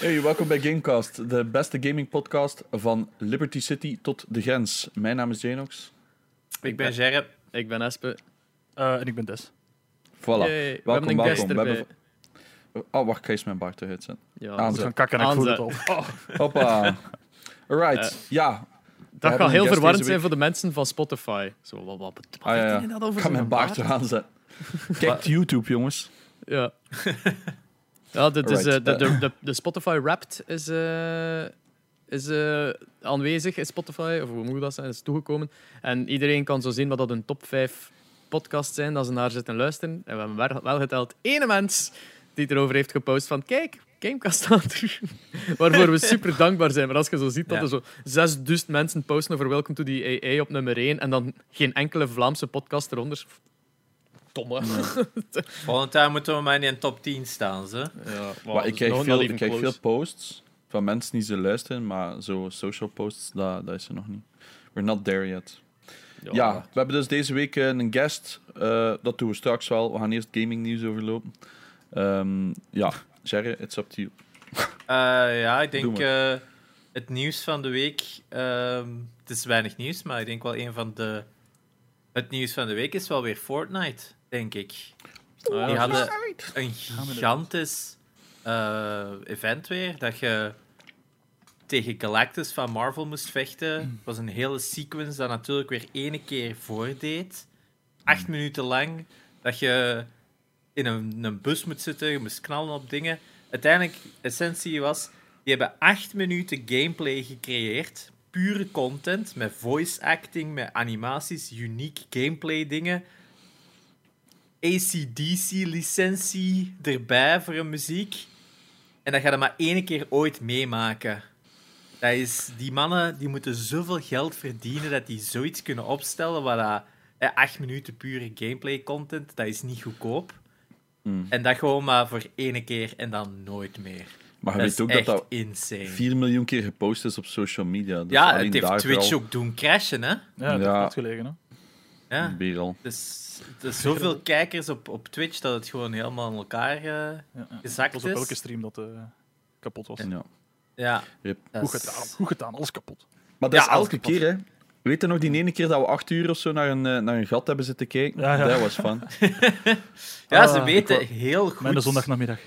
Hey, welkom bij Gamecast, de beste gaming podcast van Liberty City tot de grens. Mijn naam is Janox. Ik ben Gerrit. Ik ben Espe. Uh, en ik ben Des. Voilà. Yay, we welkom, hebben welkom. We erbij. hebben- Oh, wacht, ik ga eens mijn baard eruit zetten. Ja, Ik Aanzet. moet gaan kakken en ik voel het al. Aanzet. Hoppa. Alright, Eh, ja. dat een heel verwarrend zijn voor de mensen van Spotify. Zo, wat, wat, wat Ah, ja, ja. dat over Ik ga mijn baard eraan zetten. Kijk YouTube, jongens. Ja. ja, eh, de, de, de, de Spotify Wrapped is, eh, is eh, aanwezig in Spotify, of hoe moet dat zijn, is toegekomen. En iedereen kan zo zien wat dat een top 5 podcasts zijn, dat ze naar zitten luisteren. En we hebben wel- geteld ene mens die erover heeft gepost van kijk, Gamecast staat er. Waarvoor we super dankbaar zijn. Maar als je zo ziet dat Ja. er zo 6000 mensen posten over Welcome to the AA op nummer 1 en dan geen enkele Vlaamse podcast eronder. Domme. Volgend jaar moeten we maar in een top 10 staan, ze. Ja, Maar ik krijg, veel, ik krijg veel posts van mensen die ze luisteren, maar zo social posts, dat, dat is er nog niet. We're not there yet. Ja, we hebben dus deze week eh, een guest. eh, dat doen we straks wel. We gaan eerst gaming nieuws overlopen. Ehm, ja, Jerry, it's up to you. Eh, ja, ik denk eh, het nieuws van de week. ehm, het is weinig nieuws, maar ik denk wel een van de. Het nieuws van de week is wel weer Fortnite, denk ik. Die hadden een gigantisch eh, event weer. Dat je tegen Galactus van Marvel moest vechten. Het was een hele sequence dat natuurlijk weer ene keer voordeed. Acht minuten lang. Dat je in een, een bus moet zitten, je moest knallen op dingen. Uiteindelijk, essentie was, die hebben acht minuten gameplay gecreëerd. Pure content, met voice acting, met animaties, uniek gameplay dingen. ACDC-licentie erbij voor een muziek. En dat ga je maar één keer ooit meemaken. Dat is, die mannen die moeten zoveel geld verdienen dat die zoiets kunnen opstellen. Waar dat, eh, acht minuten pure gameplay content, dat is niet goedkoop. Hmm. En dat gewoon maar voor één keer en dan nooit meer. Maar je dat weet is ook dat echt dat insane. 4 miljoen keer gepost is op social media. Dus ja, het heeft Twitch wel ook doen crashen, hè? Ja, dat Ja. heeft goed gelegen. Hè? Ja. al. Dus is zoveel kijkers op, op Twitch dat het gewoon helemaal in elkaar eh, Ja, ja. gezakt Het was op is. elke stream dat eh, kapot was. Ja. Ja. Yep. dat Goed is- gedaan, goed gedaan, alles kapot. Maar dat Ja, is elke kapot. keer, hè. Weet je nog die ene keer dat we acht uur of zo naar een, eh, naar een gat hebben zitten kijken? Ja, ja. Dat was fun. Ja, ze Ah, weten heel goed. Mijn zondagnamiddag.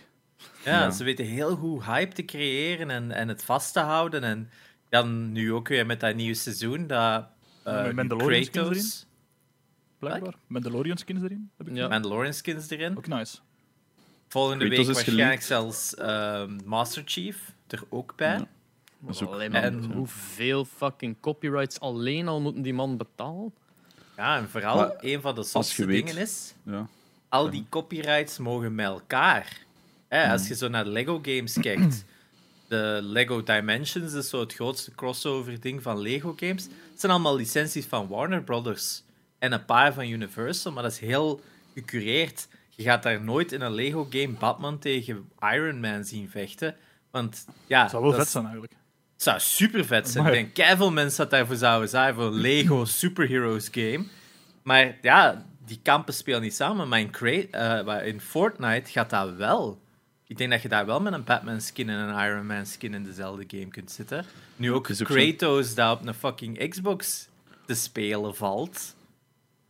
Ja, Ja. ze weten heel goed hype te creëren en, en het vast te houden. En dan nu ook weer met dat nieuwe seizoen, dat eh, Met nu Mandalorian Kratos, Blijkbaar. Mandalorian skins erin. Heb ik Ja. Mandalorian skins erin. Ook nice. Volgende Kratos week is waarschijnlijk zelfs ehm, Master Chief er ook bij. Ja. Dat is ook- Alleen maar En- hoeveel fucking copyrights alleen al moeten die man betalen? Ja, en vooral Maar een van de zotste dingen is, Ja. al die copyrights mogen met elkaar. Hè, als je zo naar Lego games kijkt, de Lego Dimensions is zo het grootste crossover ding van Lego games. Het zijn allemaal licenties van Warner Brothers en een paar van Universal, maar dat is heel gecureerd. Je gaat daar nooit in een Lego game Batman tegen Iron Man zien vechten. Want ja, Dat zou wel dat vet zijn eigenlijk. het zou super vet zijn. Amai. Ik denk keiveel mensen dat daarvoor zouden zijn voor een Lego Superheroes game. Maar ja, die kampen spelen niet samen. Maar in, eh, in Fortnite gaat dat wel. Ik denk dat je daar wel met een Batman skin en een Iron Man skin in dezelfde game kunt zitten. Nu ook. Kratos dat op een fucking Xbox te spelen valt.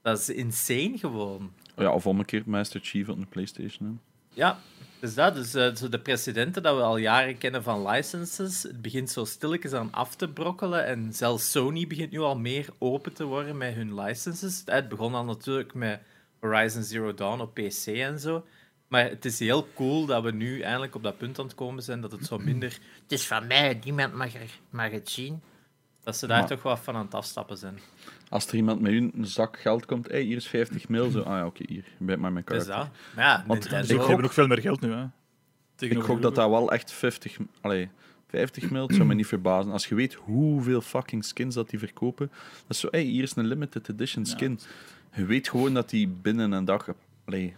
Dat is insane gewoon. ja, of omgekeerd Master Chief op de PlayStation. Hè. Ja, dus dat. Dus eh, zo de precedenten dat we al jaren kennen van licenses, het begint zo stilletjes aan af te brokkelen. En zelfs Sony begint nu al meer open te worden met hun licenses. Het begon al natuurlijk met Horizon Zero Dawn op PC en zo. Maar het is heel cool dat we nu eindelijk op dat punt aan het komen zijn dat het zo minder... Het is van mij, niemand mag, er, mag het zien. Dat ze daar Maar- toch wat van aan het afstappen zijn. Als er iemand met u een zak geld komt, hey, hier is 50 mil. Zo, ah ja, oké, hier. Je bent maar mijn kaart. dat. Maar ja, Want Ze ook. hebben ook veel meer geld nu. Hè. Ik gok dat dat wel echt 50, allee, 50 mil, het zou me niet verbazen. Als je weet hoeveel fucking skins dat die verkopen, dat is zo, hey, hier is een limited edition skin. Je weet gewoon dat die binnen een dag, allee,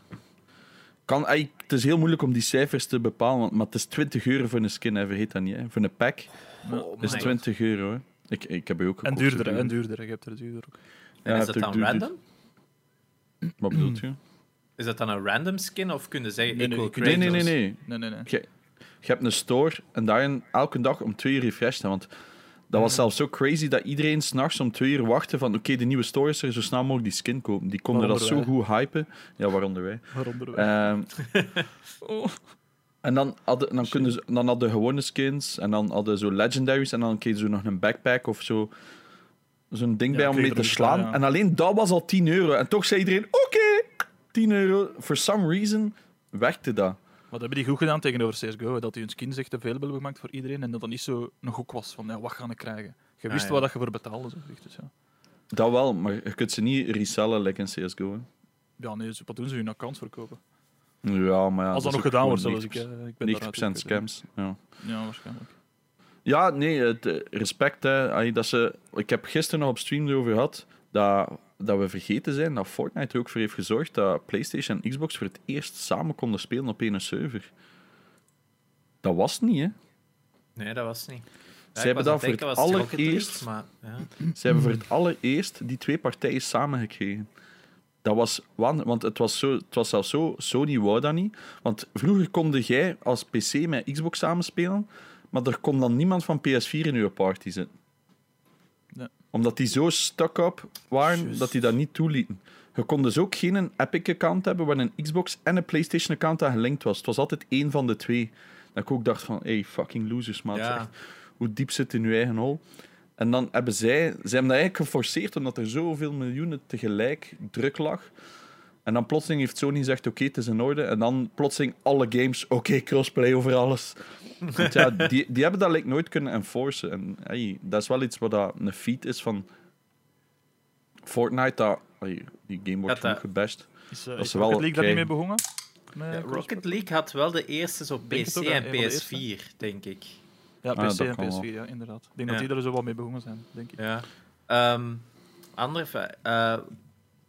kan, ey, het is heel moeilijk om die cijfers te bepalen, want, maar het is 20 euro voor een skin, hè, vergeet dat niet. Hè. Voor een pack Oh is my 20 euro. Hè. Ik, ik heb je ook En duurder, zo en duur. duurder. Je hebt er duurder ook. En Ja, is dat het dan random? Wat bedoelt je? Is dat dan een random skin of kun je zeggen, Nee, ik nee, Nee, nee, nee, nee. Nee, nee, nee. Je, je hebt een store en daarin elke dag om twee uur refreshed. hè, Want dat was zelfs zo crazy dat iedereen s'nachts om twee uur wachtte van oké, de nieuwe store is er, zo snel mogelijk die skin kopen. Die konden dat zo Waaronder goed hypen. Ja, waaronder wij. Waaronder wij. Ehm, en dan hadden, dan, kunnen ze, dan hadden gewone skins en dan hadden zo legendaries en dan kreeg je zo nog een backpack of zo. Zo'n ding Ja, bij om mee te slaan. ja. En alleen dat was al 10 euro. En toch zei iedereen: oké, 10 euro. For some reason werkte dat. Wat hebben die goed gedaan tegenover CSGO? Dat die hun skins echt available hebben gemaakt voor iedereen en dat dat niet zo een gok was van ja, wat ga ik krijgen. Je Ah, wist ja. wat dat je voor betaalde. Zo. Dus, ja. Dat wel, maar je kunt ze niet resellen like in CSGO. Hè. ja, nee, ze- wat doen ze? Hun accounts verkopen. Ja, maar ja, Als dat, nog gedaan wordt, zelfs. Ik, 90%, eh, ik ben 90% daaruit, scams. Ja. Ja, waarschijnlijk. Ja, nee, het, eh, respect. Hè. Dat ze, ik heb gisteren nog op stream erover gehad dat, dat we vergeten zijn dat Fortnite er ook voor heeft gezorgd dat PlayStation en Xbox voor het eerst samen konden spelen op één server. Dat was niet, hè? Nee, dat was niet. Ja, Ze hebben was dat voor het League, allereerst- Maar, ja. Ze hebben voor het allereerst die twee partijen samengekregen. Dat was wan- want het was, zo, het was zelfs zo, Sony wou dat niet. Want vroeger konde jij als PC met Xbox samenspelen, maar er kon dan niemand van PS4 in uw party zitten. Omdat die zo stuck-up waren, dat die dat niet toelieten. Je kon dus ook geen een Epic-account hebben waar een Xbox en een PlayStation-account aan gelinkt was. Het was altijd één van de twee. Dat ik ook dacht van, hey, fucking losers, maat. Ja. Hoe diep zit in uw eigen hol? En dan hebben zij... Ze hebben dat eigenlijk geforceerd omdat er zoveel miljoenen tegelijk druk lag. En dan plotseling heeft Sony gezegd, oké, het is in orde. En dan plotseling alle games, oké, crossplay over alles. Want ja, die, die hebben dat like, nooit kunnen enforcen. En hey, dat is wel iets wat dat een feat is van Fortnite. Dat, hey, die game wordt Dat, genoeg eh, gebashed. Is, uh, Dat is ze wel Rocket League daar niet mee begonnen? Ja? Rocket League had wel de eerste op PC en een van de eerste. PS4, denk ik. Ja, Ah, PC dat en kan PS4, wel. ja, inderdaad. Ik denk Ja. dat die er zo wel mee begonnen zijn, denk ik. Ja. Ehm, andere... eh,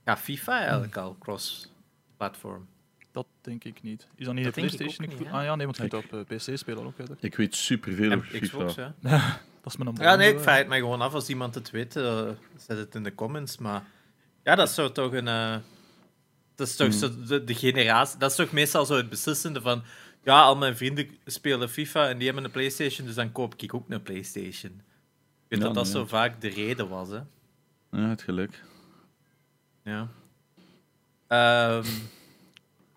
ja, FIFA eigenlijk al cross-platform. Dat denk ik niet. Is dat niet Dat de PlayStation? niet, ah ja, nee, want je kunt op eh, PC spelen ook. Hè? Ik weet superveel En over FIFA. Xbox, ja. Dat is mijn Ja, nee, ik vraag het mij gewoon af als iemand het weet. eh, zet het in de comments. Maar ja, dat is zo toch een. eh, dat is toch Hmm. zo de, de generatie. Dat is toch meestal zo het beslissende van. Ja, al mijn vrienden spelen FIFA en die hebben een PlayStation, dus dan koop ik ook een PlayStation. Ik weet Ja, dat dat zo ja. vaak de reden was, hè? Ja, het geluk. Ja. Ehm,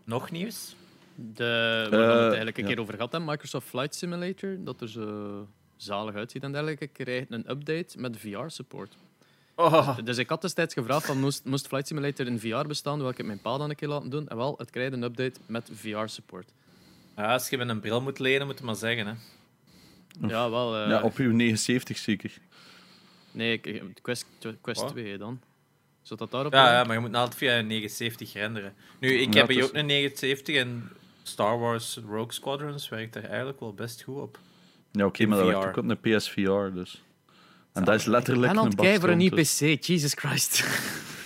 nog nieuws? De, waar we het Eh, eigenlijk een ja. keer over gehad hebben, Microsoft Flight Simulator, dat er zo zalig uitziet en dergelijke, krijgt een update met VR-support. Oh, Dus ik had destijds gevraagd van moest, moest Flight Simulator in VR bestaan, wil ik het mijn pa dan een keer laten doen. En wel, het krijgt een update met VR-support. Ja, als je met een bril moet lenen, moet je maar zeggen. Hè. Ja, wel. eh, Ja, op uw 79 zeker. Nee, Quest, Quest Wat? 2 dan. Zou dat daarop Ja, ja, maar je moet altijd via een 79 renderen. Nu, ik Ja, heb hier is- ook een 79 en Star Wars Rogue Squadrons werkt er eigenlijk wel best goed op. Ja, oké, maar dat werkt ook op een PSVR, dus. En dat is letterlijk een het kijken voor een nieuw bakstroom, PC, Jesus Christ.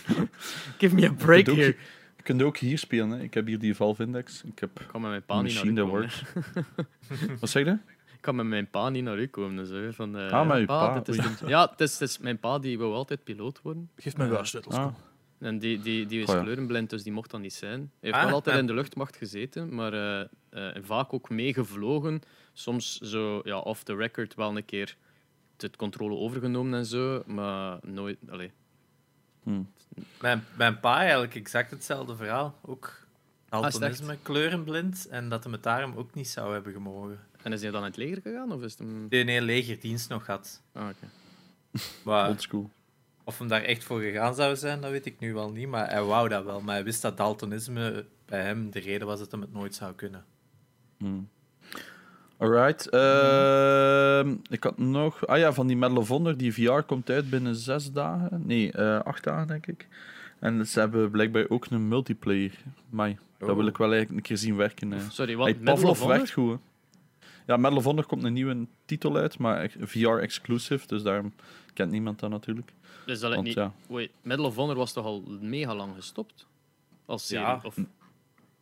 Give me a dus. break here. Je kunt ook hier spelen, hè. Ik heb hier die Valve Index. Ik heb Ik kan met mijn pa een niet naar machine u that komen. works. Wat zeg je? Ik kan met mijn pa niet naar u komen. Dus, hè, van, eh, Ah, met uw pa, pa, dit is oei. de- ja, het is, het is mijn pa die wou altijd piloot worden. Geef me Ja. wel sleutels. Ah, kom. En die, die, die is ja. kleurenblind, dus die mocht dat niet zijn. Hij heeft Ah, wel altijd in de luchtmacht gezeten, maar eh, eh, vaak ook meegevlogen. Soms zo ja, off the record wel een keer het controle overgenomen en zo, maar nooit. Allee. Hm. Mijn, mijn pa eigenlijk exact hetzelfde verhaal. Ook Ah, daltonisme, kleurenblind. En dat hem het daarom ook niet zou hebben gemogen. En is hij dan in het leger gegaan? Of is het hem... Die een legerdienst nog had. Ah, oké. Maar oldschool. of hem daar echt voor gegaan zou zijn, dat weet ik nu wel niet. Maar hij wou dat wel. Maar hij wist dat daltonisme bij hem de reden was dat hem het nooit zou kunnen. Hm. Alright. ehm, ik had nog... Ah ja, van die Medal of Honor. Die VR komt uit binnen zes dagen. Nee, eh, acht dagen, denk ik. En ze hebben blijkbaar ook een multiplayer. Maar dat Oh. wil ik wel eigenlijk een keer zien werken. hè. Sorry, wat? Hey, Pavlov werkt goed. hè. Ja, Medal of Honor komt een nieuwe titel uit, maar VR-exclusive, dus daarom kent niemand dat natuurlijk. Dus dat ik Want niet... ja, Wait, Medal of Honor was toch al mega lang gestopt? Als serie? Ja. Of...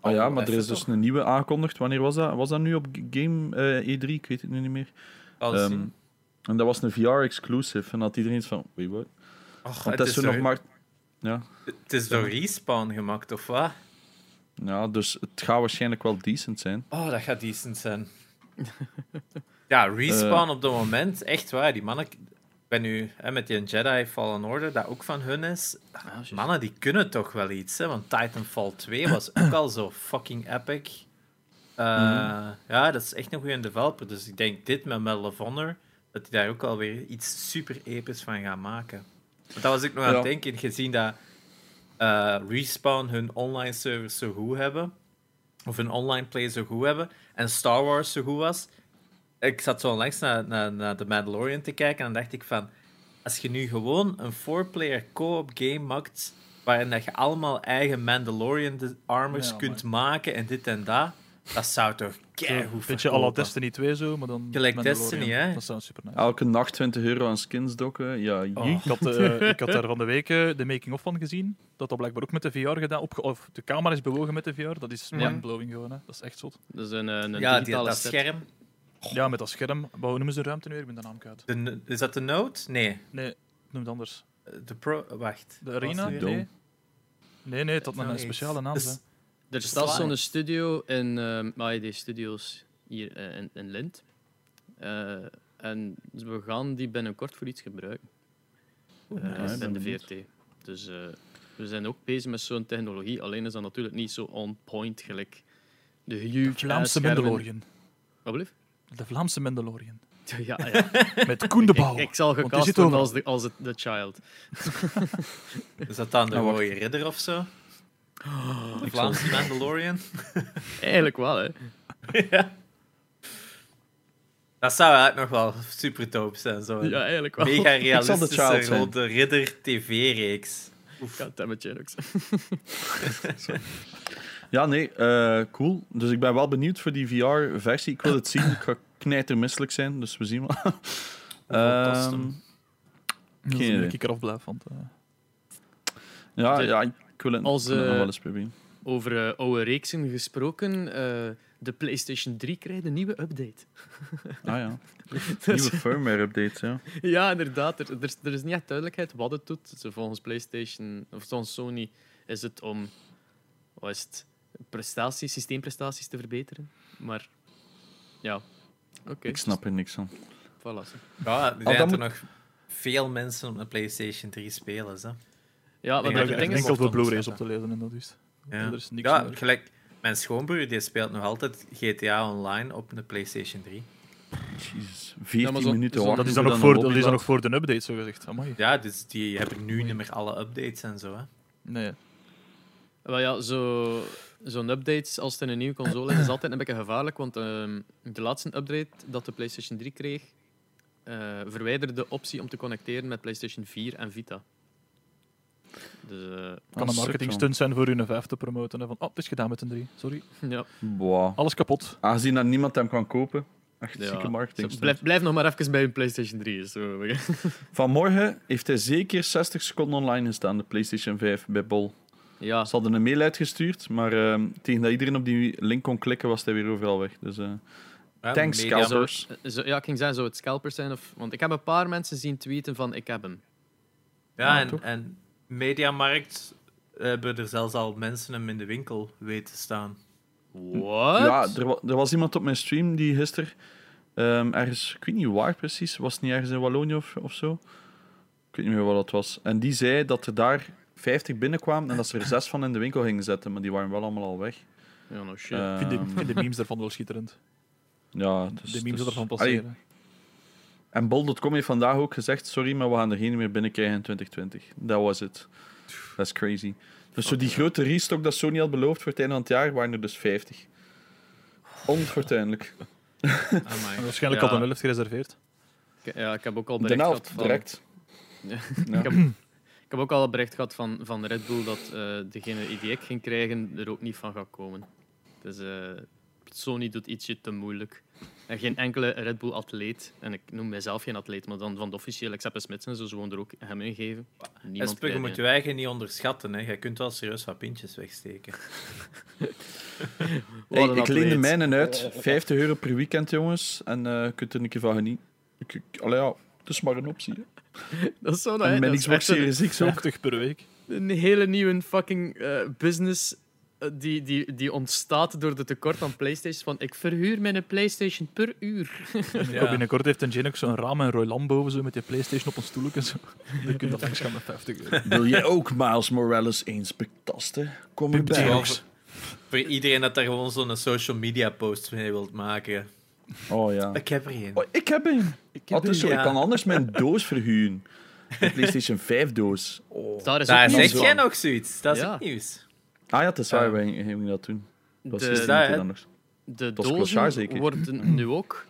ah, ja maar er is dus een nieuwe aangekondigd. Wanneer was dat? Was dat nu op Game eh, E3? Ik weet het nu niet meer. Ehm, en dat was een VR-exclusive. En had iedereen iets van, wait, what? Och, Want dat is zo door, nog maar... Ja. het is door Respawn gemaakt, of wat? ja, dus het gaat waarschijnlijk wel decent zijn. Oh, dat gaat decent zijn. Ja, Respawn op het moment, echt waar. Die mannen... Ik ben nu hè, met die Jedi Fallen Order, dat ook van hun is. Mannen, die kunnen toch wel iets, hè? Want Titanfall 2 was ook al zo fucking epic. Eh, Ja, dat is echt een goede developer. Dus ik denk dit met Medal of Honor, dat die daar ook alweer iets super episch van gaan maken. Want dat was ik nog aan het denken, gezien dat eh, Respawn hun online servers zo goed hebben, of hun online play zo goed hebben, en Star Wars zo goed was. Ik zat zo onlangs naar, naar, naar The Mandalorian te kijken en dan dacht ik van, als je nu gewoon een four-player co-op game maakt, waarin dat je allemaal eigen Mandalorian armors Ja, kunt maken en dit en dat, dat zou toch keigoed à la verkopen. Destiny 2 zo, maar dan Gelijk Mandalorian. Destiny, hè? Dat zou super nice. Elke nacht 20 euro aan skins dokken. Ja, Oh, ik, had, eh, ik had daar van de week eh, de making-of van gezien. Dat dat blijkbaar ook met de VR gedaan. Opge of de camera is bewogen met de VR. Dat is mindblowing gewoon. Hè. Dat is echt zot. Dat is een, eh, een Ja, die, digitale dat set. scherm. Ja, met dat scherm. Maar hoe noemen ze de ruimte nu? weer? Ik ben de naam kwijt. De, is dat de Note? Nee. Nee, noem het anders. De Pro... Wacht. De Arena? Nee. Nee, nee, Nou, een speciale naam. Dus- hè. Er staat zo'n studio in AED Studios hier eh, in, in Lint. Eh, en we gaan die binnenkort voor iets gebruiken. Eh, nice. in ben de. VRT. Dus eh, we zijn ook bezig met zo'n technologie. Alleen is dat natuurlijk niet zo on point gelijk de huge De Vlaamse. Mandalorian. Wat blieft? De Vlaamse Mandalorian. Ja, ja. Met Koen de Bouw. ik, ik zal gecast worden als de, als het, de child. Is dat dan de Nou, rode ridder of zo? De Ik Vlaamse Mandalorian? Eigenlijk wel, hè. ja. Dat zou eigenlijk nog wel super dope zijn. Zo'n Ja, eigenlijk wel. mega de realistische rode ridder tv-reeks. Goddammit, Janox. Ja, nee, eh, cool. Dus ik ben wel benieuwd voor die VR-versie. Ik wil het zien. Ik ga knijtermisselijk zijn, dus we zien wel. Fantastisch. Ehm, Dat Geen een idee. ik eraf blijf. Eh, ja, De- ja, ik wil het, Als, het nog eh, wel eens proberen. Over eh, oude reeksen gesproken, eh, de PlayStation 3 krijgt een nieuwe update. Ah ja, Dus- nieuwe firmware-updates, ja. ja, inderdaad. Er, er, is- er is niet echt duidelijkheid wat het doet. Zo volgens PlayStation, of volgens Sony, is het om wat is het, prestaties, systeemprestaties te verbeteren. Maar ja, oké. Ik snap er niks van. Voilà, zo. Ja, er zijn er moet- nog veel mensen op een PlayStation 3 spelen. Hè. Ja, maar denk dat ding ik is, enkel voor Blu-rays op te lezen en dat is. Ja, Er is niks ja meer. gelijk. Mijn schoonbroer die speelt nog altijd GTA Online op de PlayStation 3. Jezus, 14 Ja, maar zo- minuten zo- wachten. Dat is dan een voor, dat lobby is dan laat. ook voor de update, zo gezegd. Amai. Ja, dus die hebben nu niet meer alle updates en zo. Hè. Nee. wel ja, zo, zo'n update als het in een nieuwe console is, is altijd een beetje gevaarlijk. Want ehm, de laatste update dat de PlayStation 3 kreeg, eh, verwijderde de optie om te connecteren met PlayStation 4 en Vita. Dus eh, kan een suk, marketing man. stunt zijn voor hun 5 te promoten. Hè, van, oh, het is gedaan met een 3. Sorry. ja. Boah. Alles kapot. Aangezien dat niemand hem kan kopen. Echt Ja. zieke marketing. Blijf, blijf nog maar even bij een PlayStation 3. Zo. Vanmorgen heeft hij zeker 60 seconden online gestaan, de PlayStation 5 bij Bol. Ja, Ze hadden een mail uitgestuurd, maar ehm, tegen dat iedereen op die link kon klikken, was hij weer overal weg. Dus eh, Ja, thanks, scalpers. zo, ja, ik ging zeggen, zou het scalpers zijn? Of, want ik heb een paar mensen zien tweeten van ik heb hem. Ja, Ja, en, en Mediamarkt hebben er zelfs al mensen hem in de winkel weten staan. What? Ja, er, wa- er was iemand op mijn stream die gisteren ehm, ergens, ik weet niet waar precies, was het niet ergens in Wallonië of, of zo? Ik weet niet meer wat het was. En die zei dat er daar 50 binnenkwamen en dat ze er zes van in de winkel gingen zetten, maar die waren wel allemaal al weg. Ja, no shit. Ehm, Ik vind, de, ik vind de memes daarvan wel schitterend. ja, is- de memes is- ervan Allee, passeren. En Bol.com heeft vandaag ook gezegd: sorry, maar we gaan er geen meer binnenkrijgen in 2020. Dat was het. Dat is crazy. Dus zo die grote restock dat Sony had beloofd voor het einde van het jaar, waren er dus 50. Onfortuinlijk. En waarschijnlijk Ja. al de helft gereserveerd. Ja, ik heb ook al De bericht helft, direct. Ja. Ja. Ik, heb, heb ook al een bericht gehad van, van Red Bull dat eh, degene die ik ging krijgen er ook niet van gaat komen. Dus eh, Sony doet ietsje te moeilijk. En geen enkele Red Bull atleet, en ik noem mijzelf geen atleet, maar dan van de officiële Xappe Smits en zo, ze gewoon er ook hem ingeven. Niemand Esper, je moet je eigen niet onderschatten. Hè. Je kunt wel serieus wat pintjes wegsteken. Hey, ik leen de mijnen uit. 50 euro per weekend, jongens. En eh, je kunt er een keer van genieten. Ik, ik, allee, ja, het is maar een optie. Hè. Dat is zo En dat mijn is Xbox Series X ook. 50 per week. een hele nieuwe fucking eh, business eh, die, die, die ontstaat door de tekort aan PlayStation. Van ik verhuur mijn PlayStation per uur. Ja. Binnenkort heeft een Jane ook zo'n raam en een Royland boven zo, met je PlayStation op een stoel en zo. Dan kun je dat gaan met 50 euro. Wil jij ook Miles Morales eens betasten? Kom erbij. Voor iedereen dat daar gewoon zo'n social media post mee wilt maken. Oh ja. Ik heb er een. Oh, ik heb een. Ik, heb is zo, een, ik ja. kan anders mijn doos verhuren. Een PlayStation 5 doos. Oh. Daar is Daar zeg jij nog zoiets. Dat is Ja. het nieuws. Ah ja, het is waar, Ja. wij gingen dat doen. Dat de, is dat, anders. de dozen zeker. worden nu ook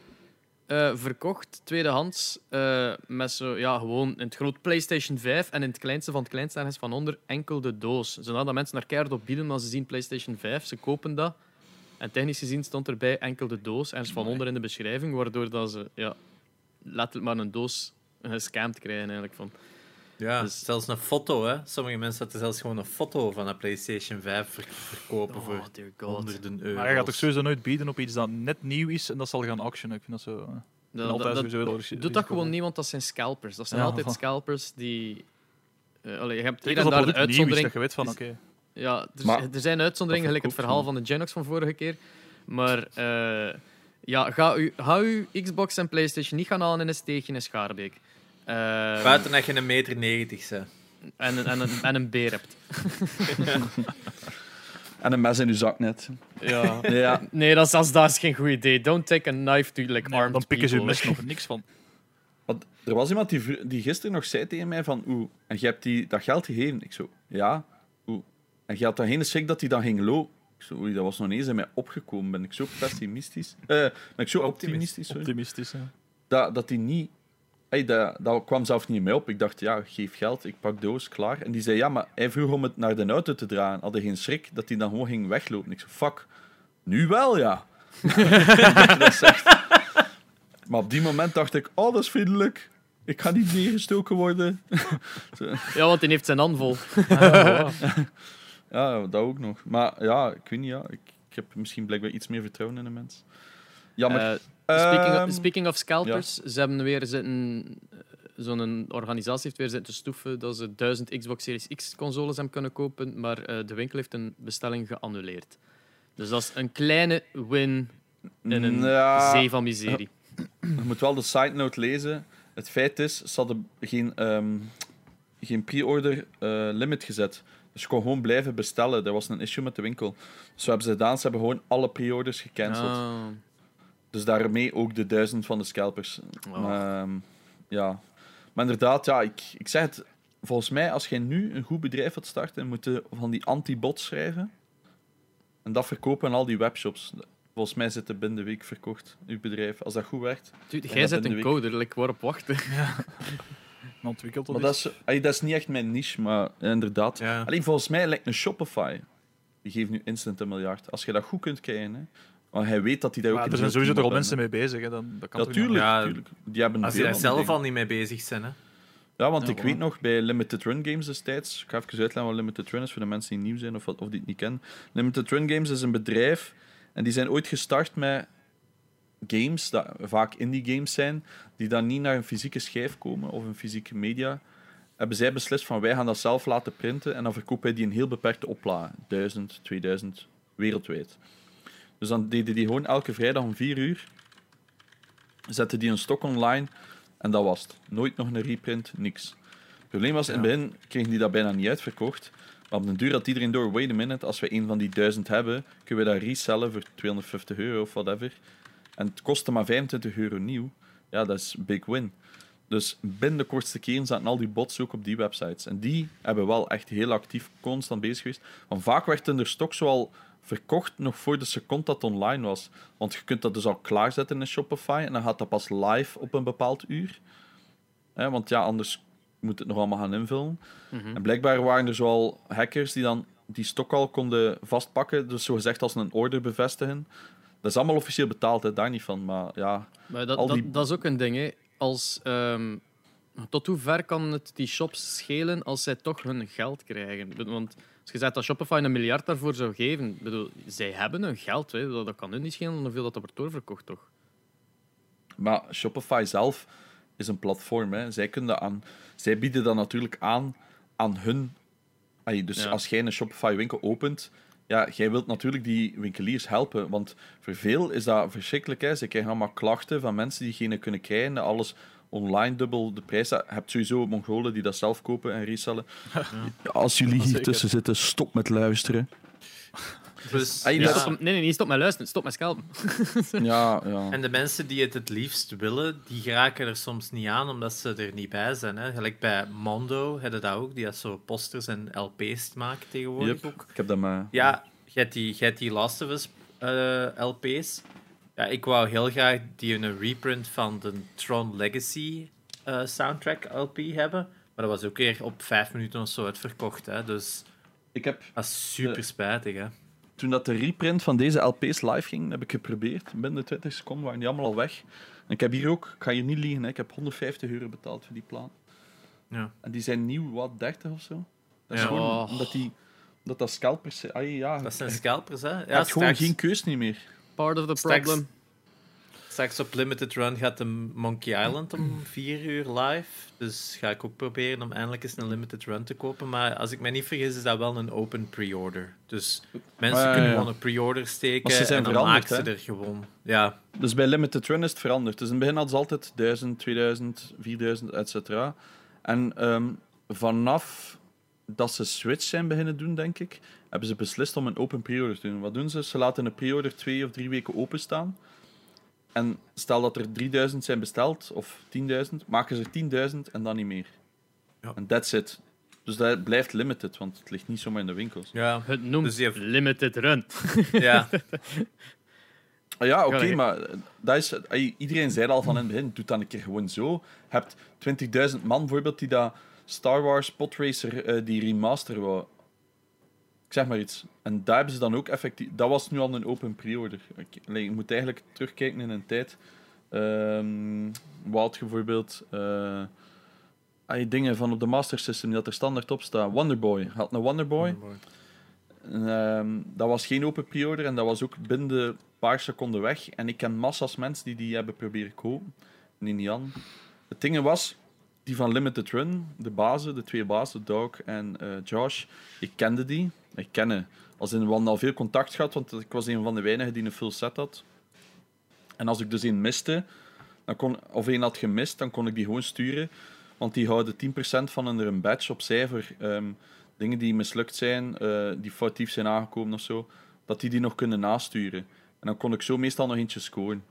eh, verkocht, tweedehands, eh, met zo, ja, gewoon in het groot PlayStation 5 en in het kleinste van het kleinste ergens van onder enkel de doos. Zodat mensen daar keihard op bieden, maar ze zien PlayStation 5, ze kopen dat. En technisch gezien stond erbij enkel de doos, ergens van onder in de beschrijving, waardoor dat ze ja, letterlijk maar een doos gescamd krijgen eigenlijk van. Ja, Dus- zelfs een foto, hè. Sommige mensen hadden zelfs gewoon een foto van een PlayStation 5 ver- verkopen voor Oh, god. honderden euro's. Maar je gaat toch sowieso nooit bieden op iets dat net nieuw is en dat zal gaan auctionen. Ik vind dat zo... eh, Dat, altijd dat- doet dat gewoon niet, want dat zijn scalpers. Dat zijn Ja, altijd van- scalpers die... eh, allee, je hebt hier en daar dat de product nieuw is, uitzondering. dat je weet van, oké. Ja, er, Maar- er zijn uitzonderingen, gelijk het verhaal van de Genox van vorige keer. Maar eh, ja, ga, u, ga uw Xbox en PlayStation niet gaan halen in een steegje in Schaarbeek. Eh, Buiten dat je een meter negentig bent. en, een- en, een, en een beer hebt. En een mes in uw zak net. Ja. Ja. Nee, dat is, dat is, dat is geen goed idee. Don't take a knife to like Nee, armed dan pikken ze je people. mes nog niks van. Want er was iemand die, die gisteren nog zei tegen mij van... Oeh, en je hebt die, dat geld gegeven? Ik zo, ja. En je had dan geen schrik dat hij dan ging lopen? Ik zo, oei, dat was nog eens in mij opgekomen. Ben ik zo pessimistisch? Eh, ben ik zo optimistisch, sorry. Optimistisch, hè. dat, dat die niet... Hey, dat, dat kwam zelf niet mij op. Ik dacht, ja, geef geld, ik pak doos, klaar. En die zei, ja, maar hij vroeg om het naar de auto te dragen. Hadden geen schrik dat hij dan gewoon ging weglopen. Ik zei, fuck, nu wel, ja. dat zegt. Maar op die moment dacht ik, oh, dat is vriendelijk. Ik ga niet neergestoken worden. Ja, want die heeft zijn hand vol. Ja, dat ook nog. Maar ja, ik weet niet, ja. Ik, ik heb misschien blijkbaar iets meer vertrouwen in de mens. Jammer. Eh, speaking, Ehm, of, speaking of scalpers, ze hebben weer zitten... Zo'n organisatie heeft weer zitten stoeven dat ze 1000 Xbox Series X consoles hebben kunnen kopen, maar eh, de winkel heeft een bestelling geannuleerd. Dus dat is een kleine win in een ja, zee van miserie. Je moet wel de side note lezen. Het feit is, ze hadden geen, ehm, geen pre-order eh, limit gezet. Dus je kon gewoon blijven bestellen. Dat was een issue met de winkel. Dus wat hebben ze gedaan? Ze hebben gewoon alle pre-orders gecanceld. Ah. Dus daarmee ook de duizend van de scalpers. Oh. Ehm, ja. Maar inderdaad, ja, ik, ik zeg het. Volgens mij, als jij nu een goed bedrijf wilt starten, moet je van die anti-bots schrijven. En dat verkopen aan al die webshops. Volgens mij zit het binnen de week verkocht, uw bedrijf. Als dat goed werkt. Dude, Ja, jij zet een ik. code, ik word op wachten. Maar ontwikkeld dat Maar dat is, dat is niet echt mijn niche, maar inderdaad. Ja. Alleen volgens mij lijkt een Shopify. Die geeft nu instant een miljard. Als je dat goed kunt krijgen. Hè. Want hij weet dat hij daar ook Maar in er zijn sowieso toch al mensen mee bezig. Hè. Dan, dat kan Ja, toch niet tuurlijk, Ja, tuurlijk. Die hebben Als veel die daar zelf dingen. al niet mee bezig zijn, hè. Ja, want Ja, ik voilà. weet nog, bij Limited Run Games destijds... Ik ga even uitleggen wat Limited Run is, voor de mensen die nieuw zijn of, of die het niet kennen. Limited Run Games is een bedrijf, en die zijn ooit gestart met games, dat vaak indie games zijn, die dan niet naar een fysieke schijf komen, of een fysieke media. Hebben zij beslist van, wij gaan dat zelf laten printen, en dan verkopen wij die in heel beperkte oplagen. 1000, 2000, wereldwijd. Dus dan deden die gewoon elke vrijdag om 4 uur, zetten die een stok online, en dat was het. Nooit nog een reprint, niks. Het probleem was, in het begin kregen die dat bijna niet uitverkocht. Maar op den duur had iedereen door, wait a minute, als we een van die duizend hebben, kunnen we dat resellen voor 250 euro of whatever. En het kostte maar 25 euro nieuw. Ja, dat is big win. Dus binnen de kortste keren zaten al die bots ook op die websites. En die hebben wel echt heel actief constant bezig geweest. Want vaak werd er stok zoal verkocht nog voor de seconde dat het online was. Want je kunt dat dus al klaarzetten in Shopify en dan gaat dat pas live op een bepaald uur. Want ja, anders moet het nog allemaal gaan invullen. Mhm. En blijkbaar waren er zoal hackers die dan die stok al konden vastpakken. Dus zo gezegd als een order bevestigen. Dat is allemaal officieel betaald, hè, daar niet van. Maar ja, Maar dat, Al dat, die- dat is ook een ding. Hè. Als, ehm, tot hoe ver kan het die shops schelen als zij toch hun geld krijgen? Want als je zegt dat Shopify een miljard daarvoor zou geven, bedoel, zij hebben hun geld. Hè. Dat, dat kan hun niet schelen hoeveel dat er wordt doorverkocht, toch? Maar Shopify zelf is een platform. Hè. Zij, kunnen aan, zij bieden dat natuurlijk aan aan hun. Allee, dus Ja. als jij een Shopify winkel opent, ja, jij wilt natuurlijk die winkeliers helpen. Want voor veel is dat verschrikkelijk. Hè. Ze krijgen allemaal klachten van mensen die geen kunnen krijgen. Alles online dubbel de prijs. Je hebt sowieso Mongolen die dat zelf kopen en resellen. Ja, als jullie hier tussen zitten, stop met luisteren. Dus, Ah, ja. Stop, nee, nee, niet stop met luisteren, stop met schelpen. Ja, ja. En de mensen die het het liefst willen, die geraken er soms niet aan omdat ze er niet bij zijn. Hè. Gelijk bij Mondo hebben dat ook, die dat zo posters en LP's maken tegenwoordig Yep. ook. Ik heb dat maar. Ja, je hebt die, je hebt die Last of Us eh, LP's. Ja, ik wou heel graag die een reprint van de Tron Legacy eh, soundtrack LP hebben. Maar dat was ook weer op vijf minuten of zo uitverkocht. Hè. Dus Ik heb, dat is super spijtig. Hè. Toen dat de reprint van deze LP's live ging, heb ik geprobeerd. Binnen de 20 seconden waren die allemaal al weg. En ik heb hier ook, ik ga je niet liegen, hè, ik heb 150 euro betaald voor die plaat. Ja. En die zijn nieuw, wat, 30 of zo? Dat is Ja. gewoon Oh. omdat die... Dat dat scalpers... Ah, ja, Dat zijn scalpers, hè? je Ja, hebt gewoon geen keus niet meer. Part of the problem. Straks op Limited Run gaat de Monkey Island om vier uur live. Dus ga ik ook proberen om eindelijk eens een Limited Run te kopen. Maar als ik me niet vergis, is dat wel een open pre-order. Dus mensen Ah, kunnen gewoon een pre-order steken ze en dan maken ze hè? er gewoon... Ja, Dus bij Limited Run is het veranderd. Dus in het begin hadden ze altijd 1000, 2000, 4000, et cetera. En ehm, vanaf dat ze Switch zijn beginnen doen, denk ik, hebben ze beslist om een open pre-order te doen. Wat doen ze? Ze laten een pre-order twee of drie weken openstaan. En stel dat er 3000 zijn besteld, of 10.000, maken ze er 10.000 en dan niet meer. Ja. En that's it. Dus dat blijft limited, want het ligt niet zomaar in de winkels. ja, Het noemt Dus heeft- limited run. ja. Ah ja, oké, maar dat is, iedereen zei al van in het begin, doe dat een keer gewoon zo. Je hebt 20.000 man bijvoorbeeld die dat Star Wars Podracer, eh die remaster wou. Ik zeg maar iets. En daar hebben ze dan ook effectief... Dat was nu al een open pre-order. Ik, je moet eigenlijk terugkijken in een tijd. Wat je bijvoorbeeld... ah, dingen van op de Master System die dat er standaard op staat. Wonderboy. Had een Wonderboy. Ehm, dat was geen open pre-order en dat was ook binnen de paar seconden weg. En ik ken massa's mensen die die hebben proberen kopen. Aan. Het ding was, die van Limited Run, de bazen, de twee bazen, Doug en eh, Josh, ik kende die. Ik kende. Als in, we hadden al veel contact gehad, want ik was een van de weinigen die een full set had. En als ik dus een miste, dan kon, of een had gemist, dan kon ik die gewoon sturen. Want die houden 10% van hun badge opzij voor ehm, dingen die mislukt zijn, eh, die foutief zijn aangekomen of zo, dat die die nog kunnen nasturen. En dan kon ik zo meestal nog eentje scoren.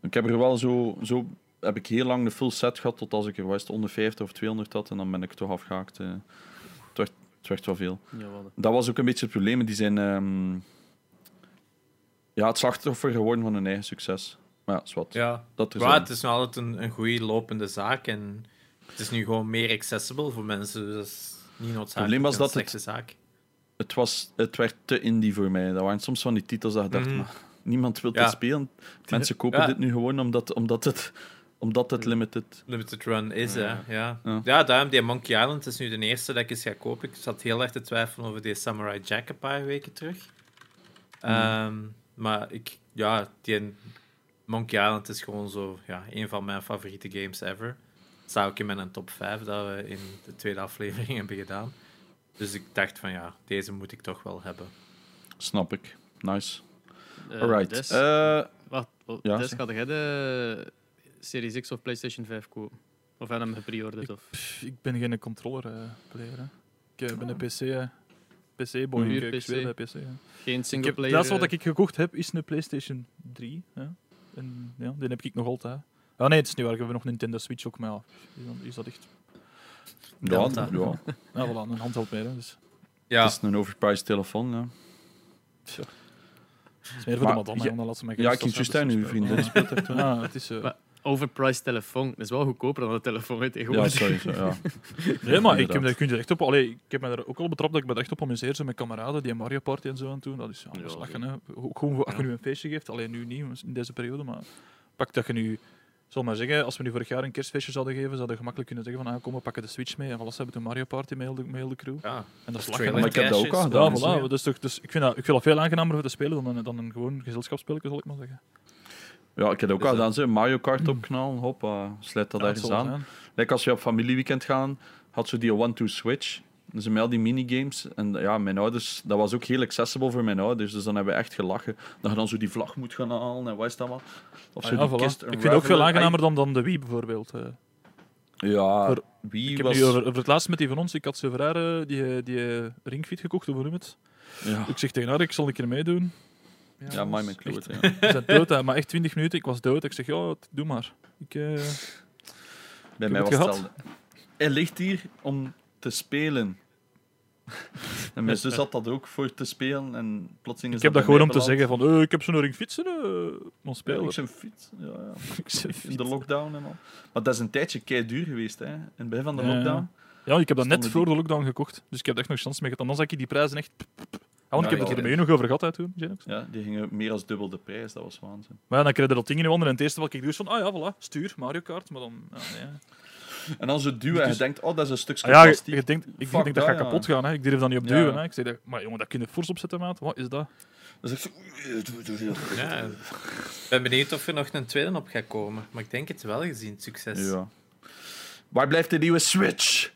Ik heb er wel zo, zo heb ik heel lang de full set gehad, tot als ik er was, 150 of 200 had, en dan ben ik toch afgehaakt. eh. Het, werd, het wel veel. Jawel. Dat was ook een beetje het probleem. Die zijn ehm, ja, het slachtoffer geworden van hun eigen succes. Maar ja, is wat. ja. Dat is Maar het is nog altijd een, een goede lopende zaak. En het is nu gewoon meer accessible voor mensen. Dus dat is niet noodzakelijk probleem was dat het- slechte zaak. het, was, het werd te indie voor mij. Dat waren soms van die titels dat ik dacht, Mhm. maar niemand wil Ja. dit spelen. Mensen kopen Ja. dit nu gewoon omdat, omdat, het, omdat het limited... Limited Run is, hè. Ja. Ja. Ja. daarom die Monkey Island is nu de eerste dat ik eens ga kopen. Ik zat heel erg te twijfelen over die Samurai Jack een paar weken terug. Ehm, maar ik, ja, die Monkey Island is gewoon zo, ja, een van mijn favoriete games ever. Dat staat ook in mijn top 5 dat we in de tweede aflevering hebben gedaan. Dus ik dacht van ja, deze moet ik toch wel hebben. Snap ik. Nice. Eh, Alright. Des, Eh, wacht, oh, ja, jij de Series X of PlayStation 5 kopen? Of heb je hem gepreorderd? Of? Pff, ik ben geen controller-player. ik eh, ben een PC. eh, PC-boy. Puur ik, ik PC. speel PC. hè. Geen single player? dat is wat eh, ik gekocht heb, is een PlayStation 3. Ja. En ja, die heb ik nog altijd. Ah nee, het is niet waar. Ik heb nog een Nintendo Switch ook, maar ja, is, dat, echt... ja, ja. Ja, voilà, een handheld meer. hè, Dus. Ja, Het is een overpriced telefoon. Ja, Het is meer voor Maar de madame, ja- hè, dan laat ze mij ja ik juist hebben, uw dus speelt er speel. toch? Ja, het is... eh, Maar- Overpriced telefoon. Dat is wel goedkoper dan de telefoon hè, Ja, tegenwoordig. sorry. Ja. Nee, maar ik heb, daar kun je echt op. Allee, ik heb me er ook al betrapt dat ik me er echt op amuseer zo met kameraden die een Mario Party en zo aan doen. Dat is ja, lachen. Hè. Ook Gewoon voor- als je nu een feestje geeft, alleen nu niet in deze periode, maar pak dat je nu. Zal maar zeggen, als we nu vorig jaar een kerstfeestje zouden geven, zouden we gemakkelijk kunnen zeggen van ah, kom, we pakken de Switch mee en alles hebben de Mario Party met heel de, met heel de crew. ja. En dat is Trailer lachen. Maar ik heb dat ook al gedaan. Ja, dus, voilà. Dus, toch, dus ik, vind dat, ik vind dat veel aangenamer om te spelen dan, een- dan een gewoon gezelschapsspelletje, zal ik maar zeggen. Ja, ik heb ook al gedaan. Zo. Mario Kart opknallen, hoppa, sluit dat Ja, ergens aan. zijn. Like als we op familieweekend gaan, had ze die one-two switch. Dus met al die minigames. En ja, mijn ouders, dat was ook heel accessible voor mijn ouders. Dus dan hebben we echt gelachen. Dat je dan zo die vlag moet gaan halen en wat is dat wel. Of zo Ah ja, die voilà. kist Ik vind het ook veel aangenamer dan, dan de Wii bijvoorbeeld. eh. Ja, Voor- Ik heb was... nu over, over het laatste met die van ons, ik had haar eh, die, die eh, ringfit gekocht, hoe noem het? Ja, Ik zeg tegen haar, ik zal een keer meedoen. Ja mij mijn kloot. Ja. We zijn dood, hè, maar echt 20 minuten, ik was dood. Ik zeg, ja, doe maar. Ik, eh, Bij mij was het hetzelfde. Hij ligt hier om te spelen. En mijn zus had dat ook voor te spelen. En plotseling is ik heb dat gewoon om te zeggen van, eh, ik heb zo'n ringfiets, uh, mon beland. speler. Ik zijn fiets. Ja, ja. Ik zeg, In de lockdown en al. Maar dat is een tijdje kei duur geweest, hè? In het begin van de Ja, ja. lockdown. Ja, ik heb dat net voor die- de lockdown gekocht, dus ik heb er echt nog chance mee gehad. Anders had ik die prijzen echt... Ja, want Ja, ik heb het er met u nog over gehad hè, toen. Ja, die gingen meer als dubbel de prijs. Dat was waanzin. Maar ja, dan krijg je dat ding in je handen en het eerste wat ik doe is van, ah ja, voilà, stuur, Mario Kart. Maar dan, ja, nee. En dan zo duwen en je Dus- denkt, oh, dat is een stukje Ah ja, je, je denkt, ik Fuck denk dat gaat ja. kapot gaan. Hè. Ik durf dat niet op Ja. duwen. Hè. Ik zeg, maar jongen, dat kun je fors opzetten, maat. Wat is dat? Echt zo... Ja, ik ben benieuwd of er nog een tweede op gaat komen. Maar ik denk het wel, gezien succes. Ja. Waar blijft de nieuwe Switch?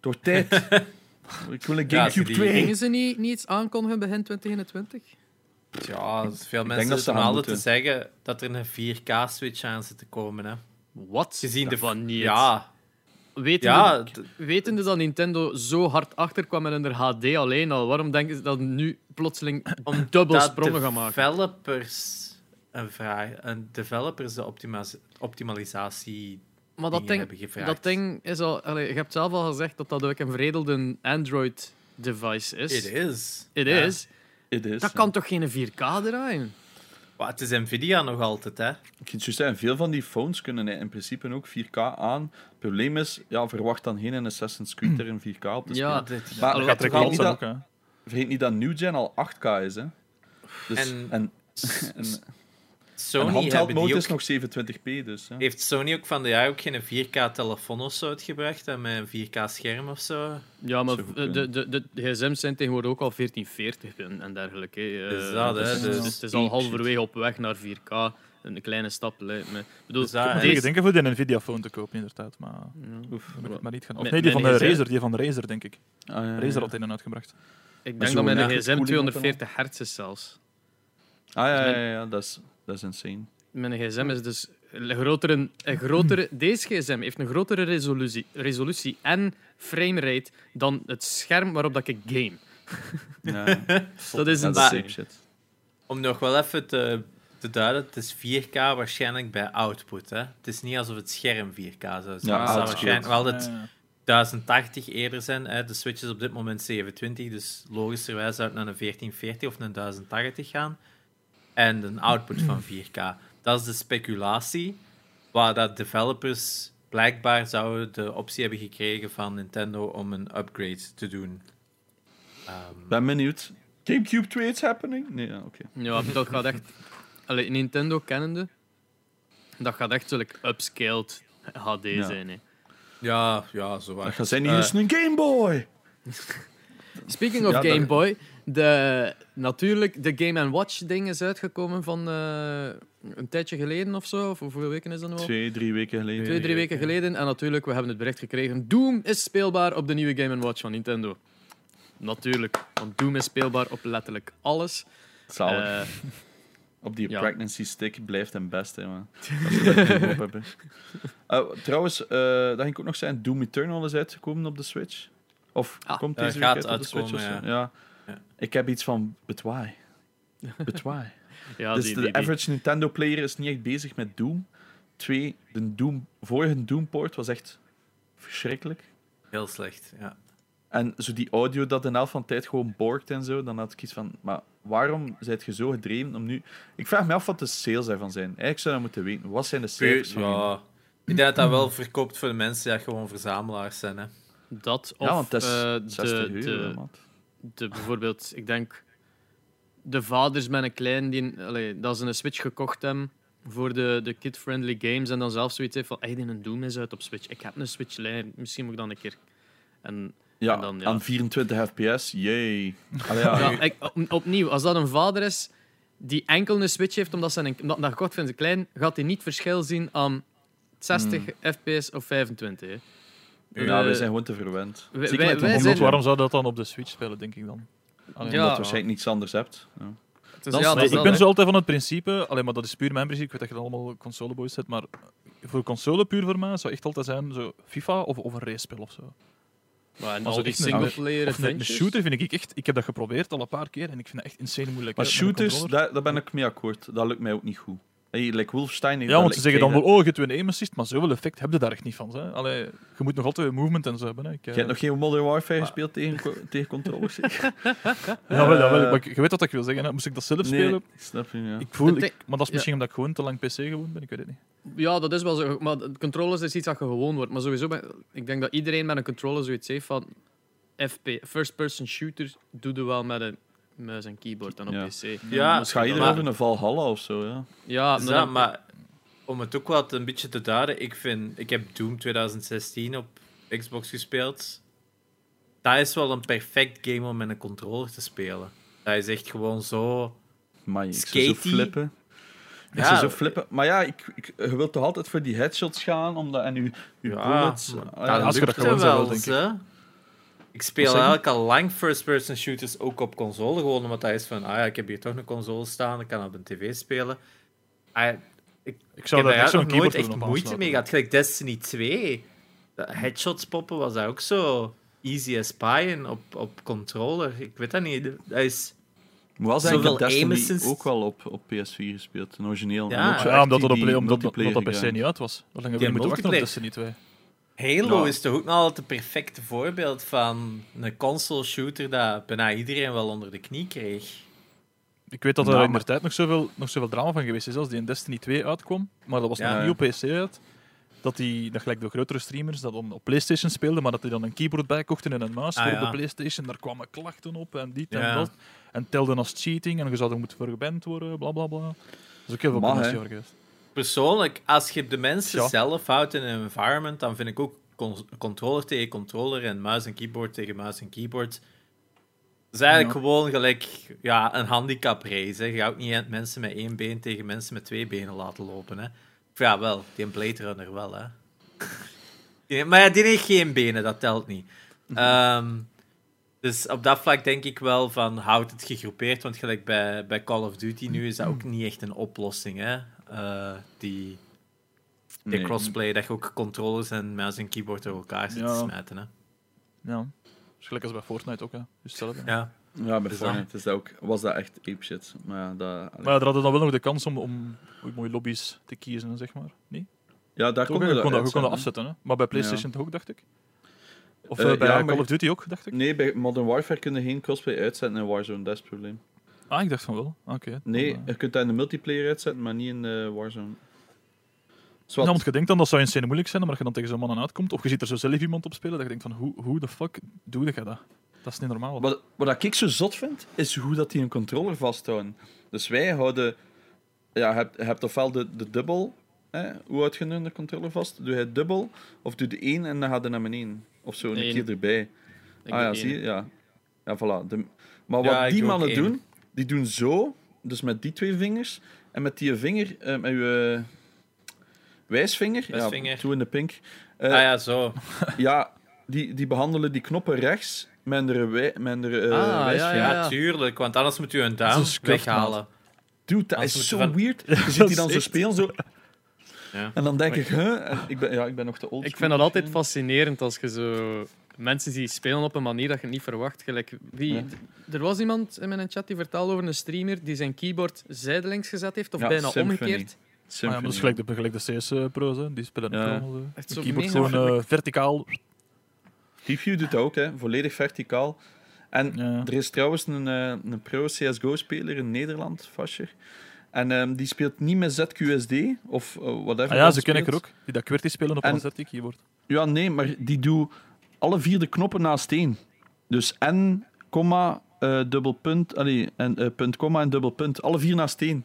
Door tijd. Ik wil een Ja, Gamecube die- 2. Gingen ze niet, niet iets aankondigen begin 2021? Ja, veel denk mensen dat altijd te zeggen dat er een 4K-switch aan zit te komen. Hè. Wat? Gezien de... Van niet. Ja, Wetende, ja wetende dat Nintendo zo hard achterkwam met hun HD alleen al, waarom denken ze dat nu plotseling een dubbel dat sprongen gaan maken? developers een vraag, een developers de optima optimalisatie Maar dat ding, hebben gevraagd. dat ding is al... Allee, je hebt zelf al gezegd dat dat ook een veredelde Android-device is. It is. It Ja. is. Het is. Dat kan toch geen 4K draaien? Maar het is Nvidia nog altijd, hè. Ik vind zo zeggen, veel van die phones kunnen in principe ook 4K aan. Het probleem is, ja, verwacht dan geen Assassin's Creed er in 4K op te Ja, spelen. Dit- Maar gaat er niet, dat, ook. Hè. vergeet niet dat New Gen al 8K is, hè. Dus, En- en, en, en, Sony handheld hebben mode die is nog 27p, dus. Ja. heeft Sony ook van de jaar ook geen 4K-telefoon of zo uitgebracht, hè, met een 4K-scherm of zo. Ja, maar de, de, de, de gsm's zijn tegenwoordig ook al 1440 en, en dergelijke. hè. Eh, Dus dat, hè, dus, dus- dus het is al halverwege op weg naar 4K. Een kleine stap lijkt me. Ik bedoel, Dus dat, Ik hè. denken voor de Nvidia-phone te kopen, inderdaad. Maar Ja. Oef. ik maar niet. Of nee, die van de een. Razer, die van de Razer, denk ik. Ah, ja, ja, Razer had een uitgebracht. Ik denk dat mijn een gsm koeling 240 hertz is zelfs. Ah ja, ja, ja, ja, dat is, dat is insane. Mijn gsm is dus een grotere, een grotere... Deze gsm heeft een grotere resolutie, resolutie en framerate dan het scherm waarop dat ik game. Ja. Dat is Ja, een sick shit. Om nog wel even te, te duiden, het is 4K waarschijnlijk bij output. Hè. Het is niet alsof het scherm 4K zou zijn. Ja, het zou waarschijnlijk wel het Ja, ja. 1080 eerder zijn. Hè. De Switch is op dit moment 720, dus logischerwijs zou het naar een 1440 of een 1080 gaan. En een output van 4K. Dat is de speculatie, waar dat developers blijkbaar zouden de optie hebben gekregen van Nintendo om een upgrade te doen. Ehm, Ben benieuwd. Gamecube 2 is happening? Nee, ja, oké. Ja, dat gaat echt... Allee, Nintendo kennende, dat gaat echt zulk upscaled HD Ja. zijn. Hè. ja, ja, zo waar. Dat gaat zijn, hier Eh, is een Game Boy! Speaking of Ja, Game Boy, de, natuurlijk, de Game Watch ding is uitgekomen van eh, een tijdje geleden of zo. Of hoeveel weken is dat nu al? Twee, drie weken geleden. Twee, drie weken geleden. En natuurlijk, we hebben het bericht gekregen. Doom is speelbaar op de nieuwe Game Watch van Nintendo. Natuurlijk, want Doom is speelbaar op letterlijk alles. Zalig. Eh, Op die ja. pregnancy stick blijft hem best, hè, man. Als ze dat niet op hebben. Uh, trouwens, eh dat ging ik ook nog zeggen, Doom Eternal is uitgekomen op de Switch. Of Ah, komt deze gaat week uit op de Switch? Ja. Ik heb iets van, but why? But why? ja, dus die, de die- average Nintendo-player is niet echt bezig met Doom. Twee, de Doom, vorige Doom-port was echt verschrikkelijk. Heel slecht, ja. En zo die audio dat in elf van de tijd gewoon borgt en zo, dan had ik iets van, maar waarom zijt je zo gedreven om nu... Ik vraag me af wat de sales daarvan zijn. Eigenlijk zou je dat moeten weten. Wat zijn de cijfers van ja. Ik denk dat dat wel verkoopt voor de mensen die gewoon verzamelaars zijn. Hè. dat of Ja, want dat is eh, 60 de, euro, de. De, bijvoorbeeld, ik denk, de vaders met een klein, die, allee, dat ze een Switch gekocht hebben voor de, de kid-friendly games en dan zelf zoiets heeft van, hey, die een Doom is uit op Switch. Ik heb een Switch lijn, misschien moet ik dan een keer... En, Ja, en dan, ja. aan 24 fps, yay. Allee, ja, ja, ik, op- opnieuw, als dat een vader is die enkel een Switch heeft omdat ze een, omdat dat gekocht vindt, klein, gaat hij niet verschil zien aan 60 Hmm. fps of 25. Hè. Ja, Eh, wij zijn gewoon te verwend. wij- Zeker wij- met de wij Omdat, zijn- console, waarom zou dat dan op de Switch spelen, denk ik dan? Allee, Ja. Omdat je waarschijnlijk niets anders hebt. Ja. Dus Dat is- ja, nee, dat is ik dat, ben hè. zo altijd van het principe, alleen maar dat is puur mijn principe, ik weet dat je allemaal consoleboys zet, maar voor console puur voor mij zou echt altijd zijn zo FIFA of, of een race-spel of zo. Maar en Als al het die echt een- singleplayer Of een, een adventures. shooter vind ik echt, ik heb dat geprobeerd al een paar keer en ik vind dat echt insane moeilijk. Maar hè, met een shooters, controller. daar, daar ben ik mee akkoord. Dat lukt mij ook niet goed. Hey, like Wolfenstein... Ja, want ze zeggen dan wel, oh, je hebt een aim assist, maar zoveel effect heb je daar echt niet van. Hè. Allee, je moet nog altijd een movement en zo hebben. Hè. Ik, eh, Je hebt nog geen Modern Warfare gespeeld tegen, tegen controllers? zeker? Jawel, jawel, Eh, maar je weet wat ik wil zeggen. Hè. Moest ik dat zelf Nee, spelen? ik snap je, ja. Ik voel, Het ik- maar dat is ja. misschien omdat ik gewoon te lang PC gewoon ben, ik weet het niet. Ja, dat is wel zo. Maar de controllers is iets dat je gewoon wordt. Maar sowieso, ben- ik denk dat iedereen met een controller zoiets heeft van... FP, first-person shooter, doe je wel met een muis en keyboard dan op Ja. PC. Ja, Dus ga je maar- erover een Valhalla of zo, ja. Ja, Dus maar dat, dan- maar om het ook wat een beetje te duiden, ik, vind, ik heb Doom 2016 op Xbox gespeeld. Dat is wel een perfect game om met een controller te spelen. Dat is echt gewoon zo. Maar ik zou zo flippen. Ik Ja. zou zo flippen. Maar ja, ik, ik, je wilt toch altijd voor die headshots gaan, omdat, en je, je Ja, bullets... maar ah, ja, als je lukt dat gewoon zou wel, wel, denk ik. Ik speel eigenlijk al lang first-person shooters ook op console. Gewoon omdat dat is van, ah ja, ik heb hier toch een console staan, ik kan op een tv spelen. Ah, Ik ik zou heb daar echt nog nooit keyboard echt moeite mee gehad. Gelijk Destiny 2. De headshots poppen was daar ook zo easy as pie in op, op controller. Ik weet dat niet. Dat is... Wel ik Zoveel Destiny ook wel op, op PS4 gespeeld, een origineel. Ja. En ook zo Ja, echt omdat dat op, omdat, dat- omdat multiplayer dat per se niet uit was. Hoe lang hebben we moeten wachten op multiplayer. Destiny 2? Halo Ja. is toch ook nog altijd het perfecte voorbeeld van een console shooter dat bijna iedereen wel onder de knie kreeg. Ik weet dat er Nou, in maar- de tijd nog zoveel, nog zoveel drama van geweest is als die in Destiny 2 uitkwam. Maar dat was Ja. nog niet op PC uit. Dat die, dat gelijk de grotere streamers, dat op PlayStation speelden, maar dat die dan een keyboard bij kochten en een muis Ah, voor ja. de PlayStation. Daar kwamen klachten op en dit Ja. en dat. En telden als cheating en je zou er moeten voor geband worden, bla bla bla. Dat is ook heel veel commotie geweest. Persoonlijk, als je de mensen Ja. zelf houdt in een environment, dan vind ik ook con- controller tegen controller en muis en keyboard tegen muis en keyboard. Dat is eigenlijk Ja. gewoon gelijk ja, een handicap race. Hè. Je gaat ook niet mensen met één been tegen mensen met twee benen laten lopen. Hè. Of ja, wel, die Blade Runner wel. Hè. Die- maar ja, die heeft geen benen, dat telt niet. Ehm, dus op dat vlak denk ik wel van houd het gegroepeerd, want gelijk bij, bij Call of Duty nu is dat ook niet echt een oplossing. Hè? Eh, die die Nee. crossplay, dat je ook controllers en muis en keyboard door elkaar zit Ja. te smijten. Hè? Ja. Gelijk als bij Fortnite ook, hè. Dus hetzelfde. Ja. Ja, bij Dus Fortnite is dat ook, was dat echt apeshit. Maar ja, dat, Maar ja, er hadden dan wel nog de kans om, om mooie lobby's te kiezen, zeg maar. Nee? ja, daar kon je je kon dat, je kon dat afzetten, hè? Maar bij PlayStation toch ook, dacht ik? Of Eh, eh, bij ja, Call of Duty ook, dacht ik? Nee, bij Modern Warfare kun je geen crossplay uitzetten in Warzone, dat is het probleem. Ah, ik dacht van wel. Oké. Nee, Dan, eh, je kunt dat in de multiplayer uitzetten, maar niet in de Warzone. Zwat. Ja, want je denkt dan dat zou in scène moeilijk zijn, maar als je dan tegen zo'n mannen uitkomt, of je ziet er zo zelf iemand op spelen, dat je denkt van, hoe, hoe de fuck doe je dat? Dat is niet normaal. Wat, wat ik zo zot vind, is hoe dat die een controller vasthouden. Dus wij houden... Ja, je hebt, je hebt ofwel de, de dubbel... Hè, hoe houd je nu de controller vast? Doe je het dubbel, of doe de één en dan gaat hij naar beneden. Of zo, een Eén. keer erbij. Ik ah ja, één. zie je? Ja. Ja, voilà. De, maar wat die mannen één. doen, die doen zo, dus met die twee vingers, en met die vinger, eh, met je wijsvinger, Wijsvinger. ja, toe in de pink, eh, ah ja, zo. ja, die, die behandelen die knoppen rechts met de, wij, met de eh, Ah, ja, wijsvinger. Ja, ja. tuurlijk, want anders moet u een duim weghalen. Dude, dat Anders is zo van- weird. Je ziet die dan zo spelen, zo... Ja. En dan denk ik, huh? En ik, ben, ja, ik ben nog te old Ik vind dat altijd fascinerend als je zo mensen die spelen op een manier dat je het niet verwacht. Gelijk, wie, Ja. Er was iemand in mijn chat die vertelde over een streamer die zijn keyboard zijdelings gezet heeft, of Ja, bijna Symphony. omgekeerd. Ah, ja, maar dat is gelijk de, gelijk de CS-pro's, hè. die spelen Ja. allemaal zo. Echt De zo keyboard gewoon eh, verticaal. TeamView doet dat ook, hè. volledig verticaal. En Ja. er is trouwens een, eh, een pro-CSGO-speler in Nederland, Fascher. En ehm, die speelt niet met ZQSD of eh, whatever. Ah ja, dat ze ken ik er ook. Die dat QWERTY spelen op En- een ZT-keyboard. Ja, nee, maar die doet alle vier de knoppen naast één. Dus N, komma, eh, dubbel punt, allee, en, eh, punt, komma en dubbel punt. Alle vier naast één.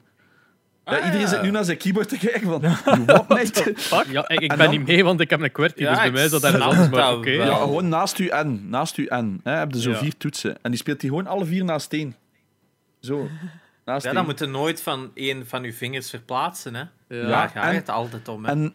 Ja, Ah, iedereen ja. zit nu naar zijn keyboard te kijken van, wat mate? Ja, ik, ik En ben dan- niet mee, want ik heb een QWERTY, Ja, dus bij mij is dat anders, maar oké. Ja, gewoon naast uw N. Naast uw N. Hè, heb je zo Ja. vier toetsen. En die speelt die gewoon alle vier naast één. Zo. Naast Ja, één. dan moet je nooit van één van uw vingers verplaatsen. Hè. Ja. Ja, daar gaat en- het altijd om. Hè. En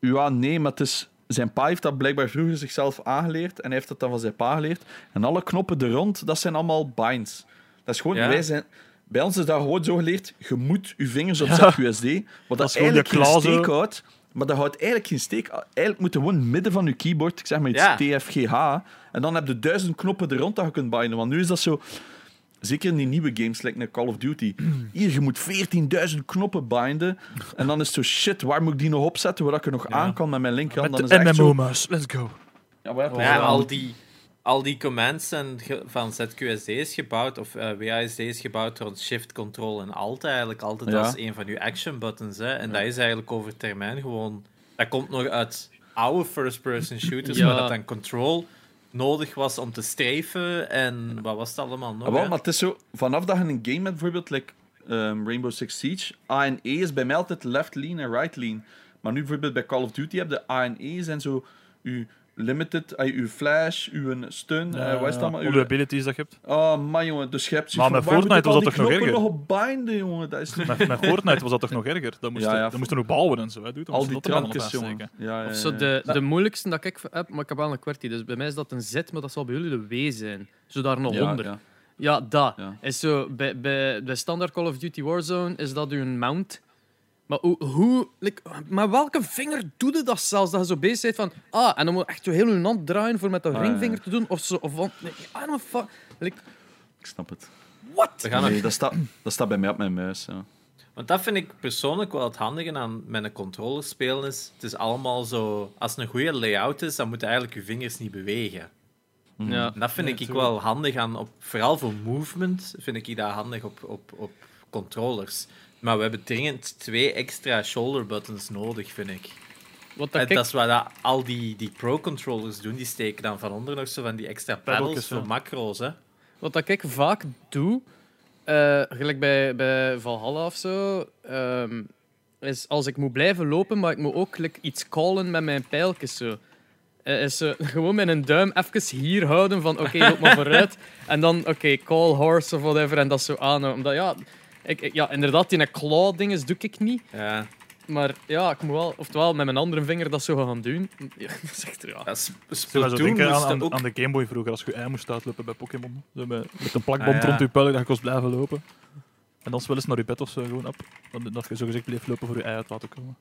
ja, nee, maar het is, zijn pa heeft dat blijkbaar vroeger zichzelf aangeleerd en hij heeft dat dan van zijn pa geleerd. En alle knoppen er rond, dat zijn allemaal binds. Dat is gewoon, Ja. wij zijn... Bij ons is dat gewoon zo geleerd, je moet je vingers op Ja. ZQSD, wat Dat dat eigenlijk geen steek houdt. Maar dat houdt eigenlijk geen steek. Eigenlijk moet je gewoon midden van je keyboard, ik zeg maar iets Ja. TFGH, en dan heb je duizend knoppen er rond dat je kunt binden. Want nu is dat zo... Zeker in die nieuwe games, like Call of Duty. Hier, je moet 14.000 knoppen binden. En dan is het zo, shit, waar moet ik die nog opzetten, waar ik er nog Ja. aan kan met mijn linkerhand? Met Dan de is echt zo... Let's go. Ja, Maar al die, al die commands zijn van ZQSD is gebouwd, of eh, WASD is gebouwd rond Shift, Control en Alt eigenlijk. Altijd Ja. als een van uw action buttons. Hè. En dat is eigenlijk over termijn gewoon... Dat komt nog uit oude first-person shooters, Ja. waar dat dan Control nodig was om te streven. En wat was het allemaal nog? Ah, wel, maar het is zo, vanaf dat je een game hebt, bijvoorbeeld like, ehm, Rainbow Six Siege, A en E is bij mij altijd left lean en right lean. Maar nu bijvoorbeeld bij Call of Duty heb je A en E zijn zo uw limited, uh, uw flash, uw stun, wat is allemaal? Alle Uw, abilities dat je hebt. oh man jongen, dus je hebt Maar met van, waar Fortnite moet ik was dat toch nog erger? nog op binden, jongen, dat is. Met, met Fortnite was dat toch nog erger? Dan moest Ja, je, ja, dan moest je nog bouwen en zo. Hè, dude. Dan Al je die dat op jongen. Ja, ja, Of ja, zo de, Dat- de moeilijkste dat ik heb, maar ik heb wel een kwartie. Dus bij mij is dat een Z, maar dat zal bij jullie de W zijn. Zo daar nog ja, onder. ja. Ja, dat. Ja. Is zo, bij, bij, bij standaard Call of Duty Warzone is dat uw mount. Maar hoe, hoe like, met welke vinger doe je dat zelfs? Dat je zo bezig bent van, ah, en dan moet je echt zo heel je hand draaien voor met de Ah, ringvinger ja. te doen. Of zo, of van, nee, I don't fuck. Like, Ik snap het. what? We gaan nog Nee, dat staat, dat staat bij mij op mijn muis, ja. Want dat vind ik persoonlijk wel het handige aan met een controller spelen is. Het is allemaal zo... Als het een goede layout is, dan moeten eigenlijk je vingers niet bewegen. Ja. En dat vind Ja, ik ik wel handig aan... Op, vooral voor movement vind ik dat handig op, op, op controllers. Maar we hebben dringend twee extra shoulder buttons nodig, vind ik. Wat dat ik, dat is wat dat al die, die pro-controllers doen. Die steken dan van onder nog zo van die extra Peddeltjes, voor ja. macro's. Hè. wat dat ik vaak doe, eh, gelijk bij, bij Valhalla of zo, ehm, is als ik moet blijven lopen, maar ik moet ook like, iets callen met mijn pijltjes. Zo. Eh, is gewoon met een duim even hier houden van oké, loop maar vooruit. En dan oké, call horse of whatever en dat zo aanhouden. Omdat ja, ik, ik- ja inderdaad, die claw dinges doe ik niet. Ja. Maar ja, ik moet wel, oftewel met mijn andere vinger dat zo gaan doen. Ja, dat is echt, ja. Ja, Sp- Ik zou zo Splatoon denken aan, aan, ook... aan de Game Boy vroeger, als je ei moest uitlopen bij Pokémon. Zo met, met een plakband Ah, ja. rond je pijl, dat je kost blijven lopen. En dan wel eens naar je bed of zo, gewoon op. Dan, dat je zo gezegd bleef lopen voor je ei uit te laten komen.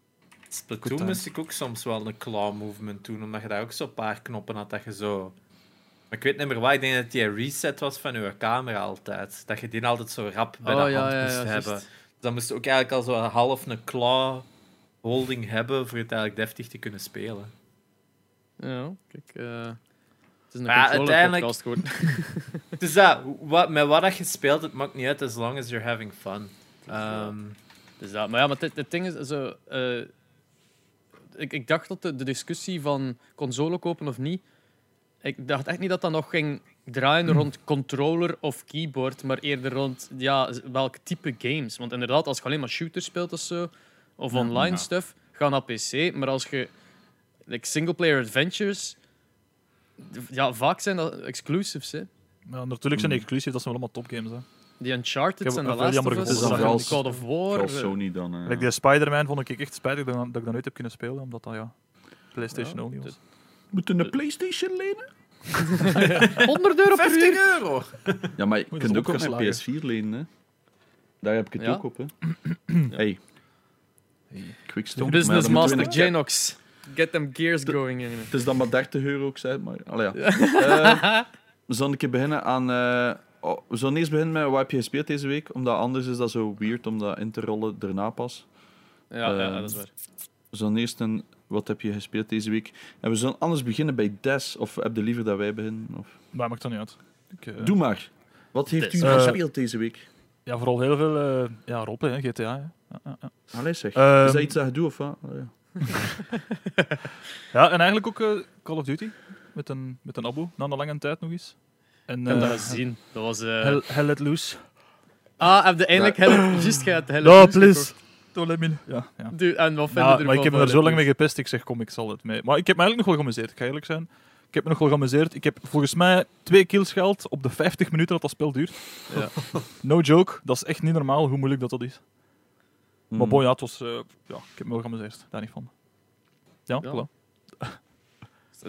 Splatoon Goed, moest ik ook soms wel een claw movement doen, omdat je daar ook zo'n paar knoppen had dat je zo... Maar ik weet niet meer wat, ik denk dat die reset was van je camera altijd. Dat je die altijd zo rap bij Oh, de hand ja, moest ja, hebben. juist. Dan moest je ook eigenlijk al zo half een claw holding hebben voor het eigenlijk deftig te kunnen spelen. Ja, kijk. eh, het is een Maar uiteindelijk- podcast geworden. Dus dat, wat, met wat dat je speelt, het maakt niet uit, as long as you're having fun. Ehm, Dus dat, maar ja, maar het, het ding is zo. eh, ik, ik dacht dat de, de discussie van console kopen of niet. Ik dacht echt niet dat dat nog ging draaien rond controller of keyboard, maar eerder rond ja, welk type games. Want inderdaad, als je alleen maar shooters speelt of zo, of online ja. stuff, ga naar PC. Maar als je like, single-player adventures, ja, vaak zijn dat exclusives. Hè. Ja, natuurlijk zijn die exclusief, dat zijn wel allemaal topgames. Hè. Die Uncharted heb en The wel Last jammer of Us, vooral- God of War. Eh, Sony dan. eh. Like die Spider-Man vond ik echt spijtig dat, dat ik dat nooit heb kunnen spelen, omdat dat ja, PlayStation Ja, only was. Moeten een PlayStation lenen? 100 euro per 50 uur. euro! Ja, maar je kunt ook ook op mijn opgeslagen. PS4 lenen. Hè. Daar heb ik het Ja? ook op. Hè. Hey. Quickstone. Business Maar ja, dan moeten we Master een- Janox. Get them gears going. In. Het is dan maar 30 euro ook, zei het, maar... Allee, ja. Eh, we zullen een keer beginnen aan... eh, oh, we zullen eerst beginnen met wat heb je gespeeld deze week, omdat anders is dat zo weird om dat in te rollen daarna pas. Ja, ja, Eh, dat is waar. We zullen eerst een wat heb je gespeeld deze week. En we zullen anders beginnen bij Des, of heb je liever dat wij beginnen? Of... Maar maakt dat niet uit. Ik, eh, Doe maar. Wat heeft Des. u Eh, gespeeld deze week? Ja, vooral heel veel eh ja, roleplay, hè, GTA. Hè. Ja, ja, ja. Allee zeg. Ehm, is dat iets dat je doet, of wat? Ja, en eigenlijk ook Call of Duty. Met een, met een abo, na een lange tijd nog eens. En, Ik heb eh, dat gezien. Dat was... eh, Hell, Hell Let Loose. Ah, heb je eindelijk Hell... Juist gaat Hell No, Loose please. Me... Ja, ja. Du- En wat vinden Ja, maar ik heb me er zo lang mee gepest, ik zeg kom, ik zal het mee. Maar ik heb me eigenlijk nog wel geamuseerd, ik ga eerlijk zijn. Ik heb me nog wel geamuseerd. Ik heb volgens mij twee kills gehaald op de 50 minuten dat dat spel duurt. Ja. No joke, dat is echt niet normaal hoe moeilijk dat, dat is. Maar Mm. bon, ja, het was, eh, ja, ik heb me wel geamuseerd, daar niet van. Ja, Ja.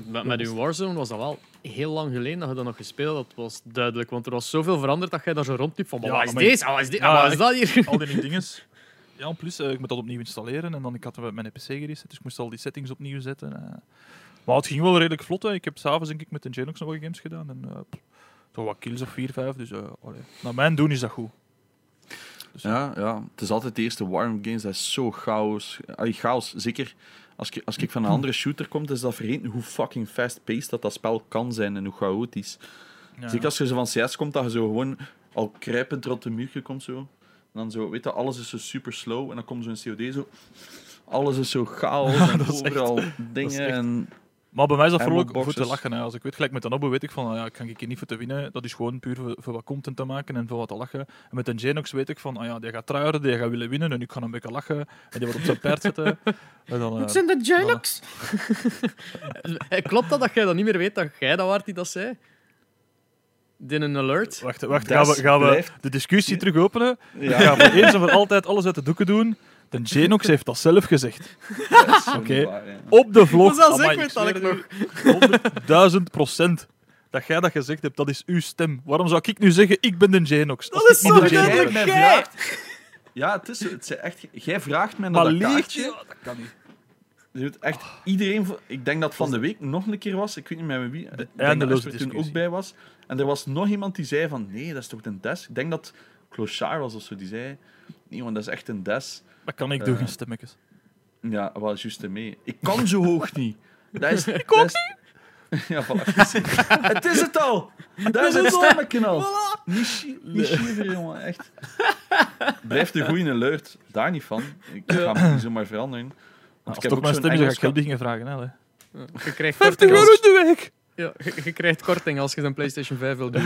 Met, met uw Warzone was dat wel heel lang geleden dat je dat nog gespeeld had. Dat was duidelijk, want er was zoveel veranderd dat jij daar zo rondliep van, maar Ja, wat is deze? Ah, wat is, dit? Ja, Ah, wat is dat hier? al die dinges. Ja, en plus, eh, ik moet dat opnieuw installeren en dan ik had mijn PC gereset, dus ik moest al die settings opnieuw zetten. eh. Maar het ging wel redelijk vlot. Hè. Ik heb s'avonds denk ik met de Genox nog wat games gedaan en eh, toch wat kills of 4, 5. Dus naar mijn doen is dat goed. Ja, ja, het is altijd de eerste Warm Games, dat is zo chaos. Allee, chaos, zeker als ik, als ik van een andere shooter kom, is dat vergeten hoe fucking fast-paced dat dat spel kan zijn en hoe chaotisch. Ja. Zeker als je zo van CS komt, dat je zo gewoon al kruipend rond de muurje komt zo. En dan zo, weet je, alles is zo super slow en dan komt zo een COD zo... Alles is zo chaos en dat is echt- overal dingen echt- en... Maar bij mij is dat vooral ook voor te lachen. Hè. Als ik weet, gelijk met een Abbo weet ik van, ah ja, ik kan hier niet voor te winnen. Dat is gewoon puur voor, voor wat content te maken en voor wat te lachen. En met een Genox weet ik van, ah ja, die gaat tryharden, die gaat willen winnen en ik ga een beetje lachen. En die wordt op zijn paard zetten. En dan, eh, Het zijn de Genox. Eh, Klopt dat dat jij dat niet meer weet, dat jij dat waard die dat zei? Din een alert. Wacht, wacht gaan, we, gaan we de discussie terug openen? Ja, We gaan voor eens en voor altijd alles uit de doeken doen. De Genox heeft dat zelf gezegd. Oké. ja. Op de vlog. Amai, ik weet zweer dat het ik u, 100.000 procent. Dat jij dat gezegd hebt, dat is uw stem. Waarom zou ik nu zeggen, ik ben de Genox? Dat is ik zo duidelijk. Ja, het is, het is echt... Jij vraagt mij naar Maar dat kaartje. Dat kan niet. Echt iedereen... Ik denk dat van de week nog een keer was. Ik weet niet meer met wie. Ik denk dat Esper toen ook bij was. En er was nog iemand die zei van... Nee, dat is toch een des? Ik denk dat Clochard was of zo. Die zei... Nee, want dat is echt een des. Dat kan ik, Eh. doe geen stemmetjes. Ja, wel juist mee. Ik kan zo hoog niet. Dat is, ik ook niet. Ja, voilà. het is het al. Dat is het stemmetje al. Niet, chi- niet chiever, jongen. Echt. Blijft de goeie alert. Daar niet van. Ik ga hem niet zomaar veranderen. Als toch mijn zo'n stem dan ga ik geld beginnen vragen. Hè. Je krijgt 50 korting euro de week! ja, je, je krijgt korting als je een PlayStation 5 wil doen.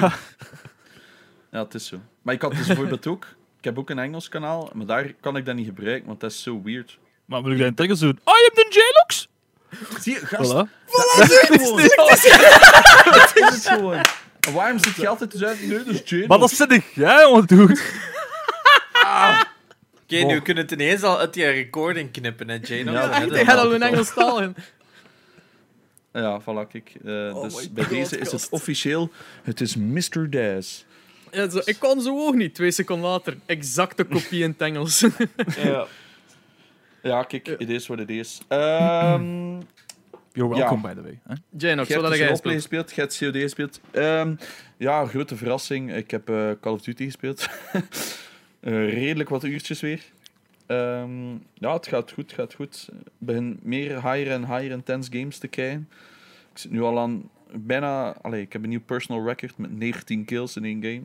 Ja, het is zo. Maar ik had dus bijvoorbeeld ook... Ik heb ook een Engels kanaal, maar daar kan ik dat niet gebruiken, want dat is zo weird. Maar moet ik dat in het Engels doen? Ah, je hebt een Genox! Zie je, gast, Voilà. dat is het gewoon. Dat is het gewoon. En waarom zit je altijd te zeggen, nee, dat is Jane. Maar dat zit jij, jongen, doet. Oké, nu kunnen we het ineens al uit die recording knippen, hè, Jane? Ja, Ja, dat- gaat al in Engels taal in. Ja, voilà, kijk. Eh, dus my bij God, deze is het officieel, het is Mr. Daz. Ja, zo, ik kon zo ook niet. Twee seconden later. Exacte kopie in het Engels. Ja. Ja, kijk, het is wat het is. Ehm You're Ja. welcome, by the way. Je wat hebt had jij dus roleplay gespeeld? je COD gespeeld. Ehm, ja, grote verrassing. Ik heb eh, Call of Duty gespeeld. Eh, redelijk wat uurtjes weer. Ehm, ja, het gaat goed, het gaat goed. Ik begin meer higher en higher intense games te krijgen. Ik zit nu al aan bijna... Allee, ik heb een nieuw personal record met 19 kills in één game.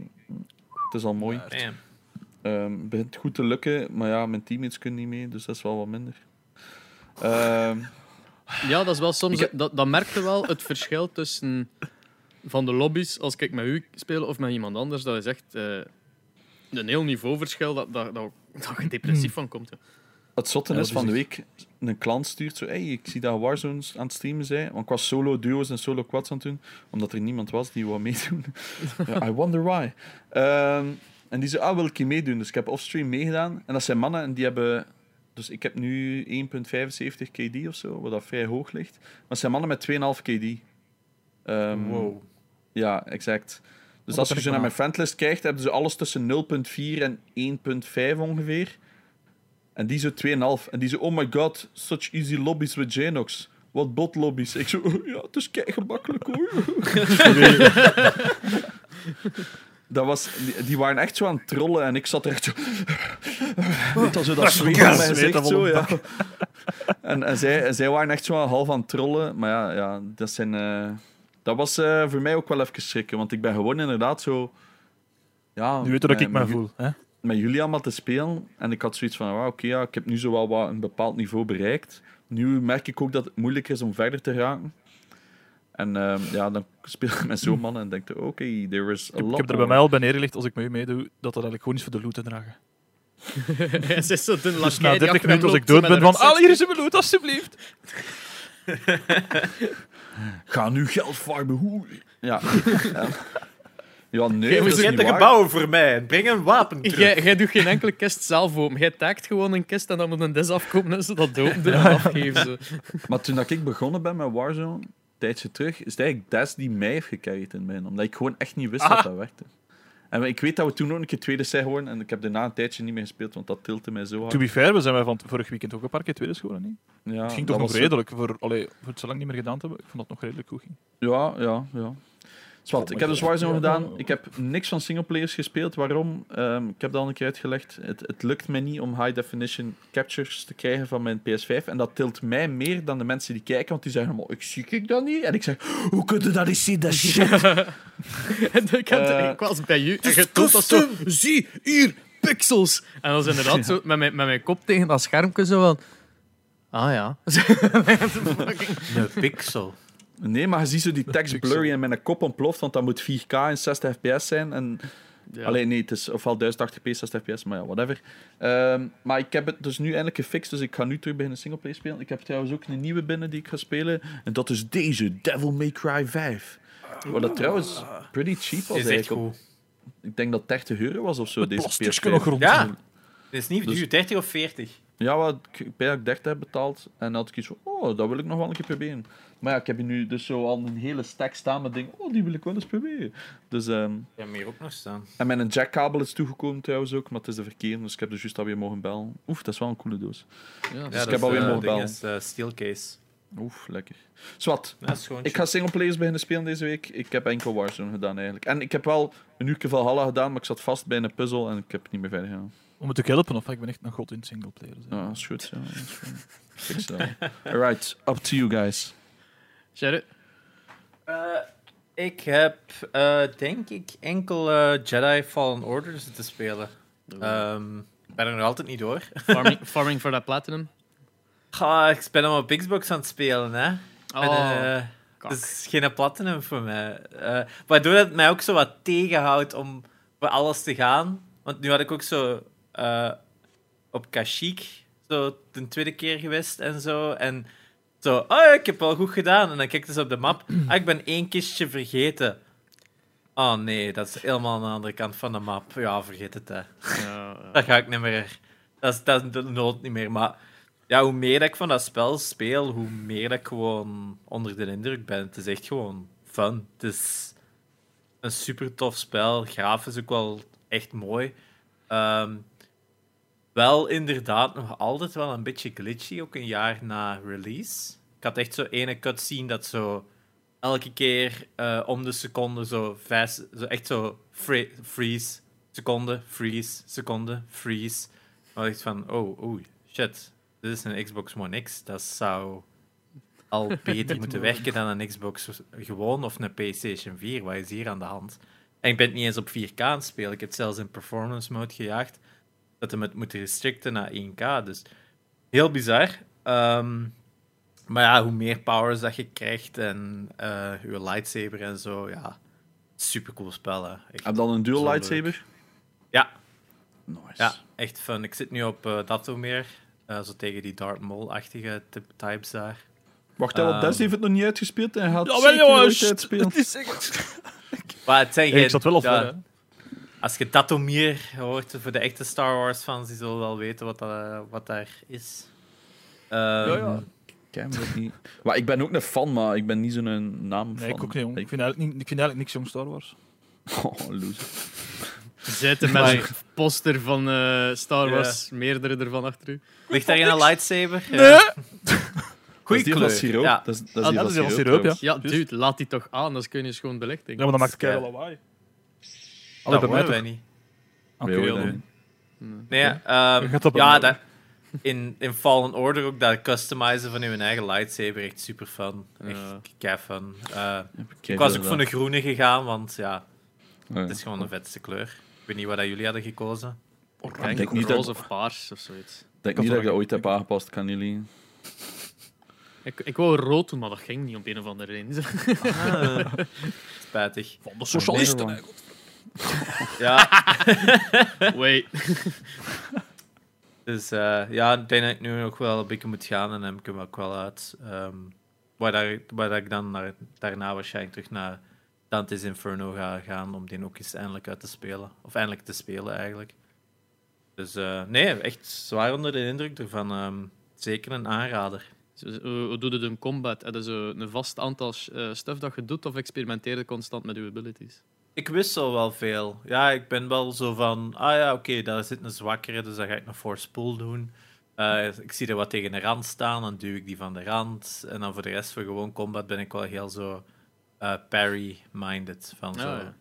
Het is al mooi. Damn. Ehm, Het begint goed te lukken, maar ja, mijn teammates kunnen niet mee, dus dat is wel wat minder. Ehm, Ja, dat is wel soms... Heb- Dat, dat merkte wel het verschil tussen van de lobby's, als ik met u speel of met iemand anders, dat is echt eh, een heel niveauverschil dat, dat, dat, dat je depressief van komt. hè. Het zotte is van de week, een klant stuurt zo, hey, ik zie dat Warzone aan het streamen zijn, want ik was solo duo's en solo quads aan het doen, omdat er niemand was die wou meedoen. Ja, I wonder why. Ehm, en die zei, ah, wil ik hier meedoen? Dus ik heb offstream meegedaan. En dat zijn mannen en die hebben... Dus ik heb nu 1.75 KD of zo, wat dat vrij hoog ligt. Maar het zijn mannen met 2,5 KD. Ehm, Wow. Ja, exact. Dus dat als je zo naar mijn friendlist kijkt, hebben ze alles tussen 0.4 en 1.5 ongeveer. En die zo 2,5. En die zo, oh my god, such easy lobbies with Janox. Wat bot lobbies. Ik zo, "Oh, ja, het is kei gemakkelijk hoor. dat was, die, die waren echt zo aan het trollen en ik zat er echt zo... Weet je, zo dat zweet Ja, al zo, ja. En, en, zij, en zij waren echt zo half aan het trollen. Maar ja, ja dat, zijn, eh, dat was eh, voor mij ook wel even schrikken. Want ik ben gewoon inderdaad zo... Ja, Nu weet je hoe met- ik me voel. Hè? Met jullie allemaal te spelen. En ik had zoiets van, ah, oké, ja, ik heb nu zo wel wat een bepaald niveau bereikt. Nu merk ik ook dat het moeilijk is om verder te raken. En ehm, ja, dan speel ik met zo'n man en denk ik, oké, there is a Ik, heb- lot ik heb er bij mij al bij neergelegd, als ik met u meedoe, dat dat eigenlijk gewoon is voor de loot te dragen. Ze is zo dun Dus na 30 minuten, als ik dood ben, van, ah, hier is mijn loot, alsjeblieft. Ga nu geld farmen, hoe? Ja. ja. Ja, nee, Jij dat moet is Zet niet de gebouwen voor mij en breng een wapen terug. Jij, jij doet geen enkele kist zelf open. Jij taagt gewoon een kist en dan moet een des afkomen en ze dat dopen doen en afgeven. Zo. Maar toen dat ik begonnen ben met Warzone, tijdje terug, is het eigenlijk Des die mij heeft gecarried in mijn. Omdat ik gewoon echt niet wist Ah. dat dat werkte. En ik weet dat we toen ook een keer tweede zijn geworden. En ik heb daarna een tijdje niet meer gespeeld, want dat tiltte mij zo hard. To be fair, we zijn wij van vorig weekend ook een paar keer tweede geworden. Niet? Ja, het ging toch nog redelijk. Voor, allee, voor het zo lang niet meer gedaan te hebben, ik vond dat nog redelijk goed ging. Ja, ja, ja. Zwat, ik heb dus Warzone gedaan. Ik heb niks van singleplayers gespeeld. Waarom? Ehm, ik heb dat al een keer uitgelegd. Het, het lukt mij niet om high definition captures te krijgen van mijn PS5. En dat tilt mij meer dan de mensen die kijken. Want die zeggen allemaal, ik zie ik dat niet. En ik zeg, hoe kun je dat niet zien? Dat is shit. En ik, had, Eh, ik was bij u en je toont dat zo. Zie, hier, pixels. En dat was inderdaad zo met mijn, met mijn kop tegen dat schermpje zo van... Ah ja. Een pixel. Nee, maar je ziet zo die tekst blurry en mijn kop ontploft. Want dat moet 4K en 60 fps zijn. En Ja. Alleen nee, het is ofwel 1080p, 60 fps, maar ja, whatever. Ehm, maar ik heb het dus nu eindelijk gefixt, dus ik ga nu terug beginnen singleplay spelen. Ik heb trouwens ook een nieuwe binnen die ik ga spelen. En dat is deze, Devil May Cry 5. Wat dat trouwens pretty cheap was Is eigenlijk. Ik denk dat 30 euro was of zo, Het deze plasticje PS5. nog rond. Ja. Het is niet Dus- duur, 30 of 40. Ja, wat ik bij dat ik 30 heb betaald. En dan had ik iets van, oh, dat wil ik nog wel een keer proberen. Maar ja, ik heb hier nu dus zo al een hele stack staan met dingen, oh, die wil ik wel eens proberen. Dus, ehm, Ja, meer ook nog staan. en mijn jackkabel is toegekomen trouwens ook, maar het is de verkeerde, dus ik heb dus juist alweer mogen bellen. Oef, dat is wel een coole doos. Ja, Dus ik heb alweer mogen bellen. is eh, Steelcase. Oef, lekker. Zwat, ik ga singleplayers beginnen spelen deze week. Ik heb enkel Warzone gedaan eigenlijk. En ik heb wel een uurtje Valhalla gedaan, maar ik zat vast bij een puzzel en ik heb het niet meer verder gedaan. Om het te helpen, of ik ben echt een god in singleplayer. dus, Ja, dat is goed. Ja, dat is goed. Fix dat. Alright, up to you guys. Sherry? Eh, ik heb, eh, denk ik, enkel eh, Jedi Fallen Order zitten spelen. Ehm, ik ben er nog altijd niet door. Farming, farming for that platinum. Ga, ik ben hem op Xbox aan het spelen, hè. Oh, eh, het is geen platinum voor mij. Eh, waardoor het mij ook zo wat tegenhoudt om voor alles te gaan. Want nu had ik ook zo eh, op Kashyyyk zo de tweede keer geweest en zo. En zo, oh ja, ik heb wel goed gedaan. En dan kijk ik dus op de map. Ah, ik ben één kistje vergeten. Oh nee, dat is helemaal aan de andere kant van de map. Ja, vergeet het, hè. Ja, ja. Dat ga ik niet meer. Dat is, dat is de nood niet meer. Maar ja, hoe meer dat ik van dat spel speel, hoe meer dat ik gewoon onder de indruk ben. Het is echt gewoon fun. Het is een super tof spel. Graaf is ook wel echt mooi. Ehm, wel inderdaad nog altijd wel een beetje glitchy, ook een jaar na release. Ik had echt zo ene cutscene dat zo elke keer eh, om de seconde zo, vijf, zo echt zo fre- freeze, seconde, freeze, seconde, freeze. Maar ik van, oh, oh, shit, dit is een Xbox One X. Dat zou al beter moeten werken dan een Xbox gewoon of een PlayStation 4. Wat is hier aan de hand? En ik ben het niet eens op 4K aan het spelen. Ik heb het zelfs in performance mode gejaagd. Dat hem het moet restricten naar 1K. Dus heel bizar. Ehm, maar ja, hoe meer powers dat je krijgt en eh je lightsaber en zo, ja, super cool spel. Hè. Echt, Heb je dan een dual leuk. lightsaber? Ja, Nice. ja, echt fun. Ik zit nu op eh Datomir, eh zo tegen die Darth Maul-achtige typ- types daar. Wacht, Ehm. Des heeft het nog niet uitgespeeld en hij gaat Ja, wel zeker jongens, uitspelen. het is echt... Maar het zijn Ja, geen- ik zat wel op ja. Als je Datomir hoort, voor de echte Star Wars-fans, die zullen wel weten wat, dat, wat daar is. Ehm, Ja, ja. Ik niet. Maar ik ben ook een fan, maar ik ben niet zo'n naam Nee, fan. ik ook niet, jong. Ik vind eigenlijk, niet, ik vind eigenlijk niks jong Star Wars. Oh, loser. Zitten met een poster van eh, Star Ja. Wars, meerdere ervan achter u. Ligt daar een lightsaber? Nee! Ja. Dat is die kleur. Ja. Dat is, dat is Ah, die dat van is die van siroop, siroop, trouwens. Ja, Juist. dude, laat die toch aan, dan kun je schoon belichting. Ja, maar dat maakt Ja. keihard lawaai. Dat Allee, horen toch? wij niet. Oké, dat. Nee, ehm, op ja, dat, in, in Fallen Order ook dat customizen van je eigen lightsaber echt super fun. Echt Ja. kei fun. Eh, ik was ook dat- voor de groene gegaan, want ja, Oh, ja. het is gewoon de vetste kleur. Ik weet niet wat dat jullie hadden gekozen. Ik denk niet dat- roze of paars of zoiets. Ik denk niet dat ik dat ooit heb aangepast, kan jullie. Ik, ik wou rood doen, maar dat ging niet op een of andere reden. Ah, spijtig. Van de socialisten. Nee, hè. Ja, Wait. dus eh, ja, ik denk dat ik nu nog wel een beetje moet gaan en dan heb ik hem ook wel uit. Ehm waar, daar, waar dat ik dan naar, daarna waarschijnlijk terug naar Dante's Inferno ga gaan om die ook eens eindelijk uit te spelen. Of eindelijk te spelen eigenlijk. Dus eh, nee, echt zwaar onder de indruk ervan. ehm, zeker een aanrader. Zo- Hoe, doe je een combat? Heb je zo een vast aantal eh, stuff dat je doet of experimenteer je constant met je abilities? Ik wissel wel veel. Ja, ik ben wel zo van... Ah ja, oké, daar zit een zwakkere, dus dan ga ik nog force pull doen. Eh, ik zie er wat tegen de rand staan, dan duw ik die van de rand. En dan voor de rest, voor gewoon combat, ben ik wel heel zo eh, parry-minded. Van zo, ja.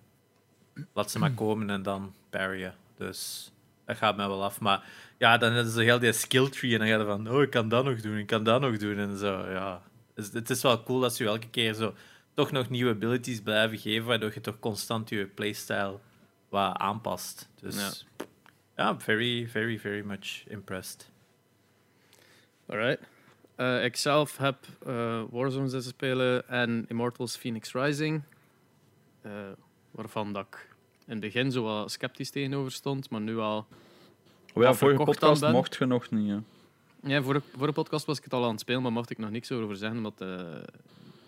laat ze maar komen en dan parryen. Dus dat gaat mij wel af. Maar ja, dan is er heel die skill tree en dan ga je van... Oh, ik kan dat nog doen, ik kan dat nog doen. En zo, ja. Dus het is wel cool dat ze je elke keer zo toch nog nieuwe abilities blijven geven, waardoor je toch constant je playstyle wat aanpast. Dus Ja. ja, very, very, very much impressed. Alright. Eh, ik zelf heb eh, Warzone zitten spelen en Immortals Phoenix Rising. eh, waarvan dat ik in het begin zo wat sceptisch tegenover stond, maar nu al... Oh ja, vorige podcast mocht je nog niet. Hè. Ja, voor, voor de podcast was ik het al aan het spelen, maar mocht ik nog niks over zeggen. Omdat, eh,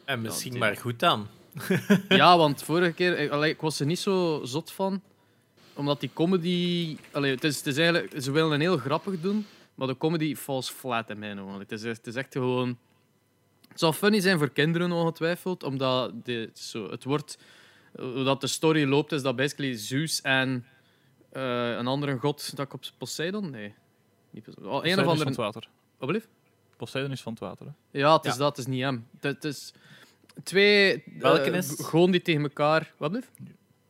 En misschien maar goed dan. ja, want vorige keer... Ik, allee, ik was er niet zo zot van. Omdat die comedy... Allee, het, is, het is eigenlijk... Ze willen een heel grappig doen, maar de comedy falls flat in mijn ogen. Het is, echt- het is echt gewoon... Het zal funny zijn voor kinderen ongetwijfeld, omdat de, zo, het wordt... Hoe dat de story loopt, is dat basically Zeus en eh, een andere god dat ik op Poseidon? Nee. Niet Poseidon. Oh, een Poseidon of andere... het water. Wat? Poseidon is van het water. Hè. Ja, het is Ja. dat, het is niet hem. Het, het is twee... Welke eh, is? Gewoon die tegen elkaar... Wat blieft?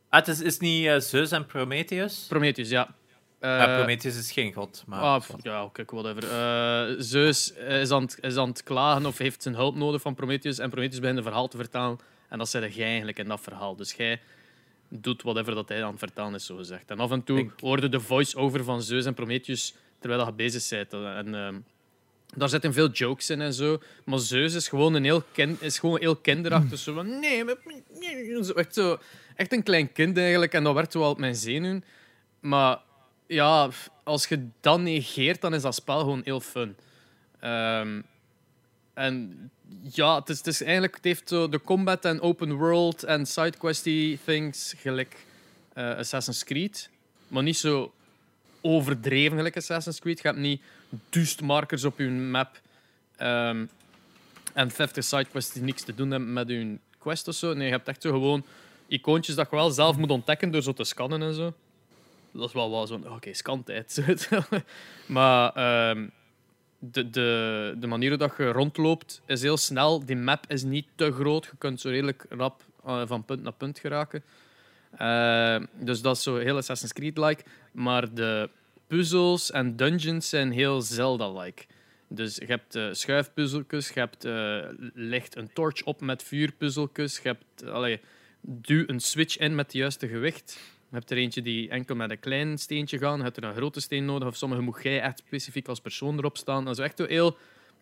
Ah, het is, is niet eh, Zeus en Prometheus? Prometheus, ja. Eh, ja, Prometheus is geen god, maar... ah, pff, ja, oké, whatever. Eh Zeus is aan, het, is aan het klagen of heeft zijn hulp nodig van Prometheus. En Prometheus begint een verhaal te vertalen. En dat zei jij eigenlijk in dat verhaal. Dus jij doet whatever dat hij aan het vertalen is, zo gezegd. En af en toe hoorde de voice-over van Zeus en Prometheus terwijl je bezig bent. En ehm, daar zitten veel jokes in en zo. Maar Zeus is gewoon een heel, is gewoon heel kinderachtig. Zo nee, maar- zo, echt, zo, echt een klein kind eigenlijk. En dat werkt wel op mijn zenuwen. Maar ja, als je dat negeert, dan is dat spel gewoon heel fun. Ehm, en ja, het, is, het is eigenlijk, het heeft zo de combat en open world en sidequesty things gelijk eh, Assassin's Creed. Maar niet zo overdreven gelijk Assassin's Creed. Je hebt niet duist markers op je map ehm, en 50 sidequests die niks te doen hebben met je quest of zo. Nee, je hebt echt zo gewoon icoontjes dat je wel zelf moet ontdekken door zo te scannen en zo. Dat is wel wel zo'n, oké, scantijd. maar ehm, de, de, de manier dat je rondloopt is heel snel. Die map is niet te groot. Je kunt zo redelijk rap eh, van punt naar punt geraken. Eh, dus dat is zo heel Assassin's Creed-like. Maar de puzzels en dungeons zijn heel Zelda-like. Dus je hebt eh, schuifpuzzeltjes, je hebt licht een torch op met vuurpuzzeltjes, je hebt allee, duw een switch in met het juiste gewicht. Je hebt er eentje die enkel met een klein steentje gaan, je hebt er een grote steen nodig, of sommige moet jij echt specifiek als persoon erop staan. Dat is echt heel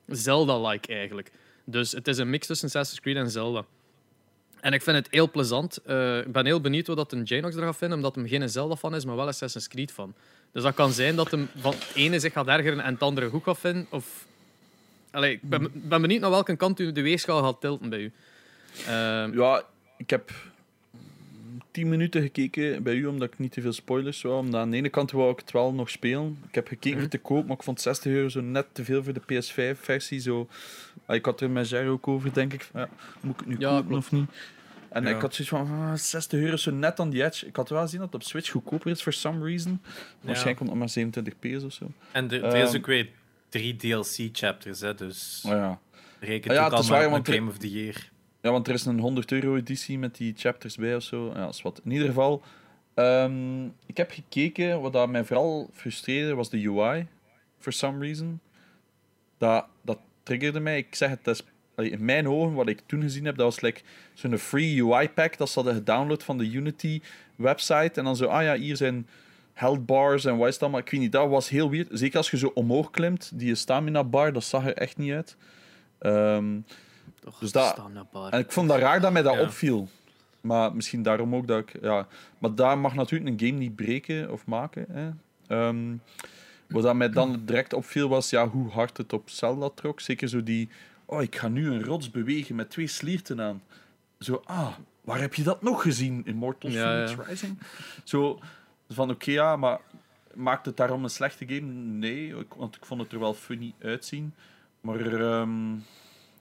Zelda-like eigenlijk. Dus het is een mix tussen Assassin's Creed en Zelda. En ik vind het heel plezant. Eh, ik ben heel benieuwd wat een Janox er gaat vinden, omdat hem geen Zelda-fan is, maar wel Assassin's Creed-fan. Dus dat kan zijn dat hem van het ene zich gaat ergeren en het andere goed gaat vinden. Of... Allee, ik ben, ben benieuwd naar welke kant u de weegschaal gaat tilten bij u. Ehm, Ja, ik heb tien minuten gekeken bij u, omdat ik niet te veel spoilers wou. Omdat aan de ene kant wou ik het wel nog spelen. Ik heb gekeken Mhm. voor te koop, maar ik vond 60 euro zo net te veel voor de PS5-versie. Zo. Ah, Ik had er met Jerry ook over, denk ik. Ja, moet ik het nu Ja, kopen klopt. of niet? En ik had zoiets van, ah, 60 euro is zo net aan die edge. Ik had wel gezien dat het op Switch goedkoper is, for some reason. Waarschijnlijk komt het maar 27p is of zo. En er, is Ehm. ook weer drie DLC-chapters, hè, dus Oh ja. reken Ah ja, het waar, want Game of the Year. Ja, want er is een 100 euro editie met die chapters bij of zo. Ja, is wat. In ieder geval, ehm, ik heb gekeken. Wat dat mij vooral frustreerde was de UI. For some reason. Dat, dat triggerde mij. Ik zeg het, dat is, in mijn ogen, wat ik toen gezien heb, dat was like, zo'n free UI pack. Dat ze hadden gedownload van de Unity website. En dan zo, ah ja, hier zijn health bars en wat is dat maar. Ik weet niet, dat was heel weird. Zeker als je zo omhoog klimt, die stamina bar, dat zag er echt niet uit. Ehm, toch, dus dat- en ik vond dat raar dat mij dat Ja. opviel. Maar misschien daarom ook dat ik... Ja. Maar daar mag natuurlijk een game niet breken of maken. Hè. Ehm, wat dat mij dan direct opviel was ja, hoe hard het op Zelda trok. Zeker zo die... Oh, ik ga nu een rots bewegen met twee slierten aan. Zo, ah, waar heb je dat nog gezien? Ja, Phoenix ja. Rising? Zo van, oké, ja, maar maakt het daarom een slechte game? Nee, want ik vond het er wel funny uitzien. Maar ehm,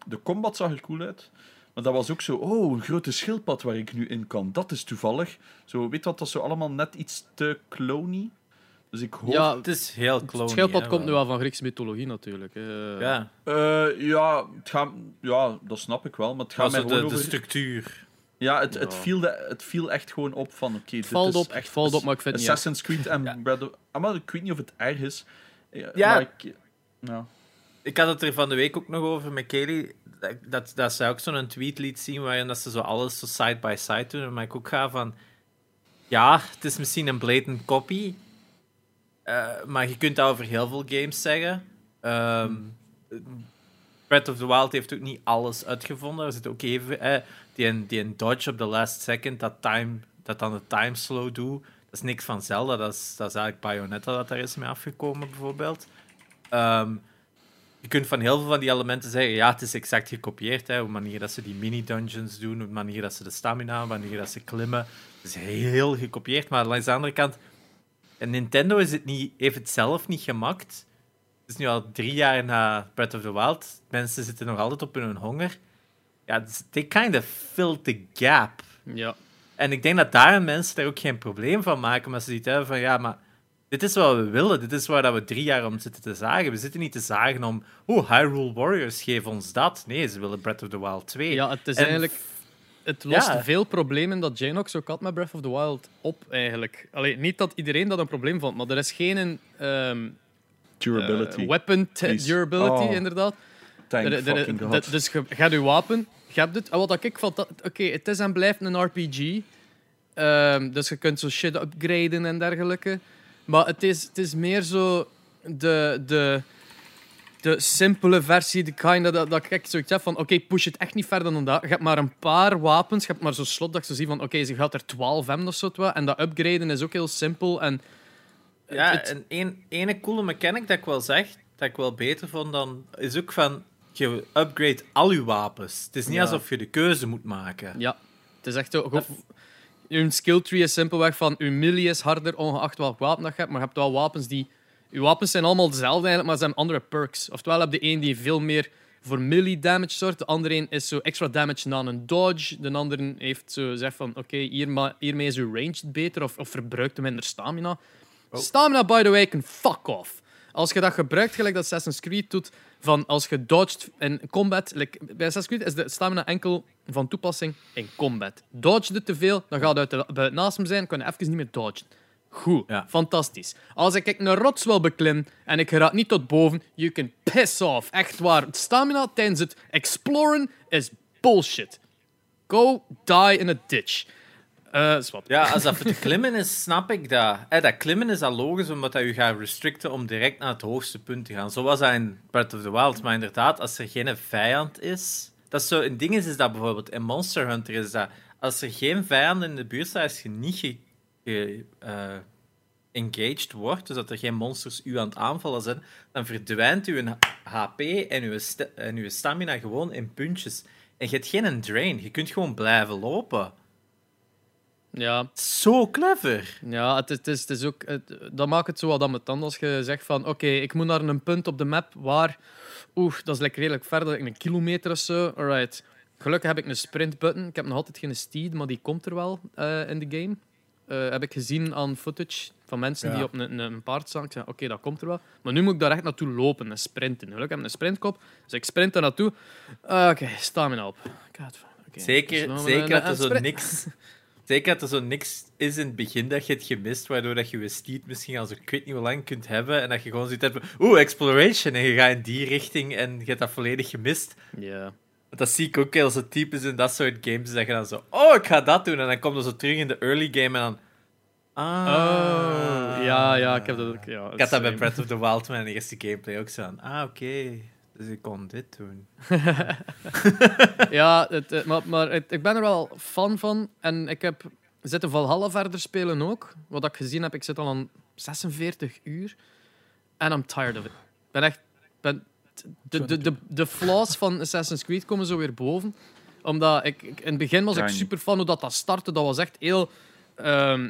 de combat zag er cool uit. Maar dat was ook zo, oh, een grote schildpad waar ik nu in kan. Dat is toevallig. Zo, weet dat, dat is zo allemaal net iets te clony. Dus ik hoop... Ja, Het is heel clone. het schildpad komt nu wel van Griekse mythologie natuurlijk. hè. Ja, Eh, ja, het gaat, ja, dat snap ik wel. Maar het gaat mij zo de, gewoon de over... structuur. Ja, het, het, Ja. viel de- het viel echt gewoon op van, oké, dit valt is op, echt... valt op, maar ik vind het niet erg. Assassin's Creed en Ja. Breath of... Ah, maar ik weet niet of het erg is. Ja, Ja. maar ik- ja. Ik had het er van de week ook nog over met Kelly. Dat, dat, dat zij ook zo'n tweet liet zien waarin dat ze zo alles zo side by side doen. Maar ik ook ga van... Ja, het is misschien een blatant copy. Eh, maar je kunt dat over heel veel games zeggen. Ehm Breath of the Wild heeft ook niet alles uitgevonden. Er zit ook even... Eh, die, die dodge op the last second, dat, time, dat dan de time slow doet. Dat is niks van Zelda. Dat is, dat is eigenlijk Bayonetta dat daar is mee afgekomen, bijvoorbeeld. Ehm, je kunt van heel veel van die elementen zeggen, ja, het is exact gekopieerd. Hè, op de manier dat ze die mini-dungeons doen, op de manier dat ze de stamina, de manier dat ze klimmen. Het is heel gekopieerd, maar langs de andere kant, en Nintendo is het niet, heeft het zelf niet gemaakt. Het is nu al drie jaar na Breath of the Wild. Mensen zitten nog altijd op hun honger. Ja, they kind of filled the gap. Ja. En ik denk dat daar mensen daar ook geen probleem van maken, maar ze ziet hebben van ja, maar dit is wat we willen, dit is waar dat we drie jaar om zitten te zagen. We zitten niet te zagen om, oh, Hyrule Warriors, geef ons dat. Nee, ze willen Breath of the Wild 2. ja, het is En- eigenlijk... Het lost Ja. veel problemen dat Janox ook had met Breath of the Wild op, eigenlijk. Allee, niet dat iedereen dat een probleem vond, maar er is geen ehm, Durability. eh, weapon durability, Oh. inderdaad. Thank fucking dat- God. dus je gaat je wapen, je hebt het. En wat ik vond, dat- oké, het is en blijft een RPG. Ehm, dus je kunt zo shit upgraden en dergelijke. Maar het is, het is meer zo de, de, de simpele versie, de kind dat, dat ik zoiets heb van, oké, push het echt niet verder dan dat. Je hebt maar een paar wapens, je hebt maar zo'n slot dat je zo ziet van, oké, ze gaat er 12 hebben of zo. En dat upgraden is ook heel simpel. En Ja, het- en één ene coole mechanic dat ik wel zeg, dat ik wel beter vond dan, is ook van, je upgrade al je wapens. Het is niet Ja. alsof je de keuze moet maken. Ja, het is echt zo. go- Uw skill tree is simpelweg van uw melee is harder, ongeacht welk wapen dat je hebt. Maar je hebt wel wapens die. Uw wapens zijn allemaal dezelfde eigenlijk, maar ze hebben andere perks. Oftewel heb je één die veel meer voor melee damage zorgt. De andere een is zo extra damage na een dodge. De andere heeft zo zegt van oké, hierma- hiermee is uw range beter of, of verbruikt u minder stamina. Stamina, by the way, can fuck off. Als je dat gebruikt, gelijk dat Assassin's Creed doet, van als je dodgt in combat... like, bij Assassin's Creed is de stamina enkel van toepassing in combat. Dodge je te veel, dan gaat het uit de, buiten naast hem zijn, kan je even niet meer dodgen. Goed, Ja. fantastisch. Als ik een rots wil beklimmen en ik raak niet tot boven, you can piss off. Echt waar. Stamina tijdens het exploren is bullshit. Go die in a ditch. Eh, zwart. Ja, als dat voor te klimmen is, snap ik dat. Eh, dat klimmen is al logisch, omdat dat je gaat restricten om direct naar het hoogste punt te gaan. Zo was dat in Breath of the Wild. Maar inderdaad, als er geen vijand is... Dat is zo, een ding is, is dat bijvoorbeeld in Monster Hunter is dat... Als er geen vijand in de buurt staat, als je niet ge, ge- eh, engaged wordt, dus dat er geen monsters u aan het aanvallen zijn, dan verdwijnt uw HP en uw, en uw stamina gewoon in puntjes. En je hebt geen drain. Je kunt gewoon blijven lopen. Ja, Zo clever. Ja, het is, het is, het is ook, het, dat maakt het zo wat ambetant als je zegt van oké, ik moet naar een punt op de map waar, oeh, dat is lekker redelijk ver, dat ik een kilometer of zo. Alright. Gelukkig heb ik een sprint button. Ik heb nog altijd geen steed, maar die komt er wel eh, in de game. Eh, heb ik gezien aan footage van mensen Ja. die op een, een paard staan. Ik zei, oké, dat komt er wel. Maar nu moet ik daar echt naartoe lopen en sprinten. Gelukkig heb ik een sprintkop, dus ik sprint daar naartoe. Ah, oké, stamina op. God. Zeker, Dus zeker dat er zo niks... Zeker dat er zo niks is in het begin dat je het gemist, waardoor dat je je steed misschien al zo ik weet niet hoe lang kunt hebben, en dat je gewoon zoiets hebt van, oeh, exploration, en je gaat in die richting en je hebt dat volledig gemist. Ja. Dat zie ik ook heel zo typisch in dat soort games, dat je dan zo, oh, ik ga dat doen, en dan komt er zo terug in de early game en dan... Ah. Oh, ja, ja, ik heb dat ook. Ja, Ik had dat bij. Breath of the Wild, mijn eerste gameplay, ook zo aan. Ah, oké. Dus ik kon dit doen. Ja, het, eh, maar, maar het- ik ben er wel fan van. En ik heb zitten Valhalla verder spelen ook. Wat ik gezien heb, ik zit al aan 46 uur. En I'm tired of it. Ik ben echt... Ben, de, de, de, de flaws van Assassin's Creed komen zo weer boven. Omdat ik, ik- in het begin was ik super fan hoe dat, dat startte. Dat was echt heel ehm,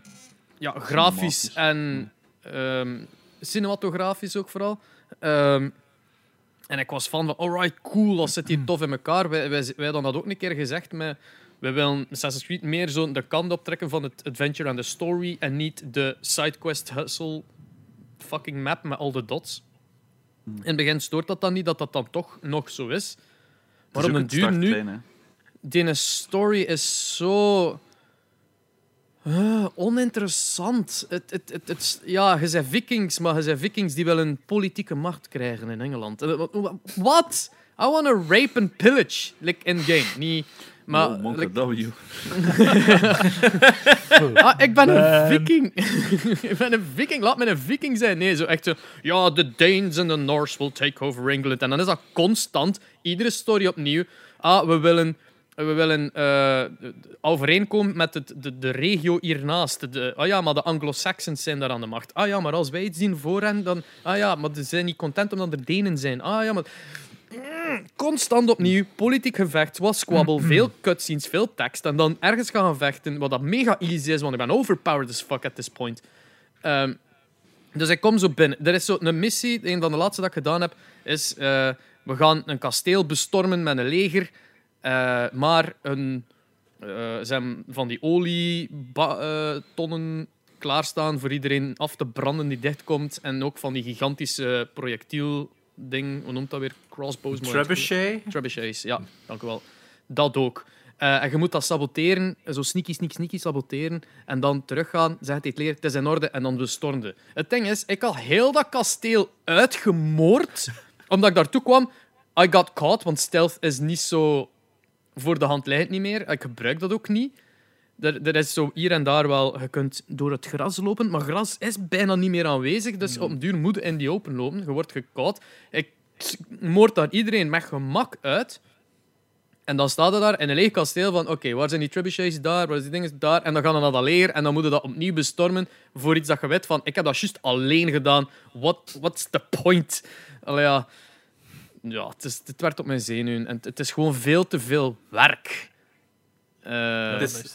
ja, grafisch en ehm, cinematografisch ook vooral. Ehm, En ik was van, van alright, cool, dat zit hier tof in elkaar. Wij, wij, wij hadden dat ook een keer gezegd met... We willen Assassin's Creed meer zo de kant optrekken van het adventure en de story en niet de sidequest hustle fucking map met al de dots. In het begin stoort dat dan niet, dat dat dan toch nog zo is. Maar op een duur nu... Die story is zo... Uh, oninteressant. Het, het, het, het, ja, je bent vikings, maar je bent vikings die wel een politieke macht krijgen in Engeland. Eh, Wat? I want to rape and pillage. Like in-game. Niet... Maar, oh, like... W. ah, ik ben een viking. ik ben een viking. Laat me een viking zijn. Nee, zo echt zo... Ja, de Danes en de Norse will take over England. En dan is dat constant. Iedere story opnieuw. Ah, we willen we willen uh, overeenkomen met het, de, de regio hiernaast. De, ah ja, maar de Anglo-Saxons zijn daar aan de macht. Ah ja, maar als wij iets zien voor hen, dan... Ah ja, maar ze zijn niet content omdat er Denen zijn. Ah ja, maar... Mm, constant opnieuw, politiek gevecht, wat squabble, veel cutscenes, veel tekst. En dan ergens gaan vechten, wat dat mega easy is, want ik ben overpowered as fuck at this point. Um, dus ik kom zo binnen. Er is zo een missie, een van de laatste dat ik gedaan heb, is... Uh, we gaan een kasteel bestormen met een leger... Uh, maar een, uh, ze hebben van die olietonnen uh, klaarstaan voor iedereen af te branden die dichtkomt. En ook van die gigantische projectiel-ding, hoe noemt dat weer? Crossbows? Trebuchet? Trebuchets, ja, dank u wel. Dat ook. en je moet dat saboteren, zo sneaky, sneaky, sneaky saboteren. En dan teruggaan, zegt het leer, het is in orde, en dan bestormde. Het ding is, ik had heel dat kasteel uitgemoord, omdat ik daartoe kwam. I got caught, want stealth is niet zo voor de hand lijkt niet meer. Ik gebruik dat ook niet. Er, er is zo hier en daar wel, je kunt door het gras lopen, maar gras is bijna niet meer aanwezig. Dus op een duur moet je in die open lopen. Je wordt gekoud. Ik moord daar iedereen met gemak uit. En dan staat er daar in een leeg kasteel van oké, waar zijn die trebuchets daar, waar zijn die dingen daar? En dan gaan we naar dat leer en dan moeten dat opnieuw bestormen voor iets dat je weet van ik heb dat juist alleen gedaan. What, what's the point? Allee, ja ja, het, is, het werkt op mijn zenuwen. En het is gewoon veel te veel werk. Uh, het is,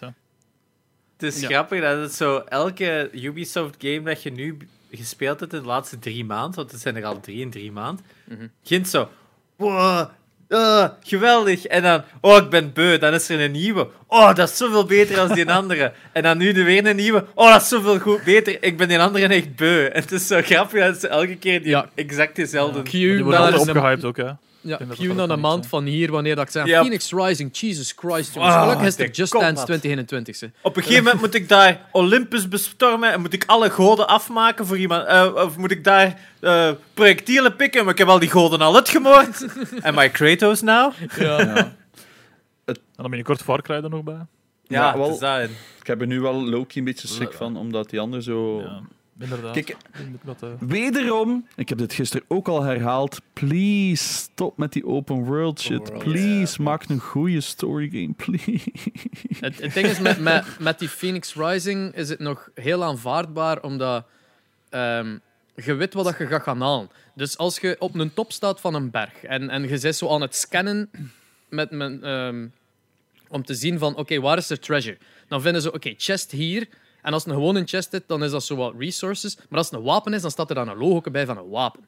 het is grappig dat het zo elke Ubisoft-game dat je nu gespeeld hebt in de laatste drie maanden, want het zijn er al drie in drie maanden, mm begint zo. Wow, uh, geweldig. En dan, oh, ik ben beu. Dan is er een nieuwe. Oh, dat is zoveel beter dan die andere. En dan nu weer een nieuwe. Oh, dat is zoveel goed, beter. Ik ben die andere echt beu. En het is zo grappig dat ze elke keer die exact dezelfde... Ja. Q, die worden opgehyped ook, hè. Ja, Q na een maand van hier, wanneer dat ik zeg, Phoenix Rising, Jesus Christ, jongens. Oh, Gelukkig is het Just Dance 2021. Op een gegeven moment moet ik daar Olympus bestormen en moet ik alle goden afmaken voor iemand. Uh, of moet ik daar uh, projectielen pikken, maar ik heb al die goden al uitgemoord. Am I Kratos now? Ja. ja. En dan ben je kort Far Cry er nog bij. Ja, ja wel, ik heb er nu wel Loki een beetje schrik van, omdat die ander zo... Ja. Inderdaad. Kijk, uh... wederom, ik heb dit gisteren ook al herhaald. Please, stop met die open world shit. please, maak een goede story game, please. Het, het ding is, met, met, met die Phoenix Rising is het nog heel aanvaardbaar, omdat um, je weet wat je gaat gaan halen. Dus als je op een top staat van een berg en, en je zit zo aan het scannen met, met, um, om te zien van, oké, waar is de treasure? Dan vinden ze, oké, chest hier en als het een gewone chest is, dan is dat zo wat resources. Maar als het een wapen is, dan staat er dan een logo bij van een wapen.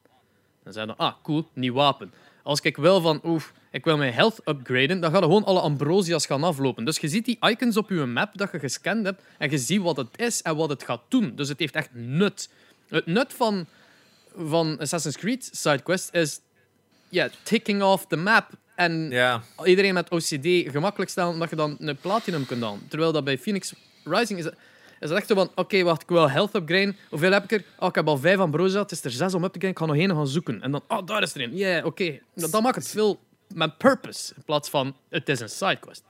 Dan zijn dan, ah, cool, nieuw wapen. Als ik wil van, oef, ik wil mijn health upgraden, dan gaan gewoon alle ambrosia's gaan aflopen. Dus je ziet die icons op je map dat je gescand hebt en je ziet wat het is en wat het gaat doen. Dus het heeft echt nut. Het nut van, van Assassin's Creed sidequest is ja, ticking off the map. En iedereen met OCD gemakkelijk stellen omdat je dan een platinum kunt dan. Terwijl dat bij Phoenix Rising is is dat echt van, oké, wacht, ik wil health upgraden. Hoeveel heb ik er? Oh, ik heb al vijf van broza. Het is er zes om up te graden. Ik ga nog één gaan zoeken. En dan, oh, daar is er een. Yeah, oké. Okay. Dat, maakt het veel met purpose, in plaats van, het is een sidequest.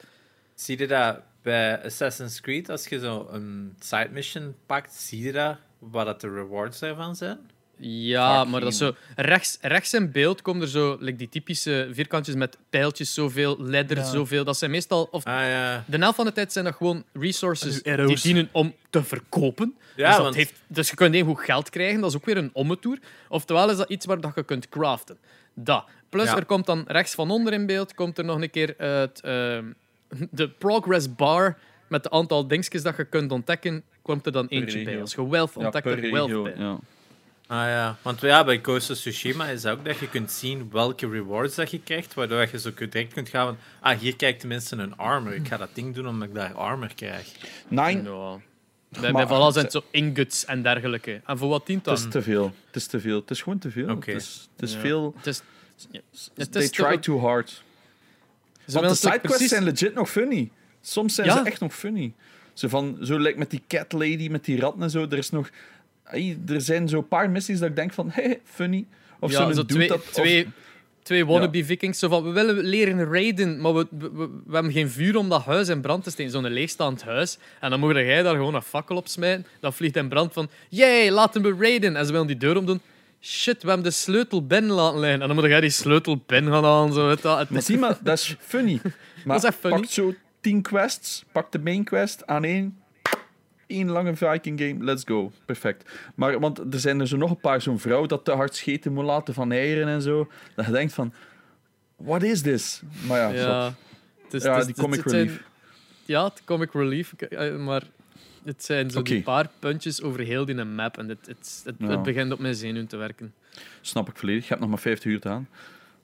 Zie je dat bij Assassin's Creed, als je zo een side mission pakt, zie je dat, wat de rewards daarvan zijn? Ja, maar dat is zo... Rechts, rechts in beeld komen er zo like die typische vierkantjes met pijltjes, zoveel, ledder, zoveel. Dat zijn meestal... Of, ah, ja. De helft van de tijd zijn dat gewoon resources die dienen om te verkopen. Ja, dus, dat heeft, dus je kunt één goed geld krijgen, dat is ook weer een ommetoer. Oftewel is dat iets waar dat je kunt craften. Dat. Plus, er komt dan rechts van onder in beeld komt er nog een keer het, uh, de progress bar met het aantal dingetjes dat je kunt ontdekken, komt er dan eentje bij. Als je wealth ontdekt, er wealth bij. Ja. Ah ja, want ja, bij Ghost of Tsushima is dat ook dat je kunt zien welke rewards dat je krijgt, waardoor je zo direct kunt gaan van, ah, hier krijgt tenminste een armor. Ik ga dat ding doen omdat ik daar armor krijg. Nine, Ja. Bij, Maar- bij Valhalla zijn het zo ingots en dergelijke. En voor wat dient het dat? is te veel. Het is te veel. Het is gewoon te veel. Oké. Het is, het is Ja. veel... Het is, het They try too hard. ze Want de sidequests precies- zijn legit nog funny. Soms zijn Ja. ze echt nog funny. Zo, van, zo lijkt met die cat lady, met die ratten en zo. Er, is nog, Er zijn zo'n paar missies dat ik denk van, hé, funny. Of ja, zo'n zo twee, dat... of- twee, twee wannabe vikings. Zo van, we willen leren raiden, maar we, we, we- we hebben geen vuur om dat huis in brand te steken. Zo'n leegstaand huis. En dan mocht jij daar gewoon een fakkel op smijten. Dan vliegt in brand van, yay, laten we raiden. En ze willen die deur omdoen. Shit, we hebben de sleutel binnen laten liggen. En dan moet jij die sleutel binnen gaan halen. Zo, weet dat. Het Maar is- zie maar, dat is funny. Maar is echt funny. pak zo tien quests, pak de main quest aan één. Eén lange Viking game, let's go. Perfect. Maar, want er zijn er zo nog een paar, zo'n vrouw dat te hard scheten moet laten van eieren en zo. Dat je denkt van, what is this? Maar ja, Ja, zot. het is- ja het is- die comic zijn- relief. Ja, het comic relief. ik- Maar het zijn zo die paar puntjes over heel die map. En het, het, het, Ja. het begint op mijn zenuwen te werken. Snap ik volledig. Je hebt nog maar 50 uur te aan.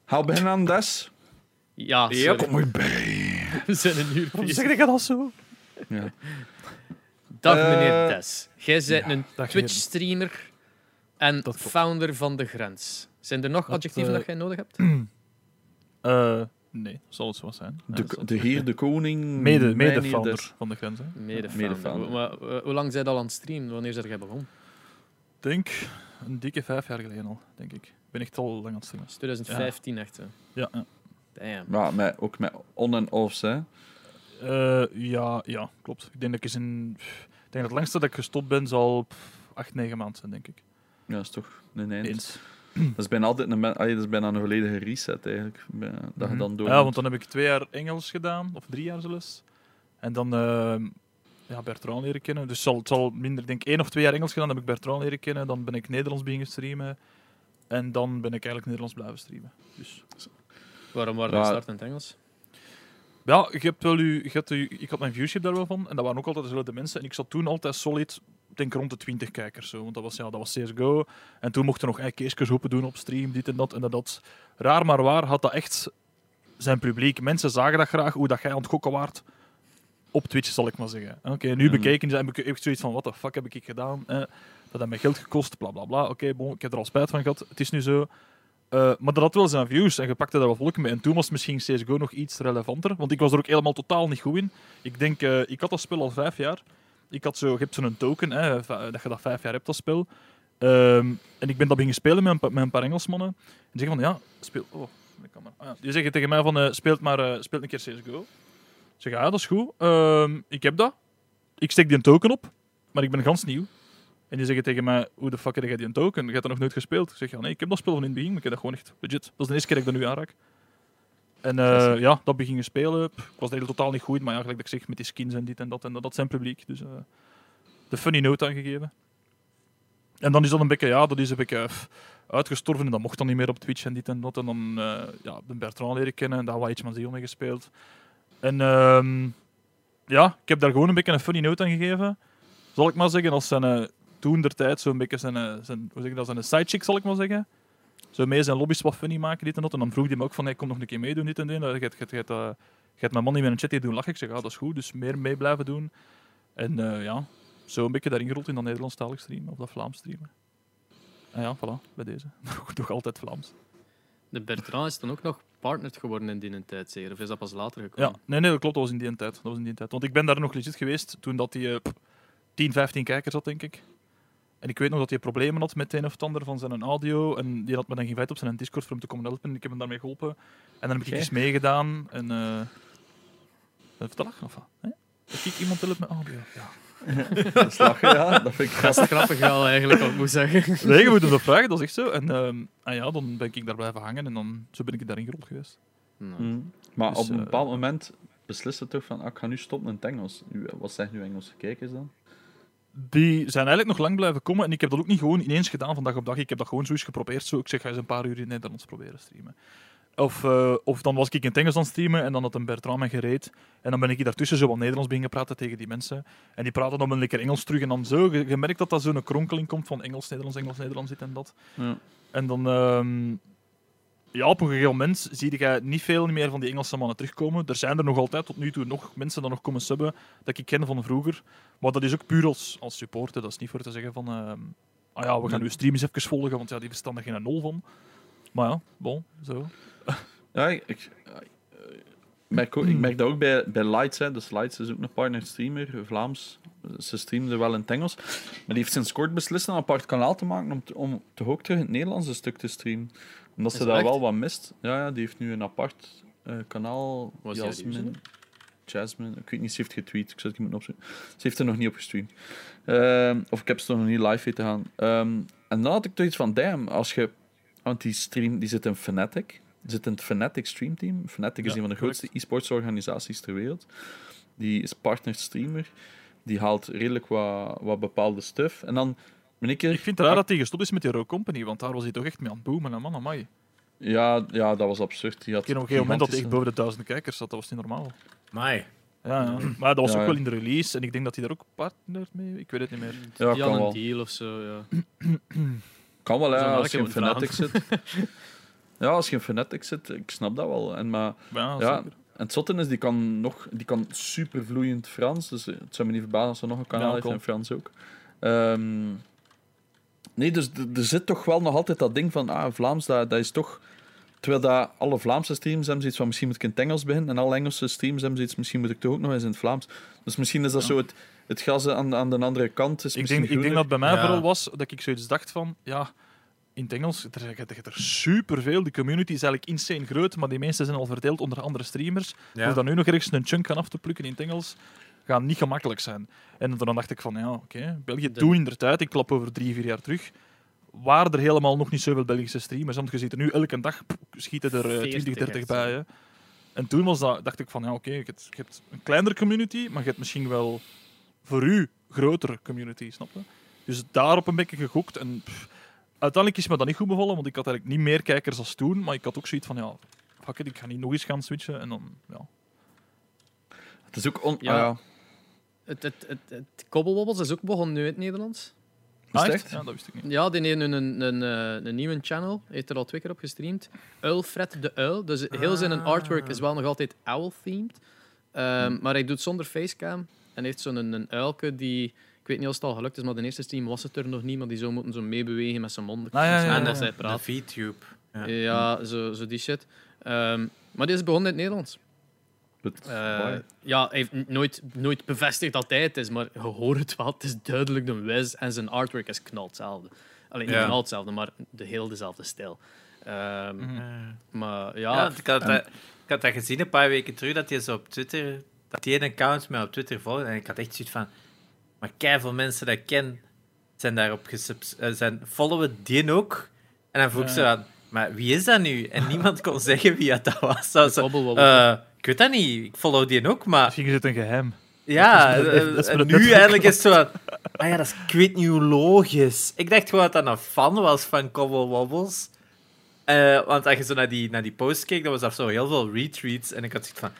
Hou aan des. Ja. Kom maar bij. we zijn een uur Waarom bezig. zeg je dat zo? Ja. Dag Eh, meneer Des. Jij bent ja, een Twitch-streamer en founder van De Grens. Zijn er nog Dat, adjectieven eh, dat jij nodig hebt? Eh, nee, zal het zo zijn. Ja, De, heer, de koning. Mede, mede van de grens. hè. Mede-founder. mede-founder. Maar, eh, hoe lang zijn al aan het streamen? Wanneer zijn jij begonnen? denk een dikke vijf jaar geleden al, denk ik. Ik ben echt al lang aan het streamen. Dat is 2015 echt. Zo. Ja, ja. Damn. Ja, met, ook met on- en offs, hè. Eh, ja, ja, klopt. Ik denk dat ik eens in... Ik denk dat het langste dat ik gestopt ben zal pff, acht, negen maanden zijn, denk ik. Ja, dat is toch een eind. Eens. Dat is bijna altijd een, allee, dat is bijna een volledige reset, eigenlijk. Bij- Dat je Mhm. dan door Ja, want dan heb ik twee jaar Engels gedaan, of drie jaar zelfs. En dan ehm, ja, Bertrand leren kennen. Dus zal, het zal minder, denk ik, één of twee jaar Engels gedaan, dan heb ik Bertrand leren kennen. Dan ben ik Nederlands beginnen streamen. En dan ben ik eigenlijk Nederlands blijven streamen. Dus Waarom waren Ja. we start in het Engels? Ja, je hebt wel u, je hebt ik had mijn viewership daar wel van. En dat waren ook altijd dezelfde mensen. En ik zat toen altijd solid, ik denk rond de 20 kijkers. Zo. Want dat was, ja, dat was CSGO. En toen mochten nog cases open doen op stream, dit en dat. En dat, dat. Raar maar waar had dat echt zijn publiek. Mensen zagen dat graag, hoe dat jij aan het gokken waart. Op Twitch, zal ik maar zeggen. Oké, nu Mhm. bekeken ze, heb ik zoiets van, wat de fuck heb ik gedaan? Eh, dat heeft mij geld gekost, bla bla bla. Oké, bon, ik heb er al spijt van gehad. Het is nu zo. Eh, maar dat had wel zijn views en je pakte daar wel volk mee. En toen was misschien CSGO nog iets relevanter, want ik was er ook helemaal totaal niet goed in. Ik denk, eh, ik had dat spel al vijf jaar. Ik had zo, je hebt zo'n token, hè, dat je dat vijf jaar hebt, dat spel. Ehm, en ik ben dat beginnen spelen met een, met een paar Engelsmannen. En zeggen van, ja, speel... Oh, de camera. Ah, ja. Die zeggen tegen mij van, eh speelt maar speelt een keer CSGO. Ik zeg, ja, dat is goed. Ehm, ik heb dat. Ik steek die een token op, maar ik ben gans nieuw. En die zeggen tegen mij, hoe de fuck heb jij die een token? Je hebt dat nog nooit gespeeld. Ik zeg, ja, nee, ik heb dat spel van in het begin, maar ik heb dat gewoon echt legit. Dat is de eerste keer dat ik dat nu aanraak. En eh, ja, dat begin spelen. Pff, Ik was er totaal niet goed, maar ja, gelijk dat ik zeg, met die skins en dit en dat en dat, dat zijn publiek. Dus eh, de funny note aangegeven. En dan is dat een beetje, ja, dat is een beetje uitgestorven en dat mocht dan niet meer op Twitch en dit en dat. En dan eh ja, de Bertrand leren kennen en daar wat iets van ziel mee gespeeld. En ehm, ja, ik heb daar gewoon een beetje een funny note aan gegeven. Zal ik maar zeggen, als zijn toen der tijd zo'n beetje zijn, eh, zijn, hoe zeg ik dat, zijn sidechick, zal ik maar zeggen. Zo mee zijn lobby's wat funny maken, dit en dat. En dan vroeg hij me ook van, hey, kom nog een keer meedoen, dit en dit. Je hebt- eh, mijn man niet met een chat hier doen lachen. Ik zeg, ja, dat is goed, dus meer mee blijven doen. En eh, ja, zo een beetje daarin gerold in dat Nederlandstalig streamen, of dat Vlaams streamen. En ja, voilà, bij deze. Nog- Nog altijd Vlaams. De Bertrand is dan ook nog partnered geworden in die tijd, zeker? Of is dat pas later Ja, gekomen? nee, nee, dat klopt. Dat was in die tijd. Dat was in die tijd. Want ik ben daar nog legit geweest toen dat hij eh, pff, 10, 15 kijkers had, denk ik. En ik weet nog dat hij problemen had met een of het ander van zijn audio. En die had me dan gevraagd op zijn Discord voor hem te komen helpen. En ik heb hem daarmee geholpen. En dan heb ik iets meegedaan. En... eh Even te lachen, of wat? Hè? Dat ik iemand helpt met audio. Ja. Dat is lachen, ja. Dat vind ik is grappig wel, eigenlijk, wat ik moet zeggen. Nee, je moet hem dat vragen. Dat is echt zo. En ehm, ah ja, dan ben ik daar blijven hangen. En dan, zo ben ik daarin gerold geweest. Nou, Mm. Maar Dus, op een eh, bepaald moment beslissen toch van, ah, ik ga nu stoppen in het Engels. Nu, Wat zeggen nu Engelse kijkers dan? Die zijn eigenlijk nog lang blijven komen. En ik heb dat ook niet gewoon ineens gedaan van dag op dag. Ik heb dat gewoon zoiets geprobeerd. Zo, ik zeg, ga eens een paar uur in Nederlands proberen streamen. Of, eh, of dan was ik in het Engels aan het streamen en dan had een Bertrand me gereed. En dan ben ik daartussen zo wat Nederlands beginnen praten tegen die mensen. En die praten dan een lekker Engels terug. En dan zo, je, je merkt dat dat zo'n kronkeling komt van Engels, Nederlands, Engels, Nederlands, dit en dat. Ja. En dan, ehm, ja, op een gegeven moment zie je niet veel meer van die Engelse mannen terugkomen. Er zijn er nog altijd tot nu toe nog mensen die nog komen subben dat ik ken van vroeger. Maar dat is ook puur als, als supporter. Dat is niet voor te zeggen van, ehm, ah ja, we gaan uw stream eens even volgen, want ja, die verstaan er geen nul van. Maar ja, bon, zo. Ja, ik, ik, eh, merk, ook, ik merk dat ook bij, bij Lights. Hè. Dus Lights is ook een partner streamer, Vlaams. Ze streamde wel in het Engels. Maar die heeft sinds kort beslist een apart kanaal te maken om, te- om toch ook terug in het Nederlands een stuk te streamen. Omdat ze daar wel wat mist. Ja, ja, die heeft nu een apart eh, kanaal. Was Jasmine. Jasmine. Ik weet niet, ze heeft getweet. Ik zou het moeten opzoeken. Ze heeft er nog niet op gestreamd. Ehm, of ik heb ze nog niet live weten gaan. Ehm, en dan had ik toch iets van, damn, als je... Want die stream die zit in Fnatic. Die zit in het Fnatic streamteam. Fnatic is Ja, een van de grootste e-sports organisaties ter wereld. Die is partner streamer. Die haalt redelijk wat, wat bepaalde stuff. En dan ik er... Ik vind het raar dat hij gestopt is met die Row Company, want daar was hij toch echt mee aan het boomen. En man, amai. Ja, ja, dat was absurd. Die had Ik ken op een gegeven moment dat hij echt boven de duizend kijkers zat. Dat was niet normaal. Mai. Ja, ja. Maar dat was Ja, ook ja. wel in de release. En ik denk dat hij daar ook partner mee... Ik weet het niet meer. Ja, Die kan wel. een deal of zo, ja. Kan wel, maar als je in Fnatic zit. Ja, als je in Fnatic zit, ik snap dat wel. En, maar Ja, zeker. en het zotte is, die kan, nog, die kan super vloeiend Frans. Dus het zou me niet verbazen als er nog een kanaal Ja, heeft cool. in Frans ook. Ehm, nee, dus er zit toch wel nog altijd dat ding van, ah, Vlaams, dat, dat is toch... Terwijl dat alle Vlaamse streams hebben zoiets van, misschien moet ik in het Engels beginnen. En alle Engelse streams hebben zoiets, misschien moet ik toch ook nog eens in het Vlaams. Dus misschien is dat Ja. zo het, het gas aan, aan de andere kant. Is Ik denk, ik denk dat bij mij Ja. vooral was dat ik zoiets dacht van... Ja, in het Engels er, er, er superveel. Die community is eigenlijk insane groot, maar die mensen zijn al verdeeld onder andere streamers. Ja. Om daar nu nog ergens een chunk aan af te plukken in het Engels, gaat niet gemakkelijk zijn. En dan dacht ik van, ja, oké, België, De- toen in der tijd, ik klap over drie, vier jaar terug, waren er helemaal nog niet zoveel Belgische streamers. Want je ziet er nu elke dag, schieten er eh, 20, 40 30 echt, bij. Hè. En toen was dat, dacht ik van, ja, oké, je, hebt- je hebt een kleinere community, maar je hebt misschien wel voor u grotere community, snap je? Dus daarop een beetje gegokt. En pff, uiteindelijk is me dat niet goed bevallen, want ik had eigenlijk niet meer kijkers als toen, maar ik had ook zoiets van, ja, fuck it, ik ga niet nog eens gaan switchen. En dan, ja. Het is ook... On, Ja. ah, ja. Het, het, het, het Kobbelwobbels is ook begonnen nu in het Nederlands. Ah, echt? Ja, dat wist ik niet. Ja, die heeft nu een, een, een, een nieuwe channel. Hij heeft er al twee keer op gestreamd. Uilfred de Uil. Dus heel zijn Ah. artwork is wel nog altijd owl-themed. Ehm, Maar hij doet zonder facecam. En heeft zo'n een, een uilke die... Ik weet niet of het al gelukt is, maar de eerste stream was het er nog niet. Maar die zou moeten zo meebewegen met zijn mond. Ah, ja, ja, en dat ja. hij De praat. VTube. Ja. Ja, zo, zo die shit. Ehm, maar die is begonnen in het Nederlands. But Eh, ja, hij heeft nooit, nooit bevestigd dat hij het is, maar je hoort het wel. Het is duidelijk de Wiz en zijn artwork is knal hetzelfde. Alleen niet Ja. knal hetzelfde, maar de heel dezelfde stijl. Ehm, Mhm. Maar Ja, ja, ik, had dat, ik had dat gezien een paar weken terug, dat hij zo op Twitter, dat hij een account mij op Twitter volgde. En ik had echt zoiets van, maar keiveel mensen dat ik ken, zijn daarop gesubs, eh, zijn followen die ook. En dan vroeg ze aan, maar wie is dat nu? En niemand kon zeggen wie dat was. Zo, eh, ik weet dat niet, ik follow die ook, maar Misschien is het een geheim. ja, Dat is- eh, dat is nu eigenlijk is het zo van, ah ja, dat is, ik weet niet hoe logisch. Ik dacht gewoon dat dat een fan was van Cobble Wobbles. Eh, want als je zo naar die, naar die post keek, dan was dat zo heel veel retweets. En ik had zoiets van,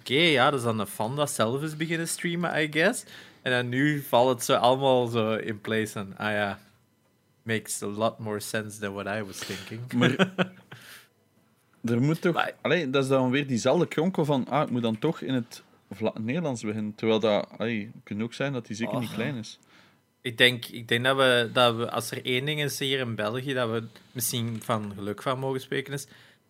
oké, ja, dat is dan een fan dat zelf is beginnen streamen, I guess. En dan nu valt het zo allemaal zo in place. En, ah ja, makes a lot more sense than what I was thinking. Maar er moet toch... Maar- Allee, dat is dan weer diezelfde kronkel van, ah, ik moet dan toch in het Vla- Nederlands beginnen. Terwijl dat... Allee, het kan ook zijn dat die zeker niet Oh. klein is. Ik denk, ik denk dat, we, dat we, als er één ding is hier in België, dat we misschien van geluk van mogen spreken, is.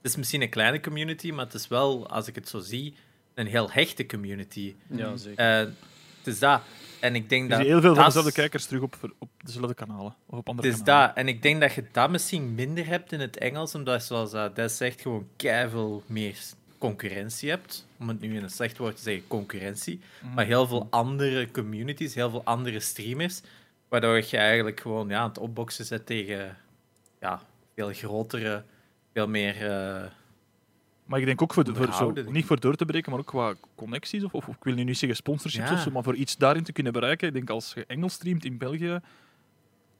Het is misschien een kleine community, maar het is wel, als ik het zo zie, een heel hechte community. ja, zeker. Eh, het is dat. En ik denk dat. heel veel van dezelfde kijkers terug op, op dezelfde kanalen. Of op andere is kanalen. dat. En ik denk dat je dat misschien minder hebt in het Engels, omdat, zoals dat Des zegt, gewoon keiveel meer concurrentie hebt. Om het nu in een slecht woord te zeggen, concurrentie. Mhm. Maar heel veel andere communities, heel veel andere streamers, waardoor je eigenlijk gewoon ja, aan het opboksen zet tegen ja, veel grotere, veel meer... eh, Maar ik denk ook voor, de- voor zo, niet voor door te breken, maar ook qua connecties. Of, of ik wil nu niet zeggen sponsorships Ja. of zo, maar voor iets daarin te kunnen bereiken. Ik denk als je Engels streamt in België,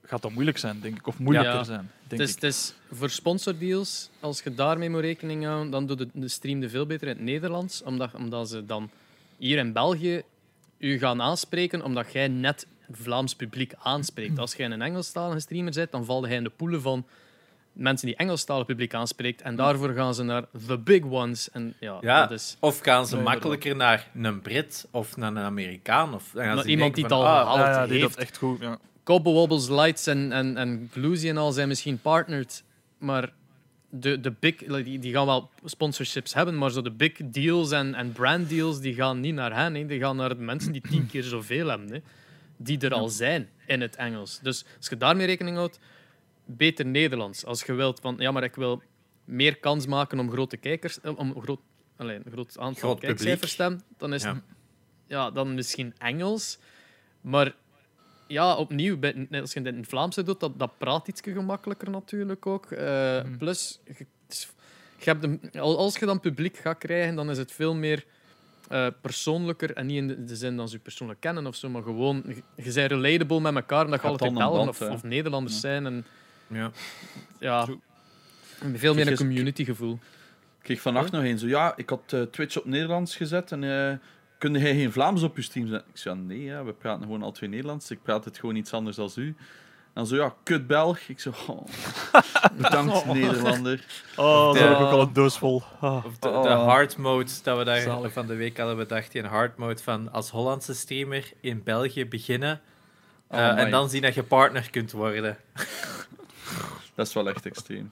gaat dat moeilijk zijn, denk ik. Of moeilijker Ja. zijn, Het denk is, ik. het is voor sponsordeals, als je daarmee moet rekening houden, dan doet de, de stream veel beter in het Nederlands. Omdat, omdat ze dan hier in België u gaan aanspreken, omdat jij net Vlaams publiek aanspreekt. Als jij een Engelstalige streamer bent, dan valt hij in de poelen van mensen die Engelstalig publiek aanspreekt. En daarvoor gaan ze naar the big ones. En ja, Ja, dat is... of gaan ze makkelijker naar een Brit of naar een Amerikaan? Of dan gaan Maar ze iemand die het al ah, ja, ja, die heeft. dat echt goed. Ja. Cobble Wobbles Lights en, en, en Gluzy en al zijn misschien partnered, maar de, de big, die, die gaan wel sponsorships hebben, maar zo de big deals en, en brand deals die gaan niet naar hen. Hè. Die gaan naar de mensen die tien keer zoveel hebben, hè, die er al zijn in het Engels. Dus als je daarmee rekening houdt, beter Nederlands. Als je wilt van, ja, maar ik wil meer kans maken om grote kijkers, eh, om groot, allee, een groot aantal Groot kijkcijfers te hebben, dan is Ja. het ja, dan misschien Engels. Maar ja, opnieuw, net als je het in het Vlaams doet, dat, dat praat iets gemakkelijker natuurlijk ook. Eh, Plus, je, hebt al- als je dan publiek gaat krijgen, dan is het veel meer eh, persoonlijker. En niet in de, de zin dat ze je persoonlijk kennen of zo, maar gewoon, je, je bent relatable met elkaar. En dat je altijd Belgen of, of Nederlanders zijn. En Ja. ja, veel meer een community gevoel. Ik kreeg vannacht nog een zo, ja, ik had eh, Twitch op Nederlands gezet en eh kunde jij geen Vlaams op je stream zetten? Ik zei, nee, ja, we praten gewoon al twee Nederlands. Ik praat het gewoon iets anders dan u. En zo, ja, kut Belg. Ik zo, oh, bedankt Nederlander. Oh, daar heb ik ook al een doos vol. Ah. Of de, Oh. de hard mode dat we daar Zalig. van de week hadden bedacht. Die hard mode van als Hollandse streamer in België beginnen. Oh, eh, en dan zien dat je partner kunt worden. Dat is wel echt extreem.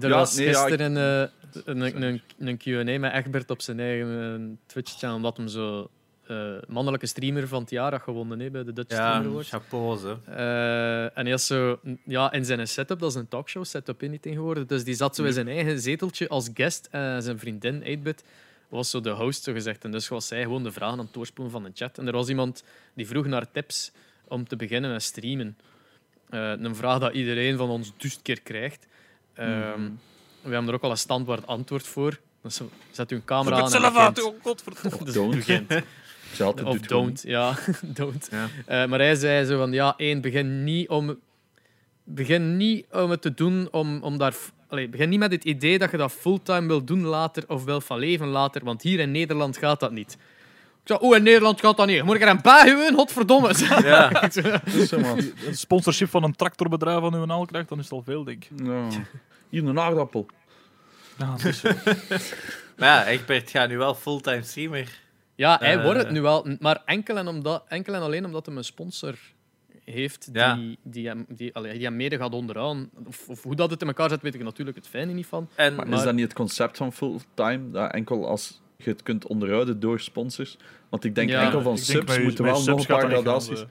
Er Ja, was nee, ja, gisteren eh, een, een, een Q&A met Egbert op zijn eigen eh, Twitch-channel, omdat hem zo eh, mannelijke streamer van het jaar had gewonnen hè, bij de Dutch Ja, Streamer Awards. chapeau ze. Eh, en hij is zo, ja, in zijn setup, dat is een talkshow setup in niet tegenwoordig, dus die zat zo in zijn eigen zeteltje als guest. en zijn vriendin, 8-bit, was zo de host, zo gezegd. En dus was zij gewoon de vragen aan het doorspoelen van de chat. En er was iemand die vroeg naar tips om te beginnen met streamen. Eh, een vraag dat iedereen van ons duizend keer krijgt. Ehm, We hebben er ook al een standaard antwoord voor. Dus zet uw camera aan. zelf begint. uit, oh godverdomme. Dus Don't. begint. Of don't, ja. don't. Ja. Eh, maar hij zei zo van, ja, één, begin niet om... Begin niet om het te doen om, om daar... Allee, begin niet met het idee dat je dat fulltime wil doen later of wil van leven later, want hier in Nederland gaat dat niet. Ik zei, oh, in Nederland gaat dat niet. Moet ik er een bijhuwen? Godverdomme. Ja. Zo, man. Een sponsorship van een tractorbedrijf aan uw naal krijgt, dan is het al veel, denk ik. Ja. Hier een aardappel. Ja, dus, Maar ja, Egbert gaat nu wel fulltime streamer. Ja, hij Eh. wordt het nu wel, maar enkel en, omdat, enkel en alleen omdat hij een sponsor heeft die, Ja. die, hem, die, allee, die hem mede gaat onderhouden. Of, of hoe dat het in elkaar zit, weet ik natuurlijk het fijne niet van. En Maar, Maar- is dat niet het concept van fulltime? Dat enkel als je het kunt onderhouden door sponsors? Want ik denk Ja, enkel van subs moeten wel nog subs een paar gradaties.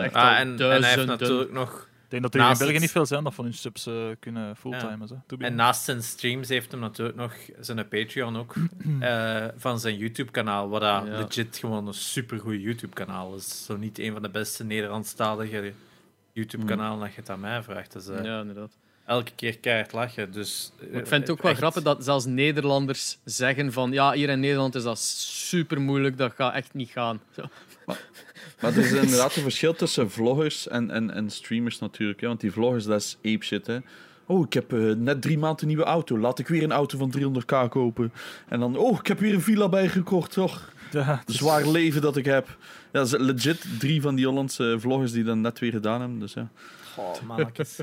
echt ah, en, en hij heeft natuurlijk nog... Ik denk dat er in België niet veel zijn dat van hun subs eh, kunnen fulltime. Ja. En naast zijn streams heeft hem natuurlijk nog zijn Patreon ook eh, van zijn YouTube-kanaal, wat dat Ja. legit gewoon een supergoed YouTube-kanaal is. Zo niet een van de beste Nederlandstalige YouTube-kanalen dat je het aan mij vraagt. Dus Ja, inderdaad. Elke keer keihard lachen. Dus, eh, Maar ik vind het ook wel echt- grappig dat zelfs Nederlanders zeggen van ja, hier in Nederland is dat super moeilijk, dat gaat echt niet gaan. Zo. Maar er is inderdaad een verschil tussen vloggers en, en, en streamers natuurlijk. Hè? Want die vloggers, dat is ape shit. Hè? Oh, ik heb eh, net drie maanden een nieuwe auto. Laat ik weer een auto van 300k kopen. En dan, oh, ik heb weer een villa bijgekocht. Toch, Ja, is- zwaar leven dat ik heb. Ja, dat is legit drie van die Hollandse vloggers die dat net weer gedaan hebben. Dus ja. Goh, mannetjes.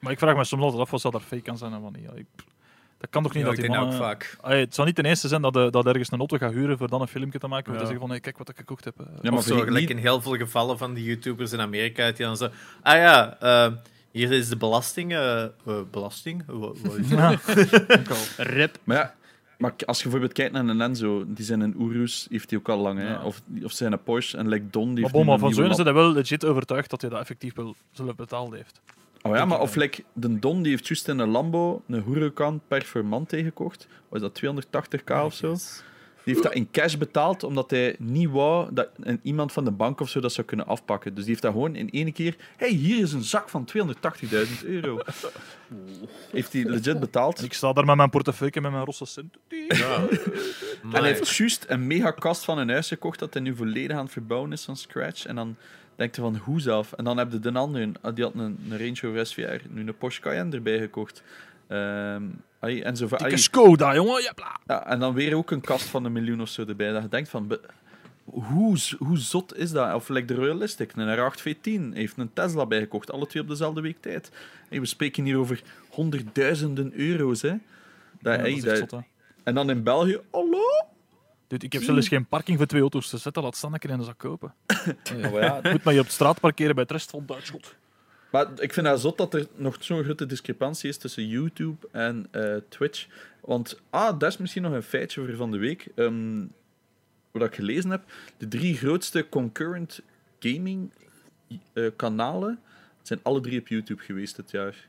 Maar ik vraag me soms altijd af wat zou daar fake aan zijn en wat niet. Ja, ik- dat kan toch niet Ja, dat ik die denk ook mannen... vaak. Allee, het zou niet ten eerste zijn dat, de, dat ergens een auto gaat huren voor dan een filmpje te maken. Waar Ja. ze zeggen van, hey, kijk wat ik gekocht heb. eh. Ja, of zo, vergeet gelijk niet- in heel veel gevallen van die YouTubers in Amerika, die dan zo... Ah ja, eh, hier is de belasting. eh, eh, belasting? Wat, wat is dat? Ja, ook al. Rip. Maar ja, maar als je bijvoorbeeld kijkt naar een Enzo, die zijn een Urus, heeft hij ook al lang. Hè? Ja. Of, of zijn een Porsche en like Don, die Maar heeft maar een van zo'n is hij wel legit overtuigd dat hij dat effectief wel zelf betaald heeft. Oh ja, maar ik of like, de Don die heeft juist in een Lambo een Huracan Performante gekocht. Was dat 280k of zo? Die heeft dat in cash betaald, omdat hij niet wou dat een, iemand van de bank of zo dat zou kunnen afpakken. Dus die heeft dat gewoon in één keer... hey, hier is een zak van 280.000 euro. heeft hij legit betaald. Ik sta daar met mijn portefeuille en met mijn rosse cent. En hij heeft juist een mega kast van een huis gekocht dat hij nu volledig aan het verbouwen is van scratch. En dan denkt hij van, hoe zelf? En dan heb je de andere, ah, die had een, een Range Rover SVR, nu een Porsche Cayenne erbij gekocht. Ehm, ai, en zo van, ai, Skoda, jongen. Ja, bla. ja, en dan weer ook een kast van een miljoen of zo erbij. Dat je denkt van, hoe, hoe zot is dat? Of like de Realistic, een R8 V10, heeft een Tesla bijgekocht, alle twee op dezelfde week tijd. Hey, we spreken hier over honderdduizenden euro's, hè. Dat, Ja, dat hey, is dat- echt zot, hè. en dan in België, hallo? Dude, ik heb zelfs geen parking voor twee auto's te zetten. Laat staan dat ik er een zou kopen. Oh, ja. Moet maar je op de straat parkeren bij het rest van Duitsland. Maar ik vind het zot dat er nog zo'n grote discrepantie is tussen YouTube en eh, Twitch. Want, ah, dat is misschien nog een feitje voor van de week. Ehm, wat ik gelezen heb, de drie grootste concurrent gaming eh, kanalen zijn alle drie op YouTube geweest dit jaar.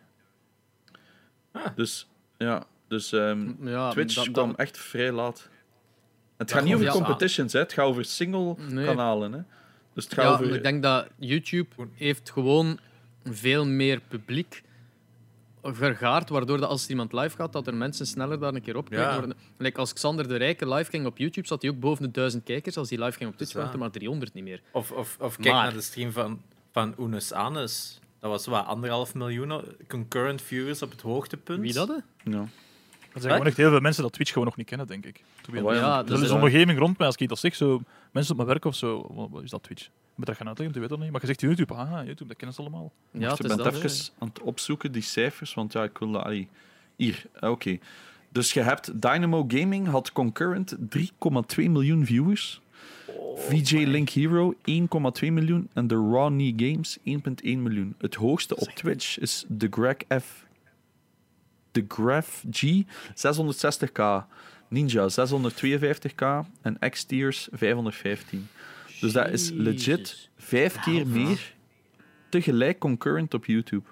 Ah. Dus, ja, dus ehm, Ja, Twitch kwam echt vrij laat. Het Ja, gaat niet over ja. competitions, hè. het gaat over single Nee. kanalen. Hè. Dus het gaat Ja, over... ik denk dat YouTube heeft gewoon veel meer publiek vergaard, waardoor dat als iemand live gaat, dat er mensen sneller daar een keer op kijken. Ja. Worden. Like als Xander de Rijke live ging op YouTube, zat hij ook boven de duizend kijkers. Als hij live ging op Twitch, waren er maar 300 niet meer. Of, of, of kijk Maar- naar de stream van, van Unus Anus. Dat was wat, anderhalf miljoen concurrent viewers op het hoogtepunt. Wie dat? hè? Ja. Er zijn gewoon echt heel veel mensen dat Twitch gewoon nog niet kennen, denk ik. Oh, honest. ja, dat er is waar. een omgeving rond mij, als ik dat zeg, zo, mensen op mijn werk of zo, wat, is dat Twitch? Ik moet dat gaan uitleggen, die weten dat niet. Maar je zegt YouTube, ah, YouTube, dat kennen ze allemaal. Ja, Ja, het ik is ben dat. even aan het opzoeken, die cijfers, want ja, ik wil dat... allee, Hier, ah, oké. Dus je hebt Dynamo Gaming had concurrent 3,2 miljoen viewers. VJ Link Hero 1,2 miljoen en de Raw Knee Games 1,1 miljoen. Het hoogste op Twitch is de Greg F. De Graph G 660k, Ninja 652k en X-Tiers 515. Dus dat is legit Jezus. vijf keer meer tegelijk concurrent op YouTube.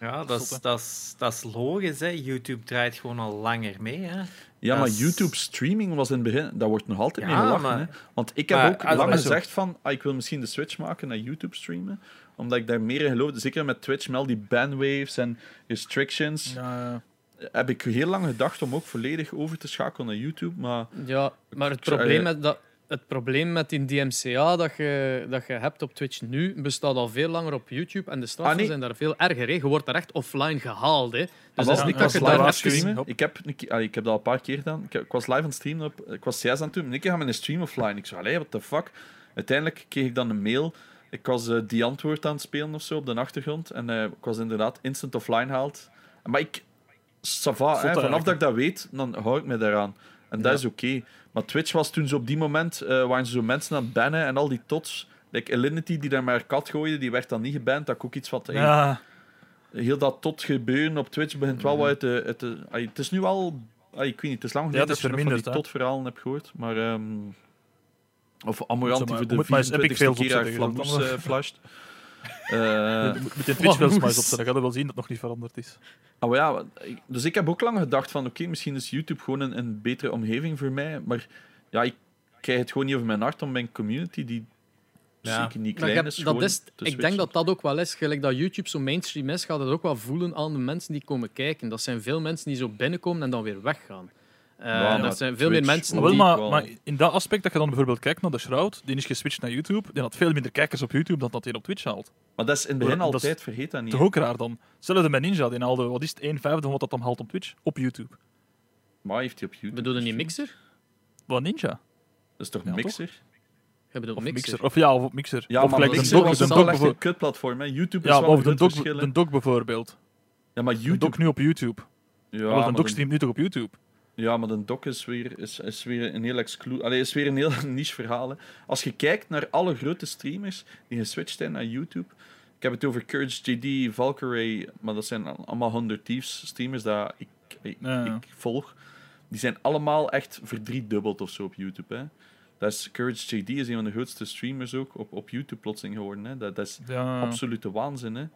Ja, dat is, dat, is, dat is logisch. Hè. YouTube draait gewoon al langer mee. Hè. Ja, Dat maar is- YouTube streaming was in het begin, dat wordt nog altijd Ja, mee gelachen. maar- Hè? Want ik heb maar ook lang gezegd van, ah, ik wil misschien de switch maken naar YouTube streamen, omdat ik daar meer in geloof. Zeker met Twitch, met al die banwaves en restrictions, Ja, heb ik heel lang gedacht om ook volledig over te schakelen naar YouTube, maar Ja, maar het probleem, eh. met dat, het probleem met die DMCA dat je, dat je hebt op Twitch nu, bestaat al veel langer op YouTube. En de straffen Ah, nee. zijn daar veel erger. Hè. Je wordt daar echt offline gehaald. Hè. Dus Ah, dat is niet ik dat je daar even... streamen. Ik heb, allee, ik heb dat al een paar keer gedaan. Ik, ik was live aan het streamen. Op, ik was CS aan het doen. En ik ga mijn stream offline. Ik zei, allee, what the fuck. Uiteindelijk kreeg ik dan een mail. Ik was eh, die antwoord aan het spelen of zo op de achtergrond. En eh, ik was inderdaad instant offline gehaald. Maar ik... Ça va, hè, vanaf dat ik dat weet, dan hou ik me daaraan. En dat Ja. is oké. Maar Twitch was toen zo op die moment... eh waren ze zo mensen aan het bannen en al die tots... Like Alinity die daar maar kat gooide, die werd dan niet geband. Dat ik ook iets hey, ja. heel dat tot gebeuren op Twitch begint wel wat uit de... Uit het is nu al... ik weet niet, het is lang Ja, geleden is dat van die verminderd, hè. tot-verhalen hebt gehoord. Maar... ehm, of Amorant die maar- voor de moet maar eens Epic 24e Fails keer zult eh, flasht. Eh, Met de Twitch wel maar eens opzetten, dan ga je wel zien dat het nog niet veranderd is. ah, maar ja, dus ik heb ook lang gedacht van... Oké, misschien is YouTube gewoon een, een betere omgeving voor mij. Maar ja, ik krijg het gewoon niet over mijn hart om mijn community, die Ja. zeker niet je klein is, dat gewoon is te ik denk dat dat ook wel is. Gelijk dat YouTube zo mainstream is, gaat het ook wel voelen aan de mensen die komen kijken. Dat zijn veel mensen die zo binnenkomen en dan weer weggaan. Eh, Ja, dat zijn veel meer Twitch- mensen Maar, wel, die... maar, wel- maar in dat aspect dat je dan bijvoorbeeld kijkt naar de Shroud, die is geswitcht naar YouTube, die had veel minder kijkers op YouTube dan dat hij op Twitch haalt. Maar dat is in het begin Dat is altijd, vergeet dat niet. Toch ook raar dan. Hetzelfde met Ninja, die haalde, wat is het, 1 vijfde van wat dat dan haalt op Twitch, op YouTube. Maar heeft hij op YouTube... Bedoel je niet? Mixer? Wat Ninja? Dat is toch Ja, een toch? mixer? Je bedoelt Of Mixer. Mixer. Of ja, of op Mixer. Ja, of maar gelijk de Mixer was de wel Dog echt een bijvoorbeeld. kutplatform. hè. YouTube Ja, is wel of een de groot Dog, verschil. hè. de Dog bijvoorbeeld. Ja, maar De YouTube... Dog nu op YouTube. Ja, Ja, maar de Dog de- streamt nu toch op YouTube. Ja, maar de doc is weer, is, is weer een heel exclu Allee, is weer een heel niche verhaal. hè. Als je kijkt naar alle grote streamers die geswitcht zijn naar YouTube. Ik heb het over Courage JD, Valkyrie, maar dat zijn allemaal 100 Thieves streamers dat ik, ik, Ja, ja. ik volg. Die zijn allemaal echt verdriedubbeld of zo op YouTube. Hè. Dat is, Courage JD is een van de grootste streamers ook op, op YouTube plotseling geworden. Hè. Dat, dat is Ja. absolute waanzin. Hè.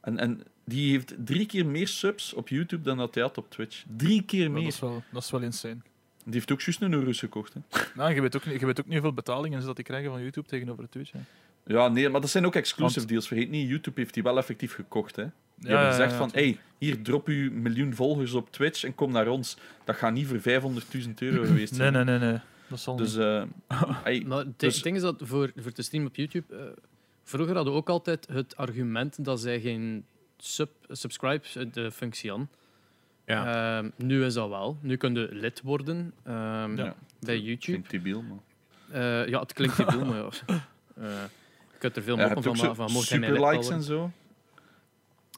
En, en die heeft drie keer meer subs op YouTube dan dat hij had op Twitch. Drie keer Ja, dat, meer. is wel, dat is wel insane. Die heeft ook juist een Urus gekocht. Hè. Nou, je, weet ook, niet- je weet ook niet hoeveel betalingen ze dat die krijgen van YouTube tegenover Twitch. Hè. Ja, nee, maar dat zijn ook exclusive Want- deals. Vergeet niet, YouTube heeft die wel effectief gekocht. Hè. Die Ja, hebben ja, gezegd ja, van, hey, hier drop u een miljoen volgers op Twitch en kom naar ons. Dat gaat niet voor 500.000 euro geweest Nee, zijn. nee, nee, nee. Dat zal Dus, niet. eh, hey, Maar het Dus- ding is dat voor, voor te streamen op YouTube. eh, vroeger hadden we ook altijd het argument dat zij geen sub, subscribe-functie hadden. Ja. Ehm, nu is dat wel. Nu kun je lid worden ehm, Ja. bij YouTube. klinkt debiel, maar... Eh, ja, het klinkt debiel, maar ja. Eh, je kunt er veel moppen ook van maken. Van, superlikes worden. en zo.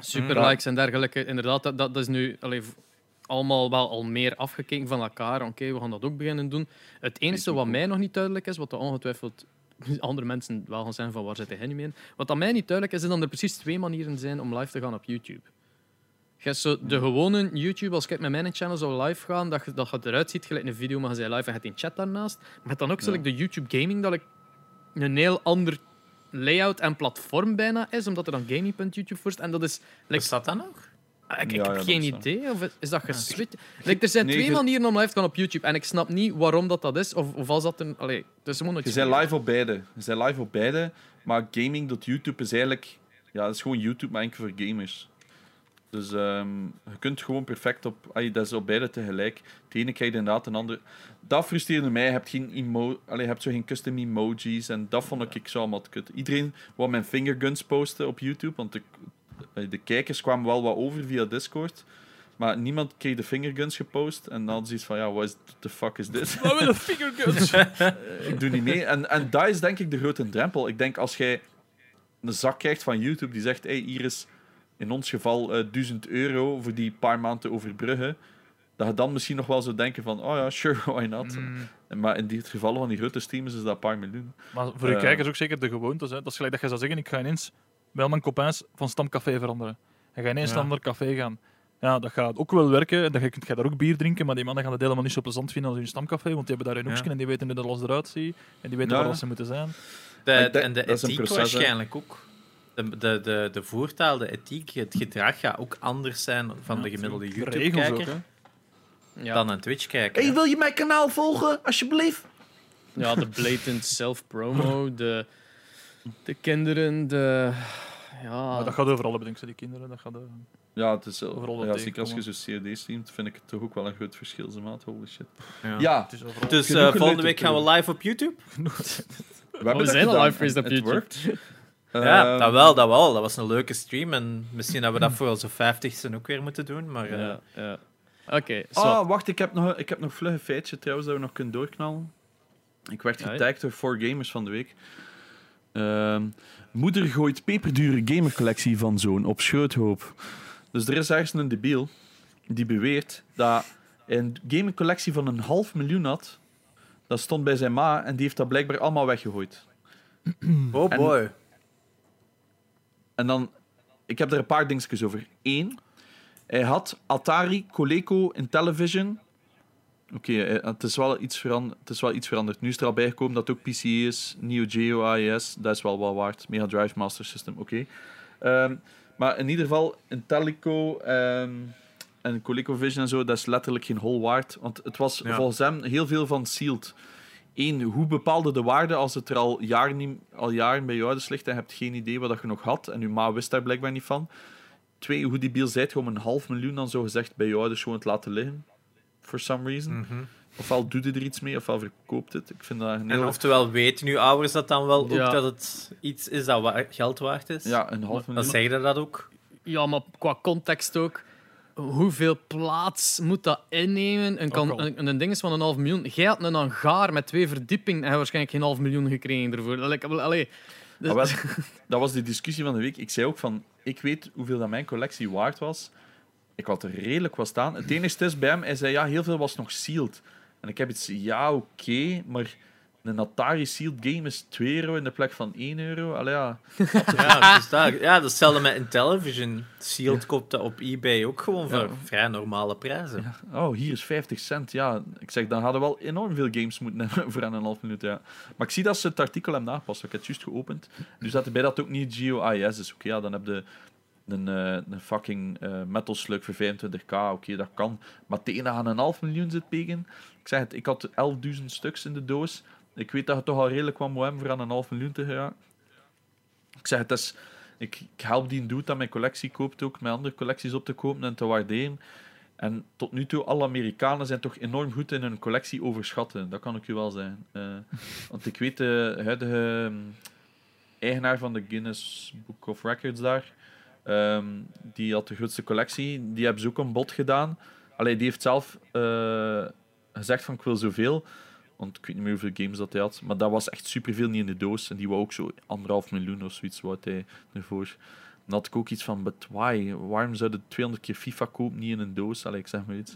Superlikes en dergelijke. Inderdaad, dat, dat is nu allee, allemaal wel al meer afgekeken van elkaar. Oké, we gaan dat ook beginnen doen. Het enige wat mij nog niet duidelijk is, wat er ongetwijfeld andere mensen wel gaan zijn van waar zit hij nu mee in. Wat aan mij niet duidelijk is, is dat er precies twee manieren zijn om live te gaan op YouTube. Je zo de gewone YouTube, als ik met mijn channel zou live gaan, dat je, dat je eruit ziet gelijk een video, maar je bent live en je hebt een chat daarnaast. Maar dan ook Ja. like de YouTube Gaming, dat ik een heel ander layout en platform bijna is, omdat er dan gaming.youtube voor staat. En dat is... like, Bestaat dat nog? Ah, Ik, ik Ja, heb geen zo. idee. Of is dat geswitcht? Like, er zijn Nee, twee je- manieren om live te gaan op YouTube. En ik snap niet waarom dat, dat is. Of, of als dat een... Allee, gewoon Je bent weird. live op beide. Je bent live op beide, maar gaming.youtube is eigenlijk... Ja, dat is gewoon YouTube, maar enkel voor gamers. Dus ehm, je kunt gewoon perfect op... ay, dat is op beide tegelijk. Het ene krijg je inderdaad, een andere... Dat frustreerde mij. Je hebt, geen emo allee, je hebt zo geen custom emojis. En dat vond ik zo allemaal te kut. Iedereen wou mijn fingerguns posten op YouTube, want de, eh, de kijkers kwamen wel wat over via Discord. Maar niemand kreeg de fingerguns gepost. En dan zoiets van, ja, what the fuck is dit? Wat wil een fingerguns? ik doe niet mee. En, en dat is denk ik de grote drempel. Ik denk als jij een zak krijgt van YouTube die zegt: hey, hier is in ons geval eh 1000 euro voor die paar maanden te overbruggen. Dat je dan misschien nog wel zou denken van, oh ja, sure, why not? Mm. Maar in dit geval van die grote streamers is dat een paar miljoen. Maar voor de Eh. kijkers ook zeker de gewoontes. Hè. Dat is gelijk dat je zou zeggen, ik ga ineens mijn copains van stamcafé veranderen. En ga ineens Ja. naar een ander café gaan. Ja, dat gaat ook wel werken. En dan ga je daar ook bier drinken, maar die mannen gaan het helemaal niet zo plezant vinden als hun stamcafé, want die hebben daar een hoekje Ja. en die weten hoe dat alles eruit ziet. En die weten Ja, waar ze moeten zijn. De, en de ethiek proces, waarschijnlijk ook. De, de, de, de voertaal, de ethiek, het gedrag gaat ook anders zijn van Ja, de gemiddelde de regels ook, YouTube-kijker dan een Twitch-kijker. wil je mijn kanaal volgen, alsjeblieft? ja, de blatant self-promo, de, de kinderen, de... Ja, Maar dat gaat over alle bedenken, die kinderen. Dat gaat, eh, Ja, het is, Overal ja, zeker als je zo COD streamt, vind ik het toch ook wel een groot verschil, ze maat. Holy shit. Ja. Ja, het is overal. Dus eh, volgende week gaan we live op YouTube. we, we hebben dat zijn al live geweest op het YouTube. ja, Ehm, dat wel, dat wel. Dat was een leuke stream. En misschien dat we dat voor onze vijftigste ook weer moeten doen. Maar eh, ja, ja. Oké, zo. Ah, wacht, ik heb nog, ik heb nog vlug een feitje trouwens dat we nog kunnen doorknallen. Ik werd Ja, getagd door 4Gamers van de week. Ehm, moeder gooit peperdure gamercollectie van zoon op schroothoop. Dus er is ergens een debiel die beweert dat hij een gamingcollectie van een half miljoen had. Dat stond bij zijn ma en die heeft dat blijkbaar allemaal weggegooid. oh En- boy. En dan, ik heb er een paar dingetjes over. Eén, hij had Atari, Coleco, Intellivision. Oké, eh, het, is wel iets het is wel iets veranderd. Nu is er al bijgekomen dat het ook PC is, Neo Geo, AES, dat is wel wel waard. Mega Drive, Master System, oké. Ehm, maar in ieder geval, Intellico ehm, en ColecoVision en zo, dat is letterlijk geen hol waard. Want het was Ja. volgens hem heel veel van sealed. Eén, hoe bepaalde de waarde als het er al jaren, niet, al jaren bij je ouders ligt en je hebt geen idee wat dat je nog had en je ma wist daar blijkbaar niet van. Twee, hoe die biel zei om een half miljoen dan zo gezegd bij je ouders gewoon te laten liggen. For some reason. Mhm. Ofwel doet hij er iets mee, ofwel verkoopt het. Ik vind dat een En oftewel weten nu ouders dat dan wel Ja. ook dat het iets is dat wa- geld waard is? Ja, een half Dan miljoen. zeggen ze dat ook. Ja, maar qua context ook. Hoeveel plaats moet dat innemen? Een, kan, een, een ding is van een half miljoen. Jij had een hangaar met twee verdiepingen en waarschijnlijk geen half miljoen gekregen ervoor. Dat lijkt wel- Allee, wel, dat was de discussie van de week. Ik zei ook van, ik weet hoeveel dat mijn collectie waard was. Ik had er redelijk wat staan. Het enige is bij hem, hij zei ja, heel veel was nog sealed. En ik heb iets, ja, oké, maar een Atari sealed game is 2 euro in de plek van 1 euro. Allee, ja. Ja, dus daar, ja, dat is hetzelfde met Intellivision. Sealed koopt dat op eBay ook gewoon voor Ja. vrij normale prijzen. Oh, hier is 50 cent. Ja, ik zeg, dan hadden we wel enorm veel games moeten hebben voor een half minuut. Ja. Maar ik zie dat ze het artikel hebben aangepast. Ik heb het juist geopend. Nu staat erbij dat ook niet GeoIS is. Oké, ja, dan heb je een, eh, een fucking eh, metal slug voor 25k, oké, dat kan. Maar tegen je aan een half miljoen zit pegen, ik zeg het, ik had 11.000 stuks in de doos. Ik weet dat je toch al redelijk moet hebben voor aan een half miljoen te gaan. Ik zeg het, is, ik, ik help die dude dat mijn collectie koopt ook, mijn andere collecties op te kopen en te waarderen. En tot nu toe, alle Amerikanen zijn toch enorm goed in hun collectie overschatten. Dat kan ik u wel zeggen. Eh, want ik weet, de huidige ehm, eigenaar van de Guinness Book of Records daar, ehm, die had de grootste collectie. Die hebben ze ook een bod gedaan. Allee, die heeft zelf eh, gezegd van ik wil zoveel. Want ik weet niet meer hoeveel games dat hij had. Maar dat was echt superveel niet in de doos. En die wou ook zo anderhalf miljoen of zoiets wat hij ervoor. Dan had ik ook iets van, but why? Waarom zouden 200 keer FIFA kopen, niet in een doos? Allee, ik zeg maar iets.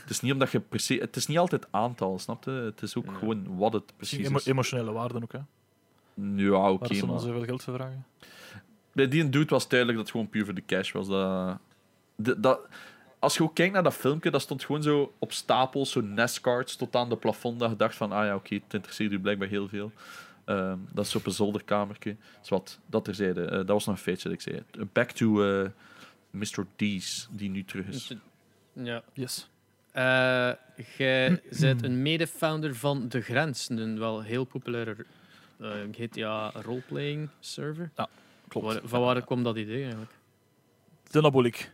het is niet omdat je per se... Het is niet altijd aantal, snap je? Het is ook Ja. gewoon wat het precies emo- is. emotionele waarden ook, hè. Ja, oké, Waar ze dan maar... zoveel geld voor vragen. Bij die dude was duidelijk dat het gewoon puur voor de cash was. Dat, de- dat, als je ook kijkt naar dat filmpje, dat stond gewoon zo op stapels, zo NES-cards tot aan de plafond. Dat je dacht van, ah ja, oké, het interesseert u blijkbaar heel veel. Ehm, dat is op een zolderkamertje. Dus wat, dat terzijde. Eh, dat was nog een feitje dat ik zei. Back to eh, Mr. D's, die nu terug is. Ja. Yes. Eh, jij bent een mede-founder van De Grens, een wel heel populaire eh, GTA roleplaying server. Klopt. Waar- van waar komt dat idee eigenlijk? De Nabolik.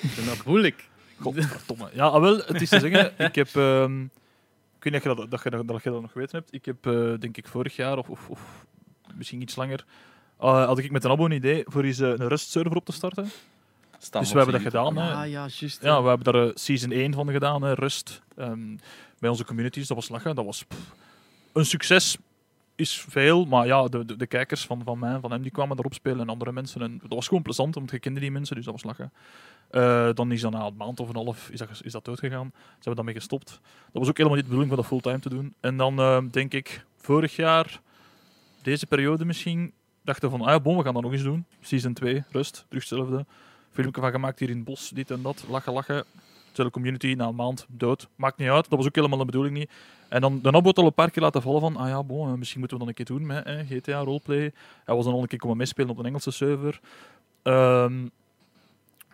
De Nabolik. Godverdomme. Ja, ah, wel, het is te zeggen, ik heb... ehm, ik weet niet of je dat, dat, je dat, dat je dat nog weten hebt. Ik heb, eh, denk ik, vorig jaar, of, of, of misschien iets langer, eh, had ik met een abo een idee voor eens eh, een Rust-server op te starten. Staan dus we hebben dat gedaan. hè. Ah ja, juist. Ja, we hebben daar season 1 van gedaan, hè, Rust. Ehm, bij onze communities, dat was lachen. Dat was pff, een succes. Is veel, maar ja, de, de, kijkers van, van mij van hem die kwamen daarop spelen en andere mensen. En dat was gewoon plezant, want je kende die mensen, dus dat was lachen. Eh, dan is dat na een maand of een half is dat, is dat doodgegaan. Ze hebben daarmee gestopt. Dat was ook helemaal niet de bedoeling van dat fulltime te doen. En dan eh, denk ik, vorig jaar, deze periode misschien, dachten van, ah ja, bon, we gaan dat nog eens doen. Season 2, rust, terug hetzelfde. Filmpje van gemaakt hier in het bos, dit en dat, lachen, lachen. Hetzelfde community, na een maand dood. Maakt niet uit, dat was ook helemaal de bedoeling niet. En dan de Nabot al een paar keer laten vallen van, ah ja, bon, eh, misschien moeten we dan een keer doen met eh, GTA roleplay. Hij was dan al een keer komen meespelen op een Engelse server. Ehm,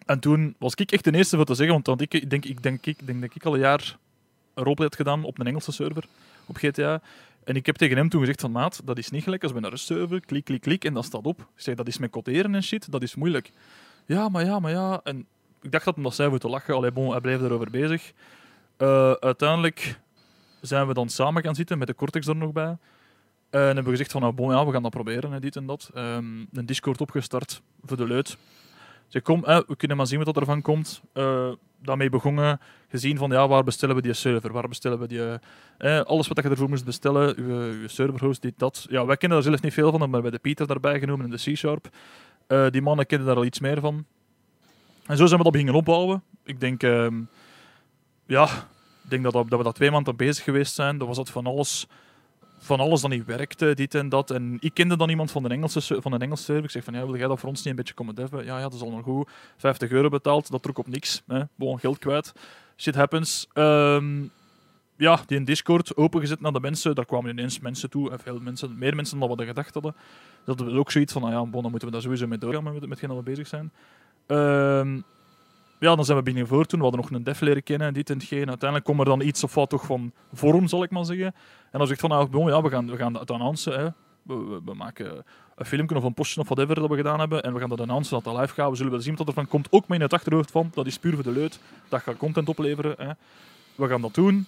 en toen was ik echt de eerste voor te zeggen, want, ik, denk, ik, denk, ik denk dat ik al een jaar roleplay had gedaan op een Engelse server, op GTA. En ik heb tegen hem toen gezegd van, maat, dat is niet gelijk als bij een rustserver, klik, klik, klik, en dat staat op. Ik zei, dat is met coderen en shit, dat is moeilijk. Ja, maar ja, maar ja. En ik dacht dat omdat zij voor te lachen, allee, bon, hij bleef erover bezig. Eh, uiteindelijk zijn we dan samen gaan zitten, met de Cortex er nog bij. En hebben we gezegd van, nou, bon, ja, we gaan dat proberen, hè, dit en dat. Ehm, een Discord opgestart voor de leut. Zeg, kom, we kunnen maar zien wat er van komt. Eh, daarmee begonnen, gezien van, ja, waar bestellen we die server? Waar bestellen we die... eh, alles wat je ervoor moest bestellen, je, serverhost, dit, dat. Ja, wij kennen daar zelf niet veel van, maar we hebben de Pieter daarbij genomen en de C-Sharp. Eh, die mannen kennen daar al iets meer van. En zo zijn we dat beginnen opbouwen. Ik denk, ehm, ja, ik denk dat, dat, we daar twee maanden aan bezig geweest zijn. Dat was dat van alles, van alles dat niet werkte, dit en dat. En ik kende dan iemand van een Engelse, van een Engelse server. Ik zeg van, ja, wil jij dat voor ons niet een beetje komen deven? Ja, ja, dat is al nog goed. 50 euro betaald, dat trok op niks. Hè. Gewoon geld kwijt. Shit happens. Ehm, ja, die in Discord opengezet naar de mensen. Daar kwamen ineens mensen toe. En veel mensen, meer mensen dan wat we gedacht hadden. Dat we ook zoiets van, nou ja, bon, dan moeten we daar sowieso mee doorgaan met, met hetgeen dat we bezig zijn. Ehm, ja, dan zijn we beginnen voor toen. We hadden nog een def leren kennen, dit en hetgeen. Uiteindelijk komt er dan iets of wat toch van vorm, zal ik maar zeggen. En dan zegt van, nou, ja, we gaan, we gaan het announcen. Hè. We, maken een filmpje of een postje of whatever dat we gedaan hebben. En we gaan dat announcen dat dat live gaat. We zullen wel zien wat er van komt. Ook mee in het achterhoofd van, dat is puur voor de leut. Dat gaat content opleveren. Hè. We gaan dat doen.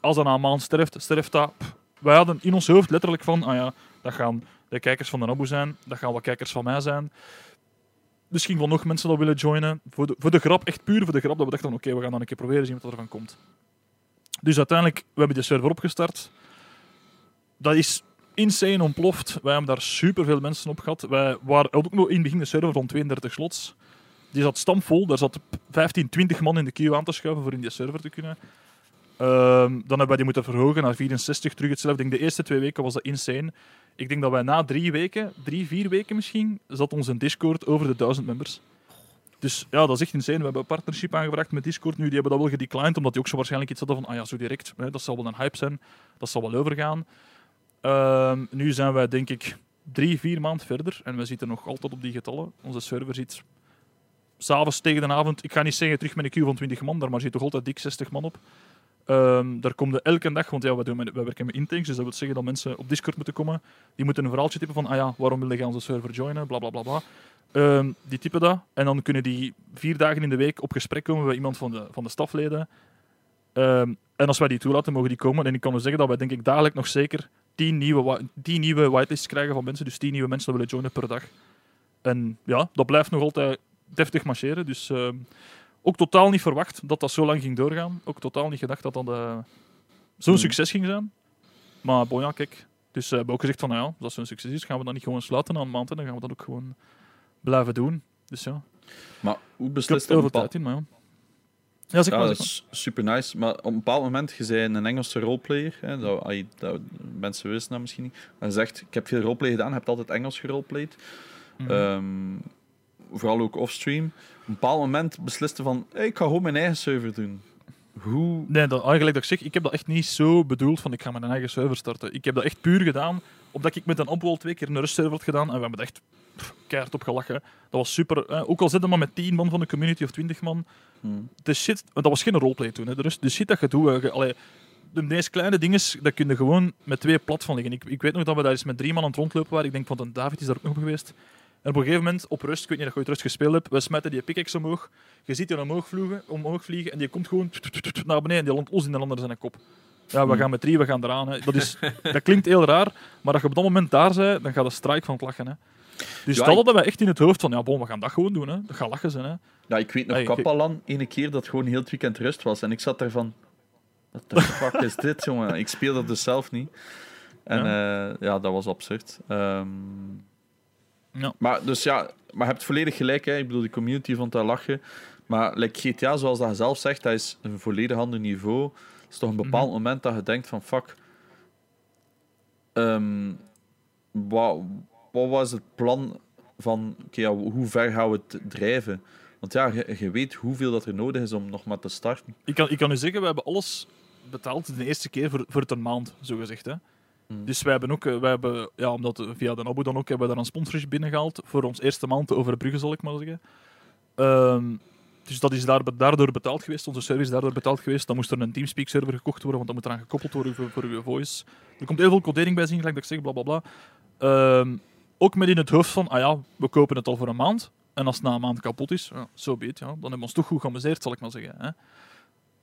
Als dat na een maand sterft, sterft dat. Pff, Wij hadden in ons hoofd letterlijk van, ah ja, dat gaan de kijkers van de Naboe zijn. Dat gaan wat kijkers van mij zijn. Misschien wel nog mensen dat willen joinen. Voor de, voor de grap, echt puur voor de grap, dat we dachten oké, we gaan dan een keer proberen zien wat er van komt. Dus uiteindelijk, we hebben de server opgestart. Dat is insane ontploft. Wij hebben daar superveel mensen op gehad. Wij waren ook nog in het begin de server rond 32 slots. Die zat stampvol. Daar zat 15, 20 man in de queue aan te schuiven voor in die server te kunnen. Ehm, dan hebben wij die moeten verhogen naar 64, terug hetzelfde. Denk de eerste twee weken was dat insane. Ik denk dat wij na drie weken, drie, vier weken misschien, zat onze Discord over de 1000 members. Dus ja, dat is echt insane. We hebben een partnership aangevraagd met Discord nu. Die hebben dat wel gedeclined, omdat die ook zo waarschijnlijk iets hadden van, ah ja, zo direct, hè, dat zal wel een hype zijn. Dat zal wel overgaan. Ehm, nu zijn wij, denk ik, drie, vier maanden verder. En we zitten nog altijd op die getallen. Onze server zit s'avonds tegen de avond, ik ga niet zeggen terug met een queue van 20 man, daar maar zit toch altijd dik 60 man op. Ehm, daar komen elke dag, want ja, we, doen werken met intakes, dus dat wil zeggen dat mensen op Discord moeten komen. Die moeten een verhaaltje typen van, ah ja, waarom wil je onze server joinen, bla bla bla bla. Ehm, die typen dat en dan kunnen die vier dagen in de week op gesprek komen met iemand van de, van de stafleden. Ehm, en als wij die toelaten, mogen die komen. En ik kan u zeggen dat wij denk ik dagelijks nog zeker 10 nieuwe, 10 nieuwe whitelists krijgen van mensen, dus 10 nieuwe mensen willen joinen per dag. En ja, dat blijft nog altijd deftig marcheren. Dus ook totaal niet verwacht dat dat zo lang ging doorgaan. Ook totaal niet gedacht dat dat eh, zo'n Hmm. succes ging zijn. Maar bon, ja, kijk. Dus we hebben ook gezegd van, nou ja, als dat zo'n succes is, gaan we dat niet gewoon sluiten na een maand. En dan gaan we dat ook gewoon blijven doen. Dus ja, Maar hoe ik heb beslist een bepaald- tijd in, maar ja. Ja, zeg Ja, dat is super nice. Maar op een bepaald moment, je bent een Engelse roleplayer. Hè, dat, dat, mensen wisten dat misschien niet. En zegt, ik heb veel roleplay gedaan, je hebt altijd Engels geroleplayed. Mhm. Ehm, vooral ook offstream. Op een bepaald moment besliste van, hey, ik ga gewoon mijn eigen server doen. Hoe... Nee, dat, eigenlijk dat ik zeg, ik heb dat echt niet zo bedoeld van ik ga mijn eigen server starten. Ik heb dat echt puur gedaan omdat ik met een Upwall twee keer een rustserver had gedaan en we hebben er echt pff, keihard op gelachen. Dat was super. eh, ook al zitten we maar met 10 man van de community of 20 man. Hmm. De shit, want dat was geen roleplay toen. Hè. De, rust, de shit dat je doet, eh, allee, de meest kleine dingen, dat kun je gewoon met twee plat van liggen. Ik, ik weet nog dat we daar eens met drie man aan het rondlopen waren. Ik denk van David is daar ook nog geweest. En op een gegeven moment, op rust, ik weet niet of je ooit rust gespeeld hebt, we smijten die pickaxe omhoog. Je ziet die omhoog vliegen, omhoog vliegen en die komt gewoon naar beneden en die landt ons in de ander zijn kop. Ja, we Hmm. gaan met drie, we gaan eraan. Hè. Dat, is, dat klinkt heel raar, maar als je op dat moment daar bent, dan gaat de strike van het lachen. Hè. Dus Ja, dat hadden wij echt in het hoofd van, ja, bon, we gaan dat gewoon doen. Hè. Dat gaat lachen zijn. Hè. Ja, ik weet nog, Hey, Kapalan, ene keer dat gewoon heel het weekend rust was. En ik zat daar van, wat de fuck is dit, jongen? Ik speel dat dus zelf niet. En ja, ja dat was absurd. Ehm, Ja. Maar, dus ja, maar je hebt volledig gelijk. Hè. Ik bedoel, de community vond dat lachen. Maar like GTA, zoals dat je zelf zegt, dat is een volledig ander niveau. Het is toch een bepaald Mhm. moment dat je denkt van, fuck... ehm, wat, wat was het plan van... ja, hoe ver gaan we het drijven? Want ja, je, je weet hoeveel dat er nodig is om nog maar te starten. Ik kan, ik kan u zeggen, we hebben alles betaald de eerste keer voor, voor het een maand, zo gezegd. Hè. Hmm. Dus wij hebben ook, eh, wij hebben, ja, omdat via de Abo dan ook, hebben we daar een sponsorship binnengehaald voor ons eerste maand te overbruggen, zal ik maar zeggen. Ehm, dus dat is daar, daardoor betaald geweest, onze service is daardoor betaald geweest. Dan moest er een Teamspeak server gekocht worden, want dat moet eraan gekoppeld worden voor, uw voice. Er komt heel veel codering bij zien, gelijk dat ik zeg, bla bla bla. Ehm, ook met in het hoofd van, ah ja, we kopen het al voor een maand. En als het na een maand kapot is, ja, zo beet, ja, dan hebben we ons toch goed geamuseerd, zal ik maar zeggen. Hè.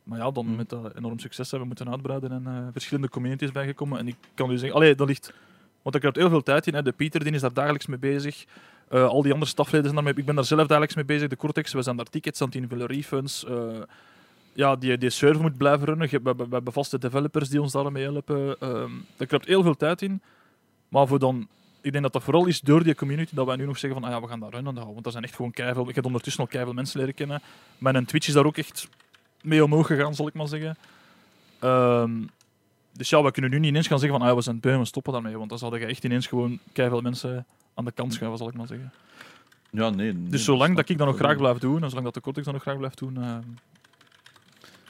Maar ja, dan Mm. met dat enorm succes hebben we moeten uitbreiden en eh, verschillende communities bijgekomen. En ik kan u zeggen, allee, dat ligt... Want ik heb heel veel tijd in. Hè. De Pieter die is daar dagelijks mee bezig. Eh, al die andere stafleden zijn daarmee... Ik ben daar zelf dagelijks mee bezig. De Cortex, we zijn daar tickets aan het invullen, refunds. eh, ja, die, die server moet blijven runnen. We, we, we hebben vaste developers die ons daarmee helpen. Ehm daar kruipt heel veel tijd in. Maar voor dan... Ik denk dat dat vooral is door die community dat wij nu nog zeggen van ah ja, we gaan daar runnen houden. Want er zijn echt gewoon keiveel... Ik heb ondertussen al keiveel mensen leren kennen. Mijn Twitch is daar ook echt mee omhoog gegaan, zal ik maar zeggen. Ehm, dus ja, we kunnen nu niet ineens gaan zeggen van ah, we zijn beu, we stoppen daarmee. Want dan zouden je echt ineens gewoon keiveel mensen aan de kant schuiven, zal ik maar zeggen. Ja, nee. nee, Dus zolang dat ik dat nog graag blijf doen, en zolang dat de Cortex dat nog graag blijft doen, ehm,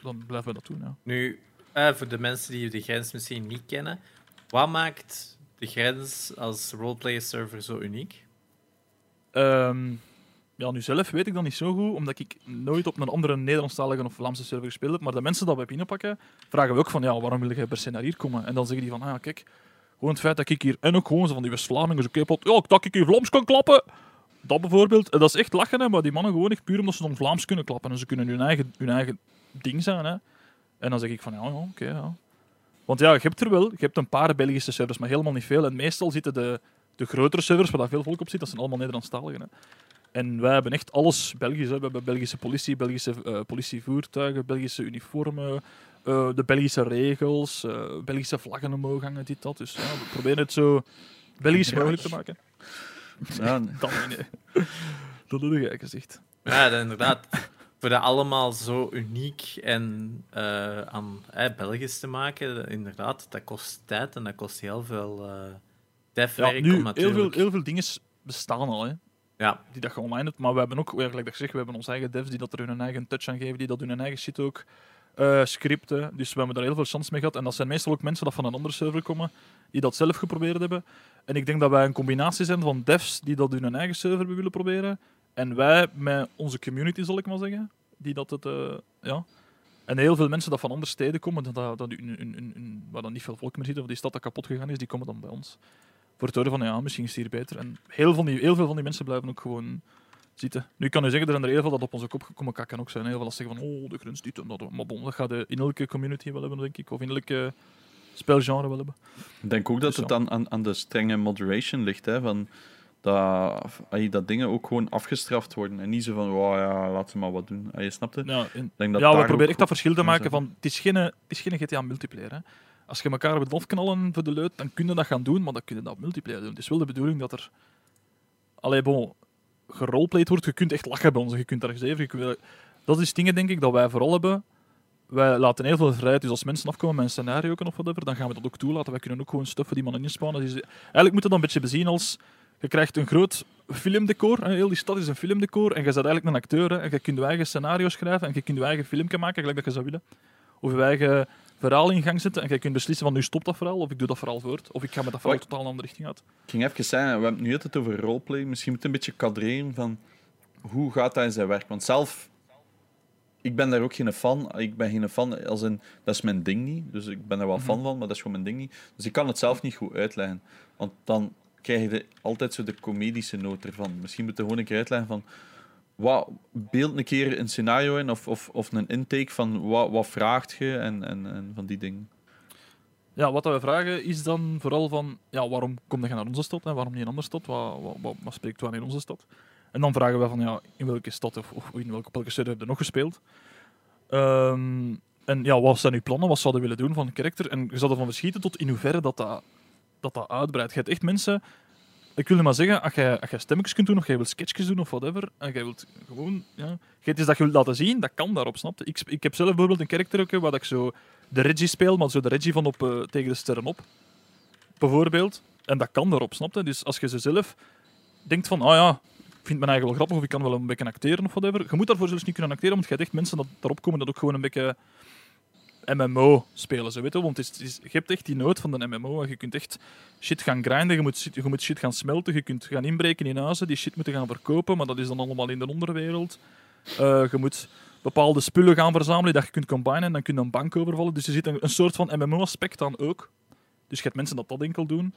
dan blijven we dat doen, ja. Nu, eh, voor de mensen die de grens misschien niet kennen, wat maakt de grens als roleplay server zo uniek? Ehm, ja, nu zelf weet ik dat niet zo goed, omdat ik nooit op een andere Nederlandstalige of Vlaamse server gespeeld heb. Maar de mensen dat we binnenpakken, vragen we ook van, ja, waarom wil je per se naar hier komen? En dan zeggen die van, ah kijk, gewoon het feit dat ik hier, en ook gewoon van die West-Vlamingen, zo kapot, ja, dat ik hier Vlaams kan klappen. Dat bijvoorbeeld, en dat is echt lachen, hè, maar die mannen gewoon echt puur omdat ze dan Vlaams kunnen klappen. En ze kunnen hun eigen, hun eigen ding zijn, hè. En dan zeg ik van, ja, ja oké, ja. Want ja, je hebt er wel, je hebt een paar Belgische servers, maar helemaal niet veel. En meestal zitten de, de grotere servers, waar daar veel volk op zit, dat zijn allemaal Nederlandstaligen. Hè. En wij hebben echt alles Belgisch. Hè. We hebben Belgische politie, Belgische eh, politievoertuigen, Belgische uniformen, eh, de Belgische regels, eh, Belgische vlaggen omhoog hangen, dit, dat. Dus ja, we proberen het zo Belgisch Ja. mogelijk te maken. Ja, Dat nee. Dat jij gezegd. Ja, inderdaad. Voor dat allemaal zo uniek en eh, aan eh, Belgisch te maken, inderdaad, dat kost tijd en dat kost heel veel eh Ja, nu, om heel natuurlijk... veel, heel veel dingen bestaan al, hè. Ja, die dat je online hebt. Maar we hebben ook, ik zeg, we hebben onze eigen devs die dat er hun eigen touch aan geven, die dat hun eigen shit ook eh, scripten. Dus we hebben daar heel veel chance mee gehad. En dat zijn meestal ook mensen dat van een andere server komen, die dat zelf geprobeerd hebben. En ik denk dat wij een combinatie zijn van devs die dat hun eigen server willen proberen, En wij, met onze community, zal ik maar zeggen, die dat het, eh, ja. En heel veel mensen dat van andere steden komen, dat, dat, dat in, in, in, in- waar dan niet veel volk meer zit, of die stad dat kapot gegaan is, die komen dan bij ons. Voor het horen van, ja, misschien is het hier beter. En heel, van die, heel veel van die mensen blijven ook gewoon zitten. Nu kan je zeggen, er zijn er heel veel dat op onze kop komen kakken ook zijn. Heel veel dat zeggen van, oh, de grens dit en dat. Maar bon, dat gaat in elke community wel hebben, denk ik. Of in elke spelgenre wel hebben. Ik denk ook dat Dus het dan aan, aan de strenge moderation ligt. Hè, van dat, dat dingen ook gewoon afgestraft worden. En niet zo van, wow, ja, laat ze maar wat doen. Je snapt het? Ja, denk dat ja, we proberen echt dat verschil te kan maken van, het is geen, het is geen GTA multiplayer. Hè. Als je elkaar op het knallen voor de leut, dan kun je dat gaan doen, maar dan kun je dat multiplayer doen. Het is wel de bedoeling dat er... Allee, bon, geroleplayed wordt, je kunt echt lachen bij ons, je kunt je kunt- Dat is dingen, denk ik, dat wij vooral hebben. Wij laten heel veel vrijheid, dus als mensen afkomen met een scenario of whatever, dan gaan we dat ook toelaten. Wij kunnen ook gewoon stuffen die mannen inspannen. Dus eigenlijk moet je dat een beetje bezien als... Je krijgt een groot filmdecor, heel die stad is een filmdecor, en je bent eigenlijk een acteur, en je kunt je eigen scenario schrijven, en je kunt je eigen filmpje maken, gelijk dat je zou willen. Of eigen verhaal in gang zetten, en je kunt beslissen van nu stopt dat verhaal, of ik doe dat verhaal voort, of ik ga met dat verhaal totaal een andere richting uit. Ik ging even zeggen, we hebben het nu altijd over roleplay. Misschien moet je een beetje kadreren van hoe gaat dat in zijn werk. Want zelf, ik ben daar ook geen fan. Ik ben geen fan, als in, dat is mijn ding niet. Dus ik ben er wel fan van, maar dat is gewoon mijn ding niet. Dus ik kan het zelf niet goed uitleggen. Want dan krijg je altijd zo de comedische noot ervan. Misschien moet je gewoon een keer uitleggen van... Wat, beeld een keer een scenario in of, of, of een intake van wat, wat vraagt je en, en, en van die dingen. Ja, wat we vragen is dan vooral van, ja, waarom kom je naar onze stad en waarom niet in een andere stad? Wat, wat, wat, wat spreekt wel in onze stad? En dan vragen we van, ja, in welke stad of, of in welke, op welke je nog gespeeld? Ehm, en ja, wat zijn uw plannen? Wat zouden willen doen van een karakter? En je zou ervan verschieten tot in hoeverre dat dat, dat, dat uitbreidt. Je hebt echt mensen... Ik wil maar zeggen, als jij, als jij stemmetjes kunt doen, of jij wilt sketchjes doen, of whatever, en jij wilt gewoon... Ja, het is dat je wilt laten zien, dat kan daarop, snap? Ik, ik heb zelf bijvoorbeeld een karakter waar ik zo de Reggie speel, maar zo de Reggie van op, eh, tegen de sterren op. Bijvoorbeeld. En dat kan daarop, snap? Dus als je ze zelf denkt van, ah ja, ik vind mijn eigen wel grappig, of ik kan wel een beetje acteren of whatever. Je moet daarvoor zelfs niet kunnen acteren, want hebt echt mensen dat daarop komen dat ook gewoon een beetje MMO spelen, zo weet je. Want het is, het is- je hebt echt die nood van de MMO. Je kunt echt shit gaan grinden, je moet, je moet shit gaan smelten, je kunt gaan inbreken in huizen, die shit moeten gaan verkopen, maar dat is dan allemaal in de onderwereld. Eh, je moet bepaalde spullen gaan verzamelen dat je kunt combinen en dan kun je een bank overvallen. Dus er zit een, een soort van MMO-aspect aan ook. Dus je hebt mensen dat dat enkel doen.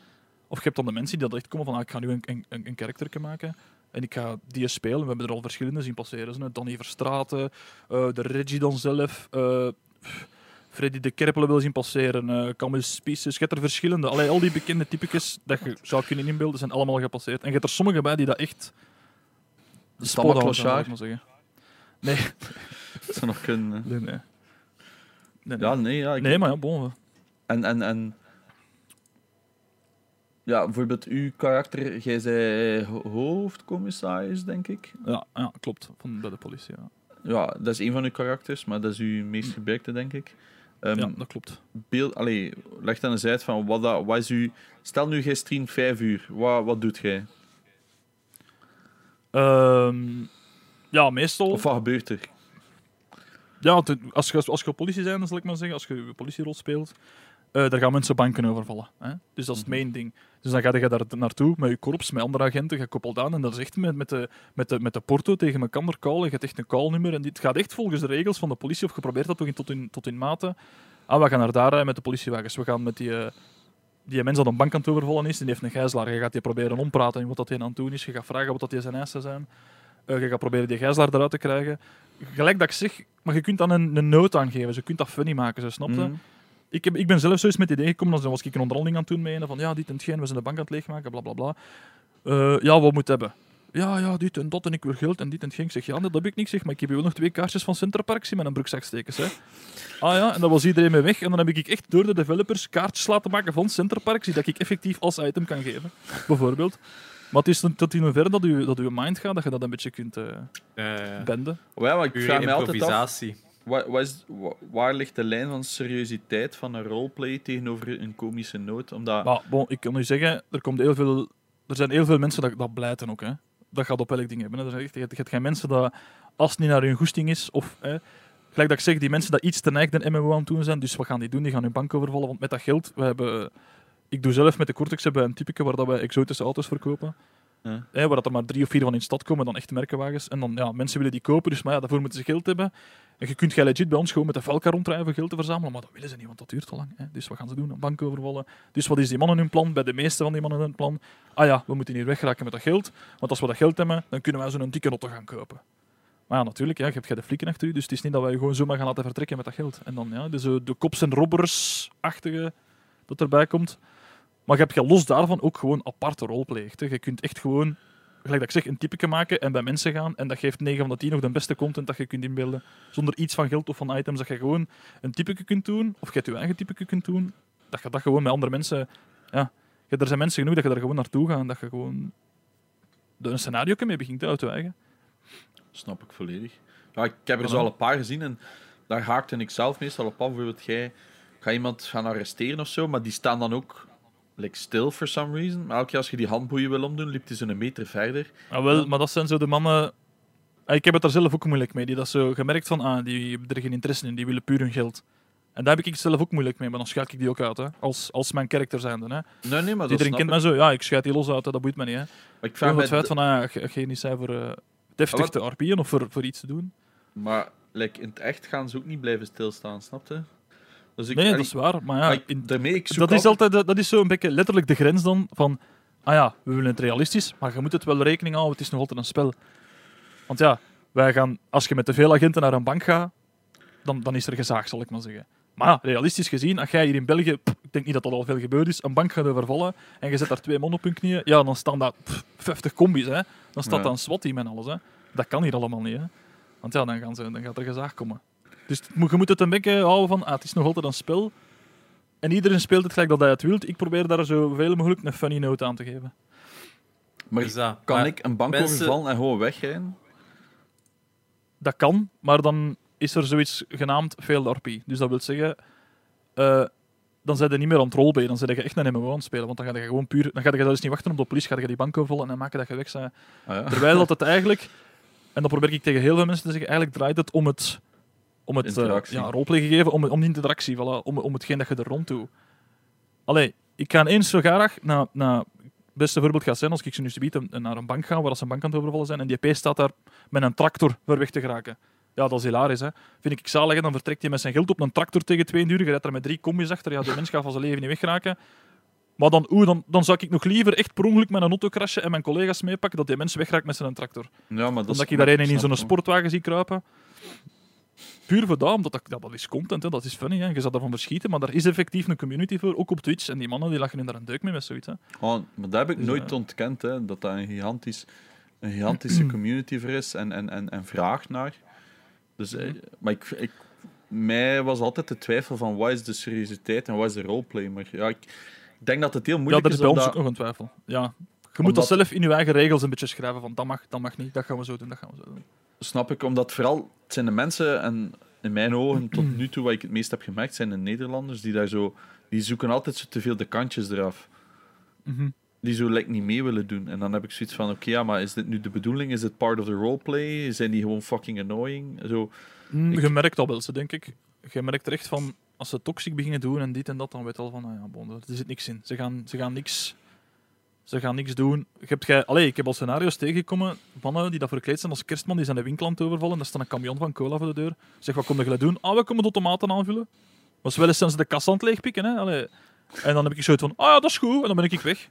Of je hebt dan de mensen die dat echt komen van ah, ik ga nu een, een, een, maken en ik ga die spelen. We hebben er al verschillende zien passeren. Zo. Danny Verstraeten, eh, de Reggie dan zelf, eh, Freddy de Kerpelen wil zien passeren, eh Camille Spies. Je hebt er verschillende. Allee, al die bekende typetjes dat je zou kunnen inbeelden zijn allemaal gepasseerd. En je hebt er sommige bij die dat echt... De spot zeggen. Nee, Dat zou nog kunnen. nee, nee. Nee, nee. Ja, nee, ja. ik- nee maar ja, bon. En, en, en ja, bijvoorbeeld uw karakter, jij zei ho- hoofdcommissaris, denk ik. Ja, ja, klopt. Van, bij de politie, ja. Ja, dat is een van uw karakters, maar dat is uw meest gebruikte, denk ik. Ehm, ja, dat klopt. beeld, allee, leg dan eens uit van wat, dat, wat is uw... Stel nu, jij streamt vijf uur. Wat, wat doet jij? Ehm, ja, meestal... Of wat gebeurt er? Ja, als je, als je politie bent, zal ik maar zeggen, als je politierol speelt, eh daar gaan mensen banken overvallen. Hè? Dus dat is het Mhm. main ding. Dus dan ga je daar naartoe met je korps, met andere agenten, je koppelt aan en dat is echt met, met, de, met, de, met de porto tegen elkaar callen. Je hebt echt een callnummer en dit gaat echt volgens de regels van de politie, of je probeert dat toch in, tot, in, tot in mate. Ah, we gaan naar daar eh, met de politiewagens. We gaan met die... eh, die mens dat een bank aan het overvallen is, die heeft een gijzelaar. Je gaat die proberen ompraten in wat dat hij aan het doen is. Je gaat vragen wat dat die zijn eisen zijn. Eh, je gaat proberen die gijzelaar eruit te krijgen. Gelijk dat ik zeg, maar je kunt dan een, een noot aangeven. Je kunt dat funny maken, zo, snap je? Mhm. Ik, heb, ik ben zelf zo eens met het idee gekomen, dan was ik een onderhandeling aan het doen met een van ja, dit en hetgeen, we zijn de bank aan het leegmaken, bla bla bla. Eh, ja, wat moet hebben? Ja, ja, dit en dat en ik wil geld en dit en hetgeen. Ik zeg, ja, dat heb ik niet, zeg, maar ik heb hier wel nog twee kaartjes van Centerparks in mijn broekzak steken, hè. Ah ja, en dan was iedereen mee weg. En dan heb ik echt door de developers kaartjes laten maken van Centerparks die dat ik effectief als item kan geven, bijvoorbeeld. Maar het is tot in hoeverre dat je, dat je mind gaat, dat je dat een beetje kunt eh Eh benden. Oh Ja, maar ik vraag me altijd af. Waar, waar, ligt de lijn van seriositeit van een roleplay tegenover een komische noot? Omdat, Maar ik kan nu zeggen, er, komt heel veel, er zijn heel veel mensen dat, dat blijten ook. Hè. Dat gaat op elk ding hebben. Er zijn je hebt- geen mensen dat, als het niet naar hun goesting is, of hè, gelijk dat ik zeg, die mensen dat iets te neigd een MMO aan het doen zijn, dus wat gaan die doen? Die gaan hun bank overvallen, want met dat geld, we hebben, ik doe zelf met de Cortex hebben een typeke waar dat wij exotische auto's verkopen. Ja. Waar dat er maar drie of vier van in de stad komen, dan echt merkenwagens. En dan, ja, mensen willen die kopen, dus maar ja, daarvoor moeten ze geld hebben. En je kunt legit bij ons gewoon met de velka rondrijden voor geld te verzamelen, maar dat willen ze niet, want dat duurt te lang. Hè. Dus wat gaan ze doen? Een bank overvallen. Dus wat is die mannen hun plan? Bij de meeste van die mannen hun plan? Ah ja, we moeten hier weggeraken met dat geld, want als we dat geld hebben, dan kunnen wij zo'n dikke auto gaan kopen. Maar ja, natuurlijk, ja, je hebt de flikken achter u, dus het is niet dat wij gewoon zomaar gaan laten vertrekken met dat geld. En dan ja, dus, de cops en robbers-achtige dat erbij komt. Maar je hebt je los daarvan ook gewoon aparte rolpleegt. hè. Je kunt echt gewoon, gelijk dat ik zeg, een typeke maken en bij mensen gaan. En dat geeft 9 van de 10 nog de beste content dat je kunt inbeelden. Zonder iets van geld of van items. Dat je gewoon een typeke kunt doen, of je het je eigen typeke kunt doen. Dat je dat gewoon met andere mensen... Ja, je- er zijn mensen genoeg dat je daar gewoon naartoe gaat. En dat je gewoon een scenario mee begint uit te eigen. Snap ik volledig. Ja, ik heb er zo al een paar gezien en daar haakte ik zelf meestal op af. Bijvoorbeeld, jij gaat iemand gaan arresteren of zo, maar die staan dan ook like, stil for some reason. Maar elke keer als je die handboeien wil omdoen, liep die zo'n meter verder. Ah, wel, maar dat zijn zo de mannen... Ah, Ik heb het daar zelf ook moeilijk mee. Die dat zo gemerkt van, ah, die hebben er geen interesse in, die willen puur hun geld. En daar heb ik zelf ook moeilijk mee, maar dan schuit ik die ook uit, hè. Als, als mijn karakter zijnde. Hè. Nee, nee, maar dat Iedereen kent mij zo, ja, ik schuit die los uit, hè, dat boeit me niet. Hè. Maar ik vraag me het feit van, ah, ja, ga je niet zijn voor eh, deftig Ah, te RP'en of voor, voor iets te doen. Maar like, in het echt gaan ze ook niet blijven stilstaan, snap je? Dus ik, nee, dat is waar. Maar ja, maar ik- in- daarmee, ik zoek dat is altijd- dat is zo een beetje letterlijk de grens dan van, ah ja, we willen het realistisch, maar je moet het wel rekening houden, het is nog altijd een spel. Want ja, wij gaan, als je met te veel agenten naar een bank gaat, dan, dan is er gezaag, zal ik maar zeggen. Maar ja, realistisch gezien, als jij hier in België, pff, ik denk niet dat dat al veel gebeurd is, een bank gaat overvallen en je zet daar twee man op hun knieën, ja, dan staan daar pff, 50 combis, hè. Dan staat Ja. daar een SWAT-team en alles, hè. Dat kan hier allemaal niet, hè. Want ja, dan, gaan ze, dan gaat er gezaag komen. Dus je moet het een beetje houden van, ah, het is nog altijd een spel. En iedereen speelt het gelijk dat hij het wil. Ik probeer daar zoveel mogelijk een funny note aan te geven. Maar Dus dat. kan Maar ik een bank mensen- overvallen en gewoon wegrijden? Dat kan, maar dan is er zoiets genaamd failed RP. Dus dat wil zeggen, eh, dan zijn je niet meer aan het roleplay, dan zijn je echt een MMO aan het spelen. Want dan ga je gewoon puur, dan ga je zelfs niet wachten op de politie, ga je die bank overvallen en maken dat je weg bent. Ah, ja. Terwijl dat het eigenlijk, en dat probeer ik tegen heel veel mensen te zeggen, eigenlijk draait het om het, om het Interactie. ja, roleplay gegeven, om, om die interactie, voilà, om, om hetgeen dat je er rond doet. Allee, ik ga eens zo graag naar, naar het beste voorbeeld gaat zijn als ik zo nu subiet naar een bank ga, waar ze een bank aan het overvallen zijn, en die P staat daar met een tractor voor weg te geraken. Ja, dat is hilarisch, hè. Vind ik zalig, hè. dan vertrekt hij met zijn geld op een tractor tegen twee uur, je rijdt er met drie combis achter, ja, die mens gaat van zijn leven niet weggeraken. Maar dan, oeh, dan, dan zou ik nog liever echt per ongeluk met een auto crashen en mijn collega's meepakken dat die mens wegraakt met zijn tractor. Ja, maar dat Dan dat ik daar een in zo'n sportwagen zie kruipen. Puur voor dat, omdat dat, ja, dat is content, hè, dat is funny. Hè. Je zou daarvan verschieten, maar daar is effectief een community voor, ook op Twitch. En die mannen die lachen in daar een deuk mee met zoiets. Hè. Oh, maar dat heb ik Dus, nooit eh, ontkend, hè, dat dat een, gigantisch, een gigantische community voor is en, en, en, en vraag naar. Dus, eh, maar ik, ik, mij was altijd de twijfel van wat is de seriositeit en wat is de roleplay. Maar ja, ik, ik denk dat het heel Ja, moeilijk dat is is bij ons ook nog een twijfel. Ja. Je moet Omdat- dat zelf in je eigen regels een beetje schrijven van dat mag, dat mag niet, dat gaan we zo doen, dat gaan we zo doen. Snap ik, omdat vooral het zijn de mensen, en in mijn ogen tot nu toe wat ik het meest heb gemerkt, zijn de Nederlanders die daar zo, die zoeken altijd zo te veel de kantjes eraf. Mhm. Die zo like, niet mee willen doen. En dan heb ik zoiets van: oké, ja, maar is dit nu de bedoeling? Is het part of the roleplay? Zijn die gewoon fucking annoying? Zo, Mm, Ik- Je merkt dat wel, ze denk ik. Je merkt er echt van, als ze toxic beginnen doen en dit en dat, dan weet je al van, nou ja, bon, er zit niks in. Ze gaan, ze gaan niks... Ze gaan niks doen. Je hebt gij, allee, ik heb al scenario's tegengekomen, mannen die dat verkleed zijn als kerstman, die zijn de winkel aan het overvallen, daar staat een camion van cola voor de deur. Zeg, wat kom je doen? Ah, we komen de tomaten aanvullen. Was wel eens zijn ze de kast aan het leegpikken, hè. Allee. En dan heb ik zoiets van, ah ja, dat is goed, en dan ben ik weg.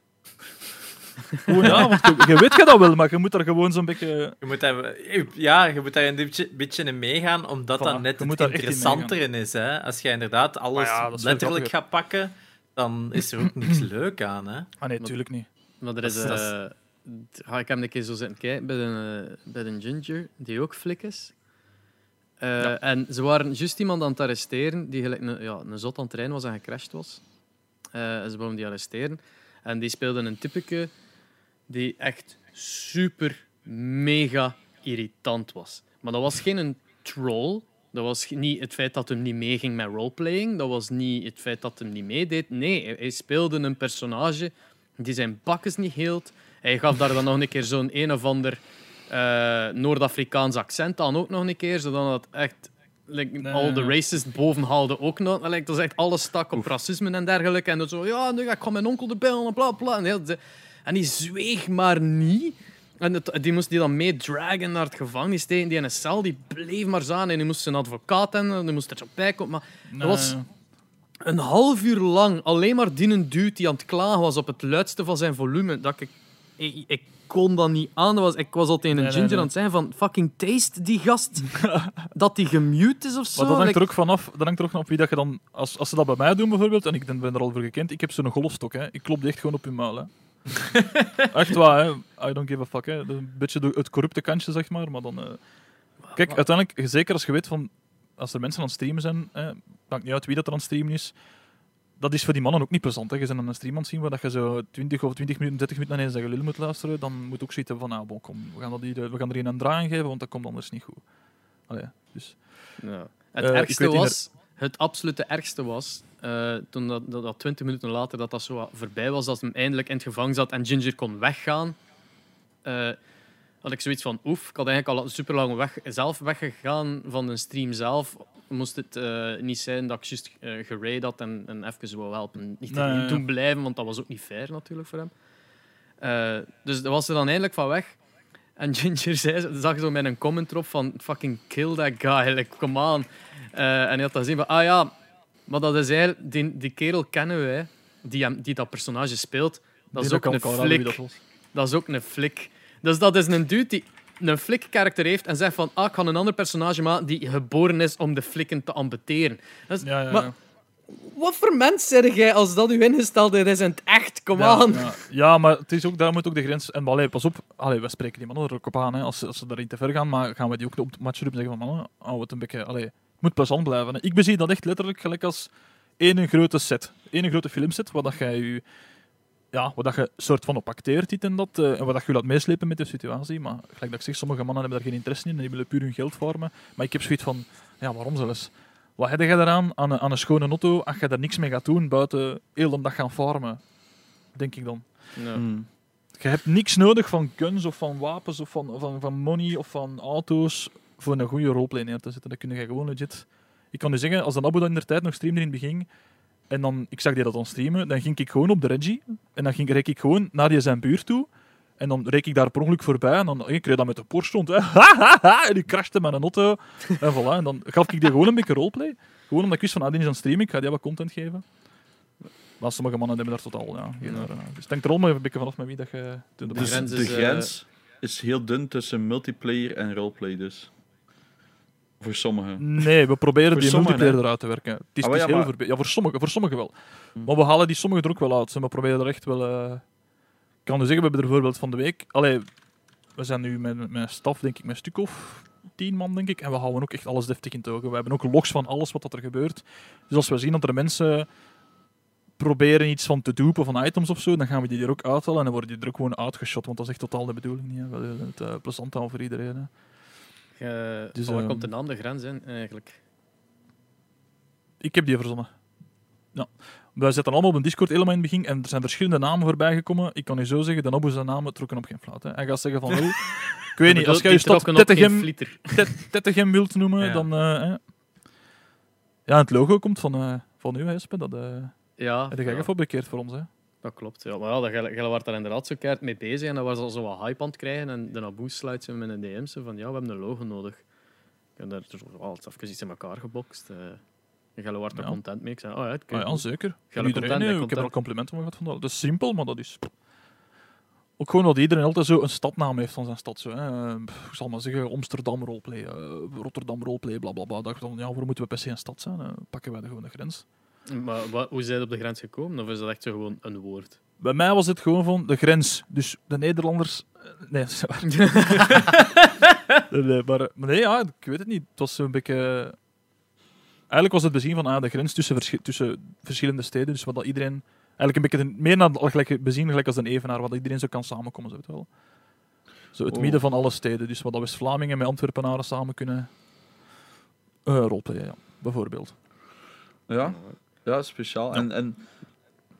Gewoon, ja, want je, je weet je dat wel, maar je moet daar gewoon zo'n beetje... Je moet daar, ja, je moet daar een beetje, beetje in meegaan, omdat Voilà, dat net het echt in is. Hè? Als je inderdaad alles ja, letterlijk gaat pakken, dan is er ook niks leuk aan. Hè? Ah nee, tuurlijk niet. Maar er Dat is... is- dat is- eh, ga ik hem een keer zo zitten kijken bij de, bij de Ginger, die ook flik is. Eh, Ja. En ze waren juist iemand aan het arresteren die gelijk een, ja, een zot aan het rijden was en gecrashed was. Eh, en ze wilden die arresteren. En die speelde een typeke die echt super mega irritant was. Maar dat was geen een troll. Dat was niet het feit dat hem niet meeging met roleplaying. Dat was niet het feit dat hem niet meedeed. Nee, hij- hij speelde een personage die zijn bakkes niet hield. Hij gaf daar dan nog een keer zo'n een of ander eh, Noord-Afrikaans accent aan ook nog een keer, zodat het echt like, Nee. al de racist boven haalde ook nog. Like, dat is echt alles stak op racisme en dergelijke. En dan zo, ja, nu ga ik gewoon mijn onkel erbij en bla bla. En heel, de- En die zweeg maar niet. En het- die moest die dan meedragen naar het gevangenis tegen die in een cel. Die bleef maar zaan en die moest zijn advocaat hebben. En die moest er zo bij komen. Maar Nee, was- een half uur lang alleen maar die dude die aan het klagen was op het luidste van zijn volume. Dat ik, ik, ik kon dat niet aan. Dat was, ik was al tegen een Nee, ginger nee. aan het zijn van fucking taste die gast. dat die gemute is of zo. Maar dat hangt er ook vanaf, dat hangt er ook vanaf wie dat je dan, als, als ze dat bij mij doen bijvoorbeeld, en ik ben ben er al voor gekend, ik heb zo'n golfstok, hè. ik klop die echt gewoon op je muil. Hè. echt waar, hè. I don't give a fuck. Hè. Een beetje het corrupte kantje, zeg maar. Maar dan, eh, Kijk, uiteindelijk, zeker als je weet van, als er mensen aan het streamen zijn, hè, maakt niet uit wie dat er aan het streamen is, dat is voor die mannen ook niet plezant. Hè. Je bent aan een stream aan het zien waar dat je zo 20 of 20 minuten, 30 minuten naar een gelul moet luisteren, dan moet ook hebben van, ah, bon, kom, we gaan, dat hier, we gaan er een aan geven, want dat komt anders niet goed. Allee, dus... Ja. Het Eh, ergste was, het absolute ergste was, eh, toen dat, dat, dat 20 minuten later dat dat zo voorbij was, dat hem eindelijk in het gevangen zat en Ginger kon weggaan, eh, had ik zoiets van, oef, ik had eigenlijk al super lang weg, zelf weggegaan van de stream zelf. Moest het eh, niet zijn dat ik juist uh, geraid had en, en even wou helpen. Niet Nee, doen blijven, want dat was ook niet fair natuurlijk voor hem. Eh, dus dat was er dan eindelijk van weg. En Ginger zei, zag zo met een comment erop van fucking kill that guy, like, come on. Eh, en hij had dan gezien van, ah ja, maar dat is eigenlijk, die, die kerel kennen wij, die, hem, die dat personage speelt. Dat is ook een flik. dat. Dat is ook een flik. Dus dat is een dude die een flik-karakter heeft en zegt van, ah, ik ga een ander personage maken die geboren is om de flikken te ambeteren. Ja, ja, Maar ja. wat voor mens zeg jij als dat uw ingestelde is in het echt? Come Ja, on. ja. Ja, maar het is ook, daar moet ook de grens... En allee, pas op, allee, we spreken die mannen er ook op aan, hè, als, ze- als ze daarin te ver gaan, maar gaan we die ook op het matchroom zeggen van mannen, hou het een beetje... Allee, het moet plezant blijven. Hè. Ik bezie dat echt letterlijk gelijk als één grote set. één grote filmset, waar dat jij je... Ja, waar dat je soort van op acteert, dit en dat, eh, en waar dat je laat meeslepen met de situatie. Maar gelijk dat ik zeg, sommige mannen hebben daar geen interesse in en die willen puur hun geld vormen. Maar ik heb zoiets van, ja, waarom zelfs? Wat heb je daaraan aan een, aan een schone auto als je daar niks mee gaat doen buiten heel de dag gaan farmen? Denk ik dan. Ja. Hmm. Je hebt niks nodig van guns of van wapens of van, van, van money of van auto's voor een goede roleplay neer te zetten. Dat kun je gewoon legit... Ik kan u zeggen, als de Abu dat in de tijd nog streamde in het begin, en dan, ik zag die dat dan streamen, dan ging ik gewoon op de Reggie, en dan ging, reek ik gewoon naar die zijn buurt toe, en dan reek ik daar per ongeluk voorbij, en dan ik reed dan met de Porsche rond, hè. en die crashte met een auto, en voilà. En dan gaf ik die gewoon een beetje roleplay. Gewoon omdat ik wist van, ah, die is aan het streamen, ik ga die wat content geven. Maar sommige mannen hebben daar totaal, ja. Geen, Ja. dus denk er allemaal even een beetje vanaf met wie dat je... De Dus grens de is, eh, grens is heel dun tussen multiplayer en roleplay dus. Voor sommigen. Nee, we proberen Voor die sommigen, multiplayer eruit te werken. Het is, Ah, het is ja, heel maar- Ja, voor sommigen, voor sommigen wel. Hm. Maar we halen die sommigen er ook wel uit. We proberen er echt wel... eh, Ik kan nu zeggen, we hebben er bijvoorbeeld van de week... Allee, we zijn nu met, een staf, denk ik, met een stuk of tien man, denk ik. En we houden ook echt alles deftig in togen. We hebben ook logs van alles wat dat er gebeurt. Dus als we zien dat er mensen proberen iets van te dupen van items of zo, dan gaan we die er ook uithalen en dan worden die er ook gewoon uitgeshot. Want dat is echt totaal de bedoeling niet. Hè. Het eh, plezant houden voor iedereen. Hè. Eh, Dus, waar ehm, komt de naam de grens in, eigenlijk? Ik heb die verzonnen. Ja. Wij zetten allemaal op een Discord helemaal in het begin en er zijn verschillende namen voorbij gekomen. Ik kan u zo zeggen, de Nobu zijn namen trokken op geen fluit. Hè. Hij gaat zeggen van, oh, ik weet niet, als jij je stad Tettegem, Tettegem wilt noemen, Ja. dan... eh. Ja, het logo komt van, eh, van u, hè, Espe. Dat eh Ja, heb jij ja, gefabriceerd voor ons. Hè. Dat klopt. Ja. Maar ja, dat- was daar inderdaad zo keihard mee bezig en dan was al zo wat hype aan het krijgen. En de Naboe sluit ze met een DM zo van ja, we hebben een logo nodig. Ik heb daar even iets in elkaar gebokst. eh en jij was er Ja. content mee. Ik zei, oh ja, Ah, ja, zeker. Iedereen, content, hè. hè, ik heb er al complimenten van gehad. Van dat. dat is simpel, maar dat is... Ook gewoon dat iedereen altijd zo een stadnaam heeft van zijn stad. Zo, hè. Eh, Ik zal maar zeggen, Amsterdam roleplay, eh, Rotterdam roleplay, bla bla bla. Dat je dan, ja, waarom moeten we per se een stad zijn? Eh, pakken wij de gewone grens. Maar wat, hoe zijn je op de grens gekomen? Of is dat echt zo gewoon een woord? Bij mij was het gewoon van de grens. Dus de Nederlanders... eh, Nee, dat is waar. nee, nee, maar, maar nee, ja, ik weet het niet. Het was zo'n beetje... Eigenlijk was het bezien van ah, de grens tussen, tussen verschillende steden. Dus wat dat iedereen... Eigenlijk een beetje de- meer naar gelijk, bezien gelijk als een evenaar. Wat iedereen zo kan samenkomen. Zo, weet wel. Zo het Oh. midden van alle steden. Dus wat dat West-Vlamingen met Antwerpenaren samen kunnen... eh roleplayen, ja. Bijvoorbeeld. Ja, ja speciaal. En, en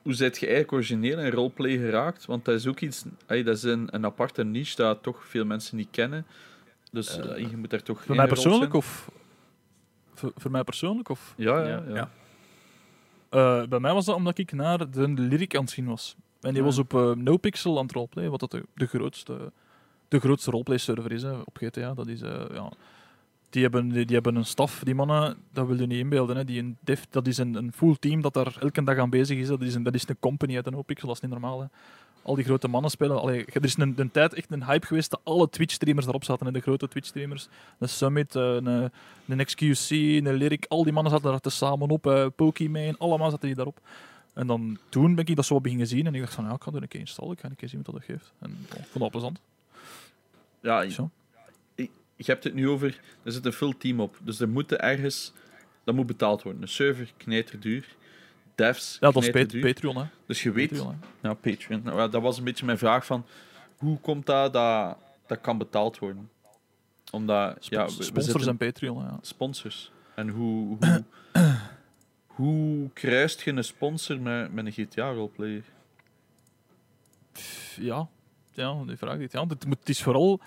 hoe zijt je eigenlijk origineel in roleplay geraakt? Want dat is ook iets, ey, dat is een, een aparte niche dat toch veel mensen niet kennen. Dus eh, je moet daar toch Voor mij persoonlijk of... Voor, voor mij persoonlijk of... Ja, ja, Ja. ja. Ja. Eh, bij mij was dat omdat ik naar de lyric aan het zien was. En die was op eh, NoPixel aan het roleplay, wat dat de, de grootste, de grootste roleplay-server is hè, op GTA. Dat is, eh, ja, die, hebben, die, die hebben een staf, die mannen, dat wil je niet inbeelden. Hè. Die een dev, dat is een, een full team dat daar elke dag aan bezig is. Dat is een, dat is een company uit een NoPixel, dat is niet normaal. Hè. Al die grote mannen spelen. Allee, er is een, een tijd echt een hype geweest dat alle Twitch-streamers erop zaten. hè, De grote Twitch-streamers. Een Summit, eh, een, een XQC, een Lyric. Al die mannen zaten daar tezamen op. eh Pokimane, allemaal zaten die daarop. En dan toen ben ik dat zo beginnen zien. En ik dacht van, ja, ik ga er een keer installen. Ik ga een keer zien wat dat geeft. En ik vond dat plezant. Ja, Zo. Je hebt het nu over... Er zit een full team op. Dus er moet ergens... Dat moet betaald worden. Een server, knijterduur. Devs, Ja, dat is knijterduur. Patreon, hè. Dus je weet... Patreon. Ja, Patreon. Nou, dat was een beetje mijn vraag van... Hoe komt dat dat, dat kan betaald worden? Omdat... Ja, we- we sponsors zitten- en Patreon, ja. sponsors. En hoe, hoe, hoe kruist je een sponsor met, met een GTA-roleplayer? Ja, ja, die vraag niet. Ja, het, moet, het is vooral...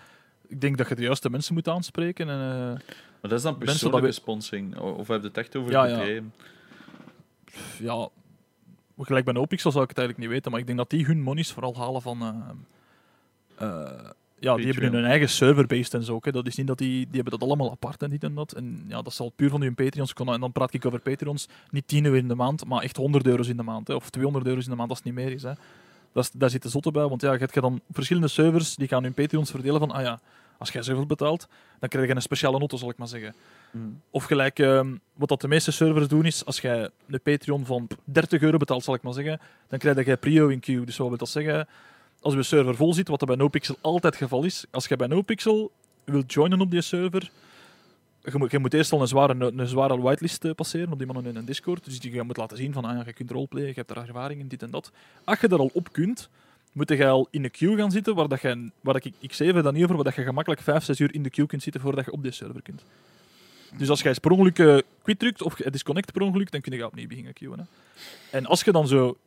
Ik denk dat je de juiste mensen moet aanspreken. En, eh, Maar dat is dan persoonlijke dat sponsoring? Of heb je het echt over Ja, ja. bedrijven? pff, ja, gelijk bij NoPixel zou ik het eigenlijk niet weten, maar ik denk dat die hun monies vooral halen van... eh, eh, ja, die hebben hun eigen server-based en zo. hè. Dat is niet dat die, die hebben dat allemaal apart en dit en dat. En ja, dat zal puur van hun Patreons kunnen. En dan praat ik over Patreons, niet 10 euro in de maand, maar echt 100 euro's in de maand. Hè. Of 200 euro's in de maand, als het niet meer is. Hè. Dat is daar zit de zotte bij, want ja, je hebt dan verschillende servers die gaan hun Patreons verdelen van, ah ja, als jij zoveel betaalt, dan krijg je een speciale notte, zal ik maar zeggen. Hmm. Of gelijk, ehm, wat dat de meeste servers doen is, als jij een Patreon van 30 euro betaalt, zal ik maar zeggen, dan krijg je prio in queue. Dus wat wil dat zeggen? Als je server vol zit, wat er bij NoPixel altijd het geval is, als je bij NoPixel wilt joinen op die server, je moet, je moet eerst al een zware, een zware whitelist eh, passeren op die mannen in een Discord. Dus die je moet laten zien van, ah, je kunt roleplayen, je hebt er ervaring in, dit en dat. Als je daar al op kunt, moet je al in de queue gaan zitten, waar, dat je, waar ik, ik dan niet over, waar dat je gemakkelijk 5, 6 uur in de queue kunt zitten voordat je op die server kunt. Dus als jij per ongeluk eh, quit drukt of disconnect per ongeluk, dan kun je opnieuw beginnen queuen. Hè. En als je dan zo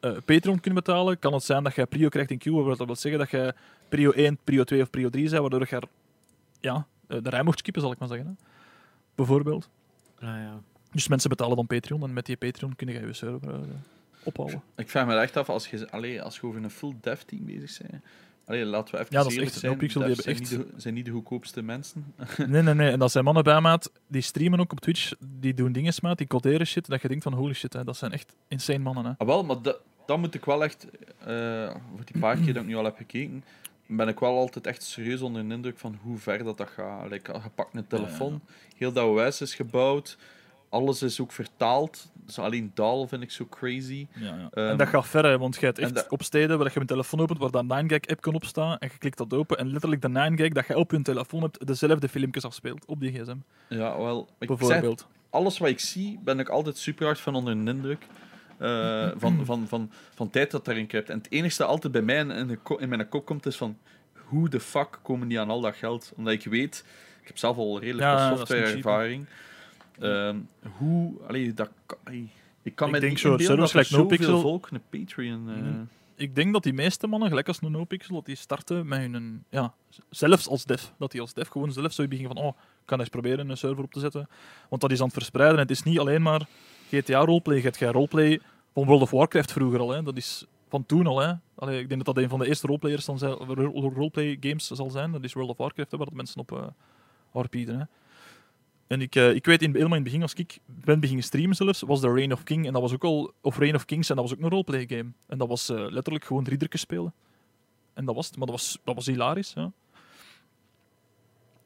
eh, Patreon kunt betalen, kan het zijn dat je prio krijgt in queue, wat dat wil zeggen dat je prio 1, prio 2 of prio 3 bent, waardoor je er, ja, eh, de rij mocht skippen, zal ik maar zeggen. Hè. Bijvoorbeeld. Ah, ja. Dus mensen betalen dan Patreon en met die Patreon kun je je server Ik vraag me echt af, als je, allee, als je over een full dev team bezig bent... Allee, laten we even Ja, dat is echt- zijn. NoPixel, die zijn, niet de, zijn niet de goedkoopste mensen. Nee, nee, nee. En dat zijn mannen bij maat, die streamen ook op Twitch, die doen dingen maat, die coderen shit, dat je denkt van holy shit, hè, dat zijn echt insane mannen. Hè. Ah, wel, maar dat, dat moet ik wel echt... eh, voor die paar keer dat ik nu al heb gekeken, ben ik wel altijd echt serieus onder de indruk van hoe ver dat, dat gaat. Like, je pakt een telefoon, heel dat OS is gebouwd, alles is ook vertaald. Dus alleen DAL vind ik zo crazy. Ja, ja. Ehm, en dat gaat ver, hè, want je hebt echt dat- op steden waar je een telefoon opent waar dat 9gag-app kan opstaan en je klikt dat open en letterlijk de 9gag dat je op je telefoon hebt, dezelfde filmpjes afspeelt op die gsm, Ja, wel. Zeg, bijvoorbeeld. alles wat ik zie, ben ik altijd super hard van onder de indruk. eh, van, van, van, van tijd dat daarin kruipt. En het enige dat altijd bij mij in, in, de ko- in mijn kop komt, is van hoe de fuck komen die aan al dat geld? Omdat ik weet, ik heb zelf al redelijk Ja, dat Ehm, hoe, allee, dat allee, ik kan Ik me denk niet zo, inbeelden servers dat er gelijk zoveel NoPixel- volk een Patreon... eh, Mhm. Ik denk dat die meeste mannen, gelijk als een NoPixel, dat die starten met hun, ja, zelfs als dev, dat die als dev gewoon zelf zou beginnen van, oh, ik kan eens proberen een server op te zetten. Want dat is aan het verspreiden. En het is niet alleen maar GTA roleplay. Je hebt geen roleplay van World of Warcraft vroeger al. Hè. Dat is van toen al. Hè. Allee, ik denk dat dat een van de eerste roleplayers dan zijn, ro- roleplay games zal zijn. Dat is World of Warcraft, hè, waar dat mensen op uh, RP'den. En ik, eh, ik weet in, helemaal in het begin, als ik ben beginnen streamen zelfs, was de Reign of King. En dat was ook al, of Reign of Kings, en dat was ook een roleplay game. En dat was eh, letterlijk gewoon riddertjes spelen. En dat was het. Maar dat was, dat was hilarisch. Ja.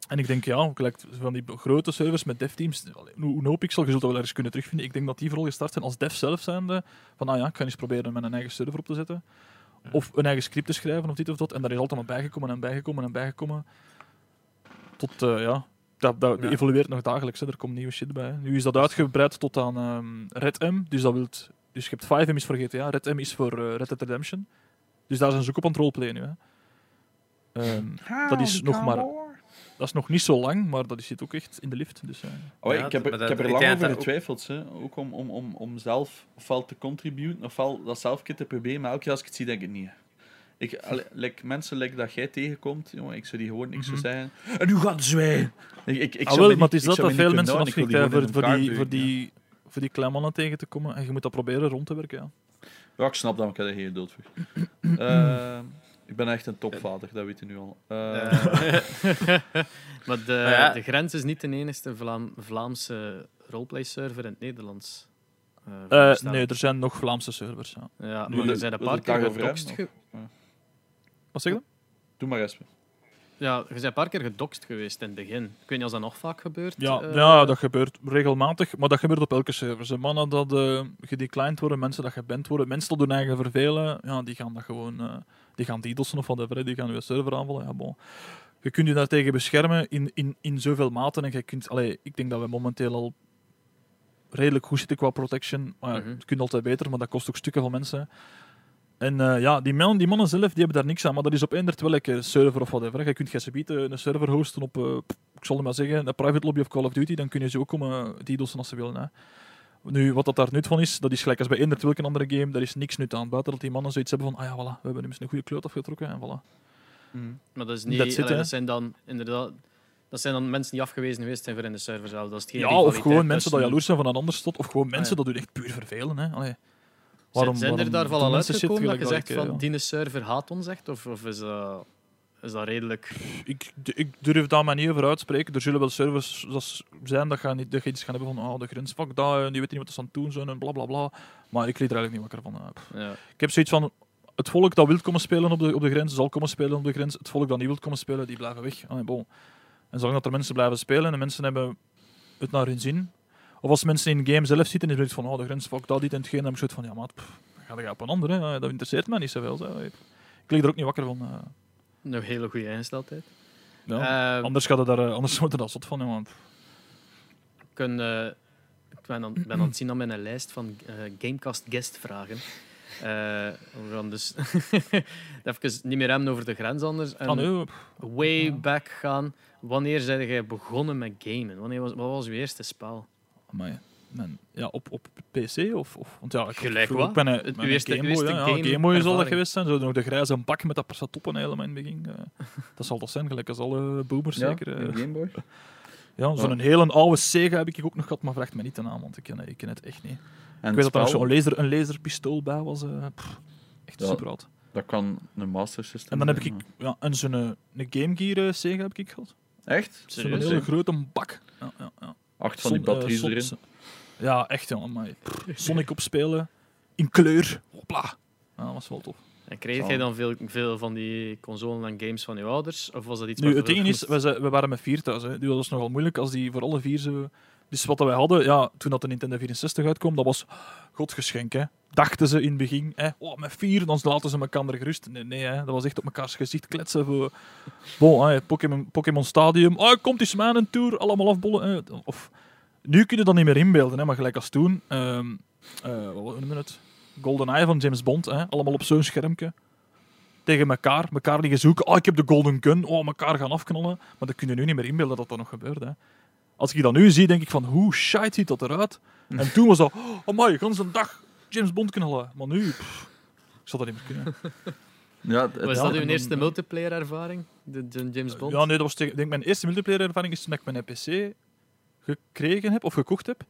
En ik denk, ja, van die grote servers met devteams, hoe NoPixel, je zult dat wel ergens kunnen terugvinden. Ik denk dat die vooral gestart zijn als dev zelf zijnde. Van, ah ja, ik ga eens proberen met een eigen server op te zetten. Of een eigen script te schrijven of dit of dat. En daar is altijd maar bijgekomen en bijgekomen en bijgekomen. Tot, eh, ja, dat, dat Ja. evolueert nog dagelijks. Hè. Er komt nieuwe shit bij. hè. Nu is dat uitgebreid tot aan ehm, Red M. Dus, dat wilt, dus je hebt 5M is voor GTA, Red M is voor eh, Red Dead Redemption. Dus daar zijn ze ook op aan het roleplayen nu. Hè. Ehm, dat is nog maar... Dat is nog niet zo lang, maar dat zit ook echt in de lift. Dus, eh, Oh, Ja, ik, heb, er- ik heb er lang over getwijfeld. Hè. Ook om, om, om, om zelf ofwel te contributen, ofwel dat zelf een te proberen. Maar elke keer als ik het zie, denk ik niet. Ik, like, mensen like dat jij tegenkomt, jongen, ik zou die gewoon niks Mhm. zo zeggen. En nu gaat zwijgen. Ik, ik, ik ah, wel, maar het is ik dat dat veel mensen afschrikt die voor, voor, die, voor, die, voor die kleine mannen tegen te komen. En je moet dat proberen rond te werken. Ja. Ja, ik snap dat, maar ik heb er geen geduld voor. Eh, ik ben echt een topvader, dat weet je nu al. Eh, maar de, ja. de grens is niet de enige Vlaam, Vlaamse roleplay-server in het Nederlands. eh, Eh, nee, er zijn nog Vlaamse servers. Ja. Ja, Nu maar de- er zijn een paar keer daarover gedoxt. hebben, ge- Wat zeg je? Doe maar eens. Ja, je bent een paar keer gedoxt geweest in het begin. Ik weet niet of dat nog vaak gebeurt. Ja, eh, ja, dat gebeurt regelmatig, maar dat gebeurt op elke server. Ze mannen dat eh gedeclined worden, mensen dat geband worden, mensen dat hun eigen vervelen, ja, die gaan dat gewoon, eh, die gaan DDoS'en of whatever, hè, die gaan je server aanvallen. Ja, bon. Je kunt je daartegen beschermen in, in, in zoveel maten en je kunt, allee, ik denk dat we momenteel al redelijk goed zitten qua protection. Maar ja, Mhm. Het kunt altijd beter, maar dat kost ook stukken van mensen. En eh, ja, die mannen, die mannen zelf die hebben daar niks aan, maar dat is op eender welke server of whatever. Je kunt GSBite een server hosten op, eh, ik zal het maar zeggen, een private lobby of Call of Duty, dan kun je ze ook komen DDoS'en als ze willen. Hè. Nu, wat dat daar nut van is, dat is gelijk als bij eender welke andere game, daar is niks nut aan. Buiten dat die mannen zoiets hebben van, ah ja, voilà, we hebben immers een goede kloot afgetrokken en voilà. Maar dat is niet... It, dat zijn dan inderdaad... Dat zijn dan mensen die afgewezen geweest zijn voor in de server zelf. Dat is geen Ja, of gewoon mensen dat jaloers zijn van een ander stot, of gewoon mensen ja. dat u echt puur vervelen. Hè. Allee. Zijn, zijn er waarom daar doen al uitgekomen dat je zegt eh, van ja. die server haat ons echt? Of, of is, dat, is dat redelijk... ik, ik durf daar maar niet over uitspreken. Er zullen wel servers zijn dat, gaan niet, dat je iets gaan hebben van oh, de grens, fuck dat, en die weten niet wat ze aan het doen zijn en bla bla bla. Maar ik leed er eigenlijk niet wakker van. Ja. Ik heb zoiets van, het volk dat wil komen spelen op de, op de grens, zal komen spelen op de grens. Het volk dat niet wil komen spelen, die blijven weg. Allee, bon. En zolang dat er mensen blijven spelen en mensen hebben het naar hun zin. Of als mensen in de game zelf zitten en zoiets van, oh, de grens, fuck dat, dit en hetgeen, dan heb ik zoiets van, ja maat, pff, ga je op een ander. Hè. Dat interesseert mij niet zoveel. Hè. Ik lig er ook niet wakker van. eh. Een hele goede ingesteldheid. ja. Eh, Anders gaat het daar, eh, anders wordt er dat zot van, ja, want ik kun, eh, ik ben aan, ben aan het zien aan mijn lijst van Gamecast guest vragen. We gaan dus even niet meer hebben over de grens anders. En ah, nee, way back gaan. Wanneer zijn jij begonnen met gamen? Wanneer was, wat was je eerste spel? Man, ja, op, op PC of, of want ja, ik Gelijk wat? met een, Het- een eerste- Game uw Boy. Ja, game Boy zal dat geweest zijn. Zo nog de grijze bak met dat per toppen helemaal in het begin. eh. dat zal dat zijn, gelijk als alle boomers Ja, zeker. eh. een Game Boy. Ja, zo'n hele oude Sega heb ik ook nog gehad, maar vraagt me niet de naam, want ik ken, ik ken het echt niet. En ik weet dat er nog zo'n laser, een laserpistool bij was. eh, pff, echt Ja. super oud. Dat kan een Master System En dan heb ik, ja, en zo'n een Game Gear Sega heb ik gehad. Echt? Zo'n hele grote bak. Ja, ja, ja. Acht van die eh, batteries Son- erin. Ja, echt, ja. Maar, Sonic opspelen, in kleur. Hopla. Ja, dat was wel tof. En kreeg jij dan veel, veel van die consoles en games van je ouders? Of was dat iets Nu, wat het je ding is, we, waren met vier thuis. Hè. Dat was nogal moeilijk als die voor alle vier zo... Dus wat wij hadden, ja, toen dat de Nintendo 64 uitkwam, dat was godgeschenk. Hè. Dachten ze in het begin, hè, oh, met vier, dan laten ze elkaar er gerust. Nee, nee hè, dat was echt op mekaars gezicht kletsen. Voor... Bon, Pokémon, Pokémon Stadium, oh, komt eens mij een tour, allemaal afbollen. Hè. Of, nu kun je dat niet meer inbeelden, hè, maar gelijk als toen. eh, wat noemen het? GoldenEye van James Bond, hè, allemaal op zo'n schermpje tegen elkaar, elkaar liggen zoeken. Oh, ik heb de golden gun. Oh, elkaar gaan afknallen. Maar dat kun je nu niet meer inbeelden dat dat nog gebeurt. Hè. Als ik dat nu zie, denk ik van, hoe shite ziet dat eruit? En toen was dat, oh my, gans een dag James Bond knallen. Maar nu, pff, ik zal dat niet meer kunnen. Ja, het- Was Ja, dat uw eerste multiplayer ervaring? De, de James Bond? Ja, nee, dat was tegen, denk mijn eerste multiplayer ervaring is toen ik mijn PC gekregen heb, of gekocht heb.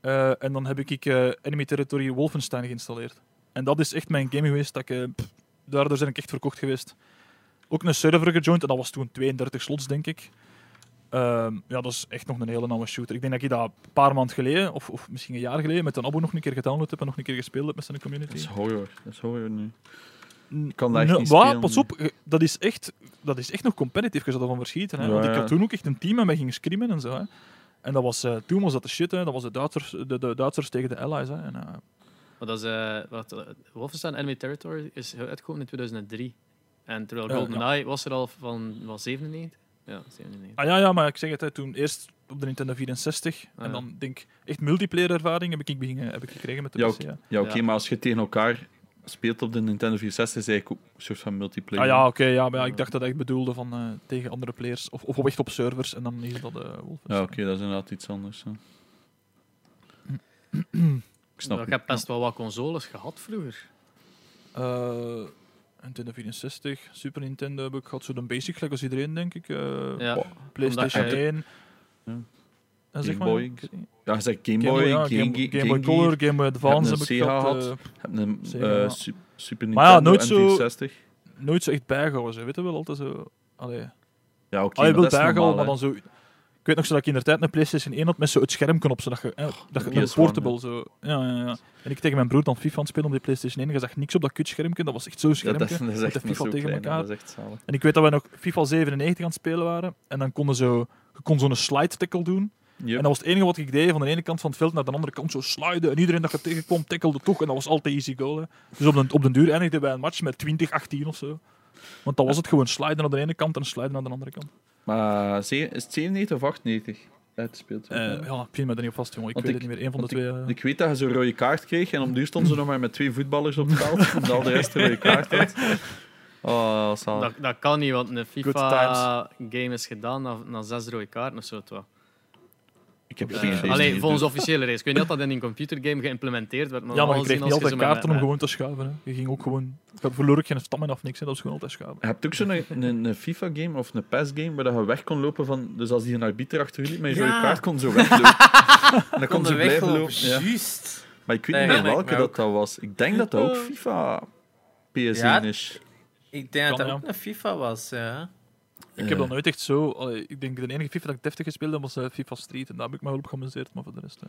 Eh, en dan heb ik eh, Enemy Territory Wolfenstein geïnstalleerd. En dat is echt mijn game geweest. Dat ik, eh, pff, daardoor ben ik echt verkocht geweest. Ook een server gejoind, en dat was toen 32 slots, denk ik. Ehm, ja, dat is echt nog een hele nauwe shooter. Ik denk dat ik dat een paar maanden geleden, of, of misschien een jaar geleden, met een abo nog een keer gedownload heb en nog een keer gespeeld heb met zijn dat community. is horror. Dat is horror nu. Ik kan dat echt niet Wat? spelen, Pas op, je- dat is echt, dat is echt nog competitive, je zou ervan verschieten. Hè? Ja, Want ik ja. had toen ook echt een team en wij gingen scrimmen en zo. Hè? En dat was, eh, toen was dat de shit, hè? dat was de Duitsers, de, de Duitsers tegen de Allies. Hè? En, eh, Maar dat is, eh, wat, eh, Wolfenstein Enemy Territory is uitgekomen in 2003. En terwijl Ja, GoldenEye was er al van was 97? Ja, 97. ah ja, ja, maar ik zeg het, hè, toen eerst op de Nintendo 64 Ah, en ja. dan denk ik echt multiplayer ervaring heb ik, beginnen, heb ik gekregen met de Ja, PC. hè. Ja, oké, Ja. maar als je tegen elkaar speelt op de Nintendo 64, is eigenlijk ook een soort van multiplayer. Ah ja, oké, ja, maar ja, ik dacht dat ik bedoelde van eh, tegen andere players of, of echt op servers en dan hier dat eh Wolfenstein. Ja, oké, dat is inderdaad iets anders. Ik snap ik heb best wel wat consoles gehad vroeger. Eh, Nintendo 64, Super Nintendo heb ik gehad, zo de basic, gelijk als iedereen, denk ik. Eh, Ja. PlayStation Omdat je- 1. Ja. hè, zeg Game maar. Boy. Ja, je zegt Game Game Boy, Game, Game, Game Boy Game Color, Gear. Game Boy Advance heb ik gehad. eh, Je hebt een eh, Super Maar ja, Nintendo nooit zo- 64. nooit zo echt bijgehouden. Ze weten wel altijd zo. Allee. Ja, oké, Allee, maar wel dat is normaal, maar dan zo. Ik weet nog zo dat ik in de tijd een PlayStation 1 had met zo het schermpje op, zodat je, eh, dat je een is portable zo. Ja, ja, ja. En ik tegen mijn broer dan FIFA aan het spelen op die PlayStation 1. Je zag niks op dat kutschermpje, dat was echt zo'n Ja, schermpje. dat, dat is echt FIFA zo tegen klein, elkaar. Dat is echt zalig. En ik weet dat wij nog FIFA 97 aan het spelen waren. En dan konden zo, je kon zo'n slide tackle doen. Yep. En dat was het enige wat ik deed, van de ene kant van het veld naar de andere kant zo sliden. En iedereen dat je tegenkwam, tackelde toch. En dat was altijd easy goal. Hè. Dus op de, op den duur eindigden wij een match met 20-18 of zo. Want dan was het gewoon sliden naar de ene kant en sliden naar de andere kant. Maar is het 97 of 98 uitgespeeld? Eh, ja, ik pin me er niet op vast, jongen. Ik Want weet ik- het niet meer. Eén van de twee. eh, Ik weet dat je zo'n rode kaart kreeg en op duur stonden ze nog maar met twee voetballers op het veld. omdat al de rest een rode kaart had. Oh. Dat, dat kan niet, want een. FIFA-game is gedaan na, na zes rode kaarten of zo. toch? Ik heb Eh, geen idee. Alleen Dus- volgens officiële race. Ik weet niet of dat in een computergame geïmplementeerd werd. Maar ja, maar je kreeg niet altijd kaarten om gewoon te schuiven. Hè. Je ging ook gewoon... Je verloor ook geen stamina of niks, hè. dat was gewoon altijd schuiven. Je hebt ook zo'n een, een, een FIFA-game of een PES-game waar dat je weg kon lopen van... Dus als die een arbiter achter je liep met je kaart, kon zo weglopen. en dan kon ze blijven weglopen. lopen. Ja. Juist. Maar ik weet Nee, niet meer welke dat, dat was. Ik denk dat dat ook FIFA PS1 Ja. is. Ik denk dat Kan, dat ook een FIFA was, ja. Ik heb dat nooit echt zo... allee, ik denk de enige FIFA dat ik deftig gespeeld heb was eh, FIFA Street. En daar heb ik me wel op geamuseerd, maar voor de rest... eh,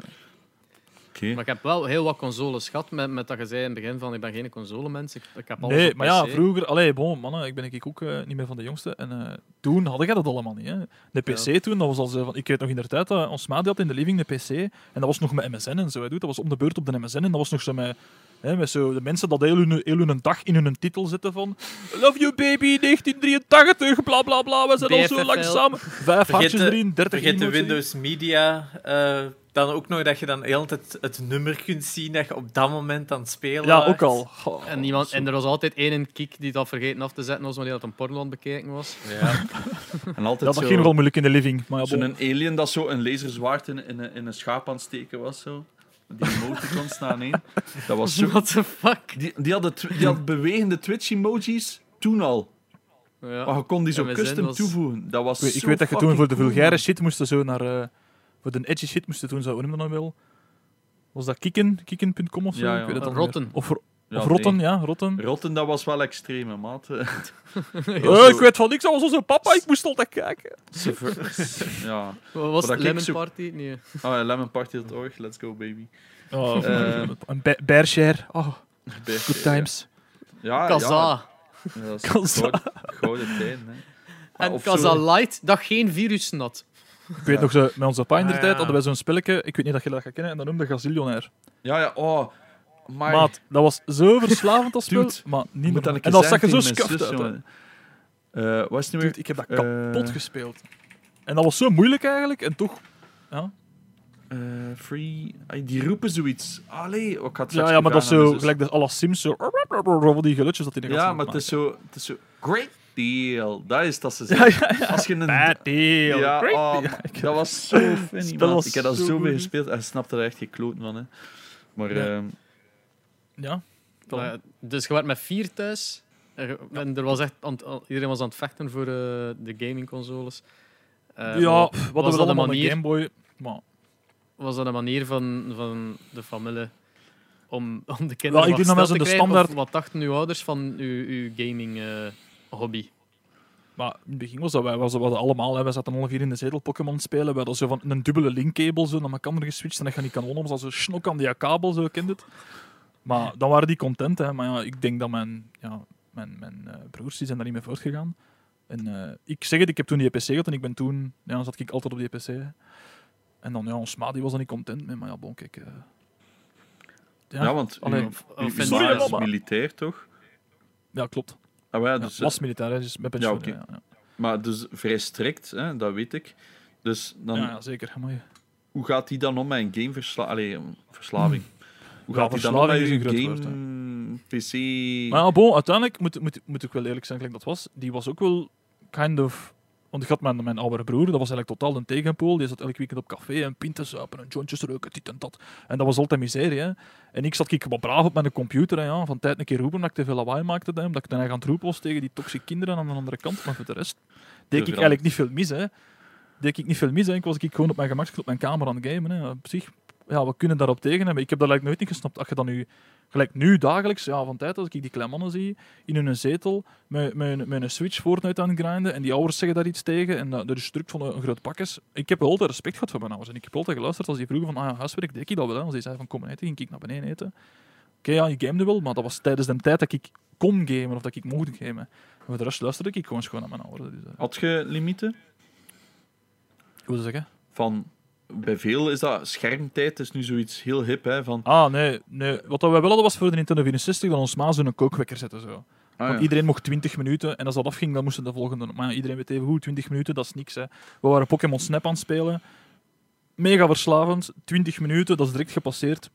Oké. Maar ik heb wel heel wat consoles gehad, met, met dat je zei in het begin van ik ben geen consolemens. Ik, ik heb alles Nee, op maar ja, PC. vroeger... Allee, bon, mannen, ik ben ik ook eh, niet meer van de jongste. En eh, toen had ik dat allemaal niet. Hè. De PC toen, dat was al zo van... Ik weet nog in de tijd dat ons maat die had in de living de PC. En dat was nog met MSN en zo. Hè, doet. dat was om de beurt op de MSN. En dat was nog zo met... Hè, met zo de mensen dat heel hun, heel hun dag in hun titel zitten van... Love you baby, 1983, bla bla bla. We zijn al zo BFFL. lang samen. Vijf hartjes erin, 30 Vergeet de. Windows Media. eh, dan ook nog dat je dan heel het, het nummer kunt zien dat je op dat moment aan het spelen Ja, ook al. Goh, En, iemand, en er was altijd één kiek die dat vergeten af te zetten was wanneer dat een porno aan het bekijken was. Ja. En altijd Ja, dat zo, ging nogal moeilijk in de living. Zo'n alien dat zo een laserzwaard in, in, een- in een schaap aan het steken was. Zo. Die emoticons staan één. Dat was zo... What the fuck? Die, die, hadden tw- die had bewegende Twitch-emojis toen al. Ja. Maar je kon die zo MSN custom was- toevoegen. Dat was Ik weet, ik weet dat je toen voor de vulgaire shit moest zo naar... eh, voor de edgy shit moest je toen zo... Hoe noem je dat nou wel? Was dat kikken? Kikken.com of zo? Ja, ja. Ik weet niet Rotten. meer. Of, Ja, of rotten, nee. ja, rotten. Rotten, dat was wel extreem, hè, maat. Eh, ik weet van niks, dat was onze papa, ik moest altijd kijken. ja. Wat was dat het? Lemon zo- Party? Nee. Oh, ja, lemonparty.org, let's go, baby. Oh, Eh, een. Oh, good times. Ja, Kaza. Ja, ja, dat is Kaza. gouden, tijden, hè. Ah, En of Kaza zo- Light, dat geen virus had. Ik weet nog, zo, met onze pa in de Ah, tijd ja. hadden wij zo'n spelletje, ik weet niet dat je dat gaat kennen, en dat noemde Gazillionair. Ja, ja, oh. Maar Maat, dat was zo verslavend als spel, Dude, maar niet moet een En dat zag je zo scuffed uit. jongen. Eh, wat is het nu weer? Dude, ik heb dat Eh, kapot gespeeld. En dat was zo moeilijk eigenlijk, en toch... Ja, Eh, free... Ay, die roepen zoiets. Allee, oh, ik had ja, ja maar dat is zo, gelijk de alle Sims, zo... Die geluidjes dat Ja, maar het is, zo, het is zo... Great deal. Dat is dat ze zeggen. ja, ja. Als je een... Bad deal. Ja, Great oh, deal. man, Ik- dat was zo funny, man. was Ik heb dat zo mee gespeeld en snapte er echt geen kloot van. Hè. Maar Ja. Ja. Maar, dus je werd met vier thuis. Er, en er was echt iedereen was aan het vechten voor eh, de gamingconsoles. Eh, ja, pff, wat was dat een manier- Game Boy. Maar Was dat een manier van, van de familie om, om de kinderen Wel, ik denk dat zo te de krijgen? standaard- wat dachten uw ouders van uw, uw gaming eh, hobby? Maar in het begin was dat, wij was, we allemaal, hè, wij zaten alle vier in de zetel Pokémon spelen. We hadden zo van een dubbele linkkabel zo naar elkaar geswitcht en niet kan wonen, was zo snok aan die kabel, zo kent het. Maar dan waren die content, hè. Maar ja, ik denk dat mijn, ja, mijn, mijn eh, broers die zijn daar niet mee voortgegaan. En eh, ik zeg het, ik heb toen die PC gehad en ik ben toen, ja, dan zat ik altijd op die PC. hè. En dan, ja, ons ma die was er niet content mee, maar ja, bon, kijk. eh, ja, ja, want allee, ma je- is mama. militair, toch? ja, klopt. Ah, maar ja, Ja, dus, was militair, hè, dus met pensioen. ja, ja. Maar dus vrij strikt, hè, dat weet ik. Dus dan, Ja, zeker. Hoe gaat hij dan om met een gameverslaving? verslaving? Hoe Ja, gaat hij dan met is een groot woord, game, PC? Maar ja, bon, uiteindelijk moet, moet, moet ik wel eerlijk zijn, gelijk dat was. Die was ook wel kind of. Want ik had mijn, mijn oudere broer, dat was eigenlijk totaal een tegenpool. Die zat elk weekend op café en pinten zuipen en jointjes roken, dit en dat. En dat was altijd miserie. Hè. En ik zat ik wat braaf op mijn computer. Hè, ja, van tijd een keer roepen dat ik te veel lawaai maakte. Hè, omdat ik dan aan het roepen was tegen die toxische kinderen aan de andere kant. Maar voor de rest deed ik Dus eigenlijk niet veel mis. Hè. deed ik niet veel mis. Hè. Ik was ik gewoon op mijn gemak op mijn kamer aan het gamen. Hè. Op zich, ja, we kunnen daarop tegen hebben. Ik heb dat eigenlijk nooit niet gesnapt. Als je dan nu, gelijk nu dagelijks, ja, van tijd als ik die kleine mannen zie, in hun zetel, met, met, met een Switch Fortnite aan het grinden, en die ouders zeggen daar iets tegen, en dat, er is druk van een, een groot pakjes. Ik heb wel altijd respect gehad voor mijn ouders. En ik heb altijd geluisterd als die vroegen van, ah ja, huiswerk, deed ik dat wel. hè. Als die zeiden van, kom eten, ging ik naar beneden eten. Oké, ja, je gamede wel, maar dat was tijdens de tijd dat ik kon gamen, of dat ik mocht gamen. En voor de rest luisterde ik gewoon schoon naar mijn ouders. Dus, eh, Had je limieten? hoe zou zeggen? Van, bij veel is dat schermtijd, is nu zoiets heel hip, hè, van... Ah, nee, nee. Wat wij wel hadden was voor de Nintendo 64 dat ons ma zo'n kookwekker zetten. Zo. Ah, Want ja. Iedereen mocht 20 minuten en als dat afging, dan moesten de volgende. Maar iedereen weet even hoe 20 minuten, dat is niks. Hè. We waren Pokémon Snap aan het spelen. Mega verslavend. 20 minuten, dat is direct gepasseerd.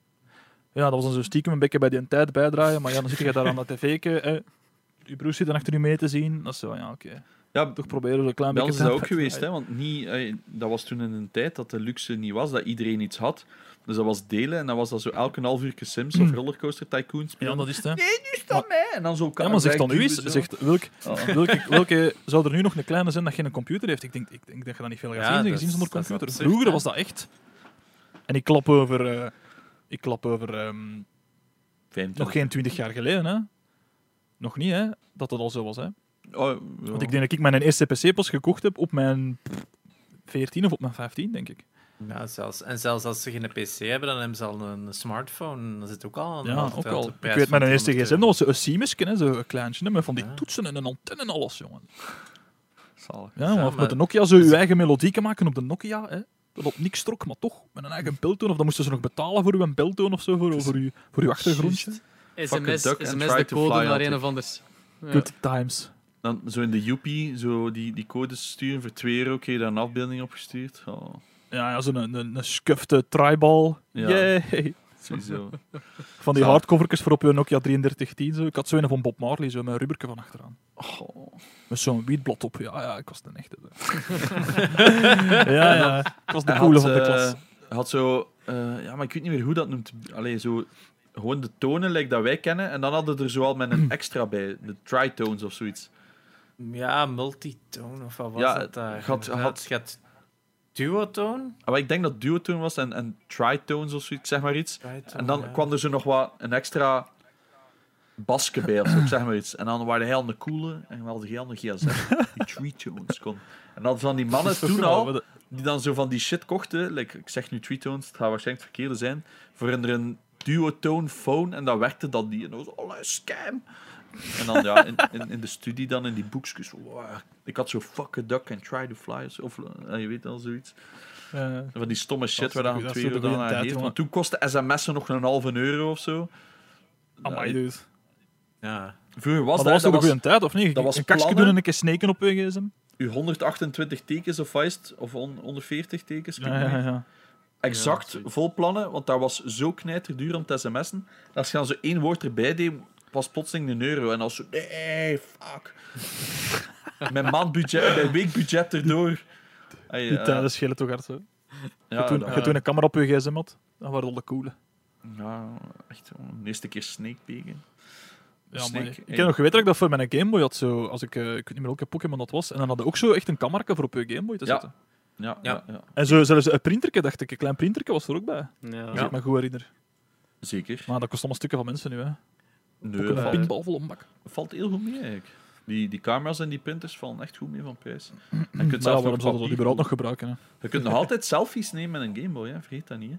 Ja, dat was dan zo stiekem een beetje bij die tijd bijdraaien. Maar ja, dan zit je daar aan dat tv. Hè. Je broer zit dan achter je mee te zien. Dat is zo, ja, oké. Ja, Toch proberen we een klein beetje ons is dat ook geweest, hè, want niet, eh, dat was toen in een tijd dat de luxe niet was, dat iedereen iets had. Dus dat was delen en dan was dat zo elke half uur Sims of Rollercoaster Tycoon spelen. Ja, dat is het. Hè. Nee, nu is dat mij! En dan zo Ja, maar zeg dan nu eens, zegt, welk, Ah. welke, welke zou er nu nog een kleine zijn dat geen computer heeft? Ik denk, ik denk dat je dat niet veel gaat Ja, zien, dat gezien zonder dat computer. Vroeger was dat echt. En ik klap over, eh, ik klap over ehm, 25. nog geen 20 jaar geleden. Hè? Nog niet, hè? Dat dat al zo was. Hè? Oh, ja. Want ik denk dat ik mijn eerste PC pas gekocht heb op mijn 14 of op mijn 15, denk ik. Ja, zelfs, en zelfs als ze geen PC hebben, dan hebben ze al een smartphone. Dat zit ook al aan Ja, ook al. Ik weet, mijn eerste 200 gsm, dat was een Siemensje, hè, zo een kleintje, hè, met van die Ja. toetsen en een antenne en alles, jongen. Zalig. Ja, Ja, of maar- met de Nokia zo je eigen melodie maken op de Nokia, hè. Dat op niks trok, maar toch, met een eigen beltoon. Of dan moesten ze nog betalen voor uw beltoon of zo, voor, voor, uw, voor uw achtergrondje. A SMS, SMS de code naar een of anders. Good times. Dan zo in de Joepie, zo die, die codes sturen voor 2 euro, kreeg je daar een afbeelding opgestuurd. Oh, Ja, ja zo'n een, een, een skufte tribal. Ja. Yay. sowieso. Van die Zalig. hardcovertjes voor op je Nokia 3310. Zo. Ik had zo een van Bob Marley, zo met een rubberke van achteraan. Oh. Met zo'n wietblad op. Ja, ja, ik was een echte. ja, ja. Ik was de Hij coole had, van de eh, klas. Hij had zo, eh, ja, maar ik weet niet meer hoe dat noemt. Allee, zo, gewoon de tonen like dat wij kennen. En dan hadden er zoal met een extra bij, de tritones of zoiets. Ja, multitone of wat was Ja, dat daar? had- had- had duotone. Ah, Maar ik denk dat duotone was en, en tritones of zoiets, zeg maar iets. Tritone, En dan ja. kwam er zo nog wat een extra basje bij of zo, zeg maar iets. En dan waren hij een coole en we hadden heel een gsm die tritones kon. En dan van die mannen toen al, die dan zo van die shit kochten, like, ik zeg nu tritones, het gaat waarschijnlijk het verkeerde zijn, voor een, duotone phone en dan werkte dat niet. En dan was oh, scam. En dan ja, in, in, in de studie dan, in die boekjes, wow, ik had zo fuck a duck and try to fly, of, eh, je weet al zoiets. Van die stomme shit waar dan twee euro aan jongen. Want toen kostte sms'en nog een halve euro of zo. amai, Ja, dude. Ja. Vroeger was Maar dat, was toch een goede tijd, of niet? dat was een plannen. doen en een keer sneken op je gsm. uw 128 tekens of vast, of on- 140 tekens. Ja, ja, ja. Exact vol plannen, want dat was zo knijterduur om te sms'en. Als je dan zo één woord erbij deed, was plotseling een euro. En als zo, nee, fuck. mijn maandbudget, mijn weekbudget erdoor. Ay, Die eh, tijden schelen toch hard, zo. ja, je toen een camera op je gsm had, dan waren al de coole. ja, echt, gewoon de eerste keer Snake pegen. Ja, Snake, maar ik heb nog geweten dat ik dat voor mijn Game Boy had. Zo, als ik, eh, ik weet niet meer welke Pokémon dat was. En dan had je ook zo echt een camera voor op je Game Boy te Ja. zetten. Ja, ja. Ja. ja, En zo, zelfs een printerke, dacht ik. Een klein printerke was er ook bij. Ja. Als ik me goed herinner. zeker. Maar dat kost allemaal stukken van mensen nu, hè. Nee, een valt, heel goed mee eigenlijk. Die, die camera's en die printers vallen echt goed mee van prijs. En je kunt waarom nog zouden we dat überhaupt nog gebruiken? Hè? Je kunt nog altijd selfies nemen met een Game Boy, hè? vergeet dat niet. Hè?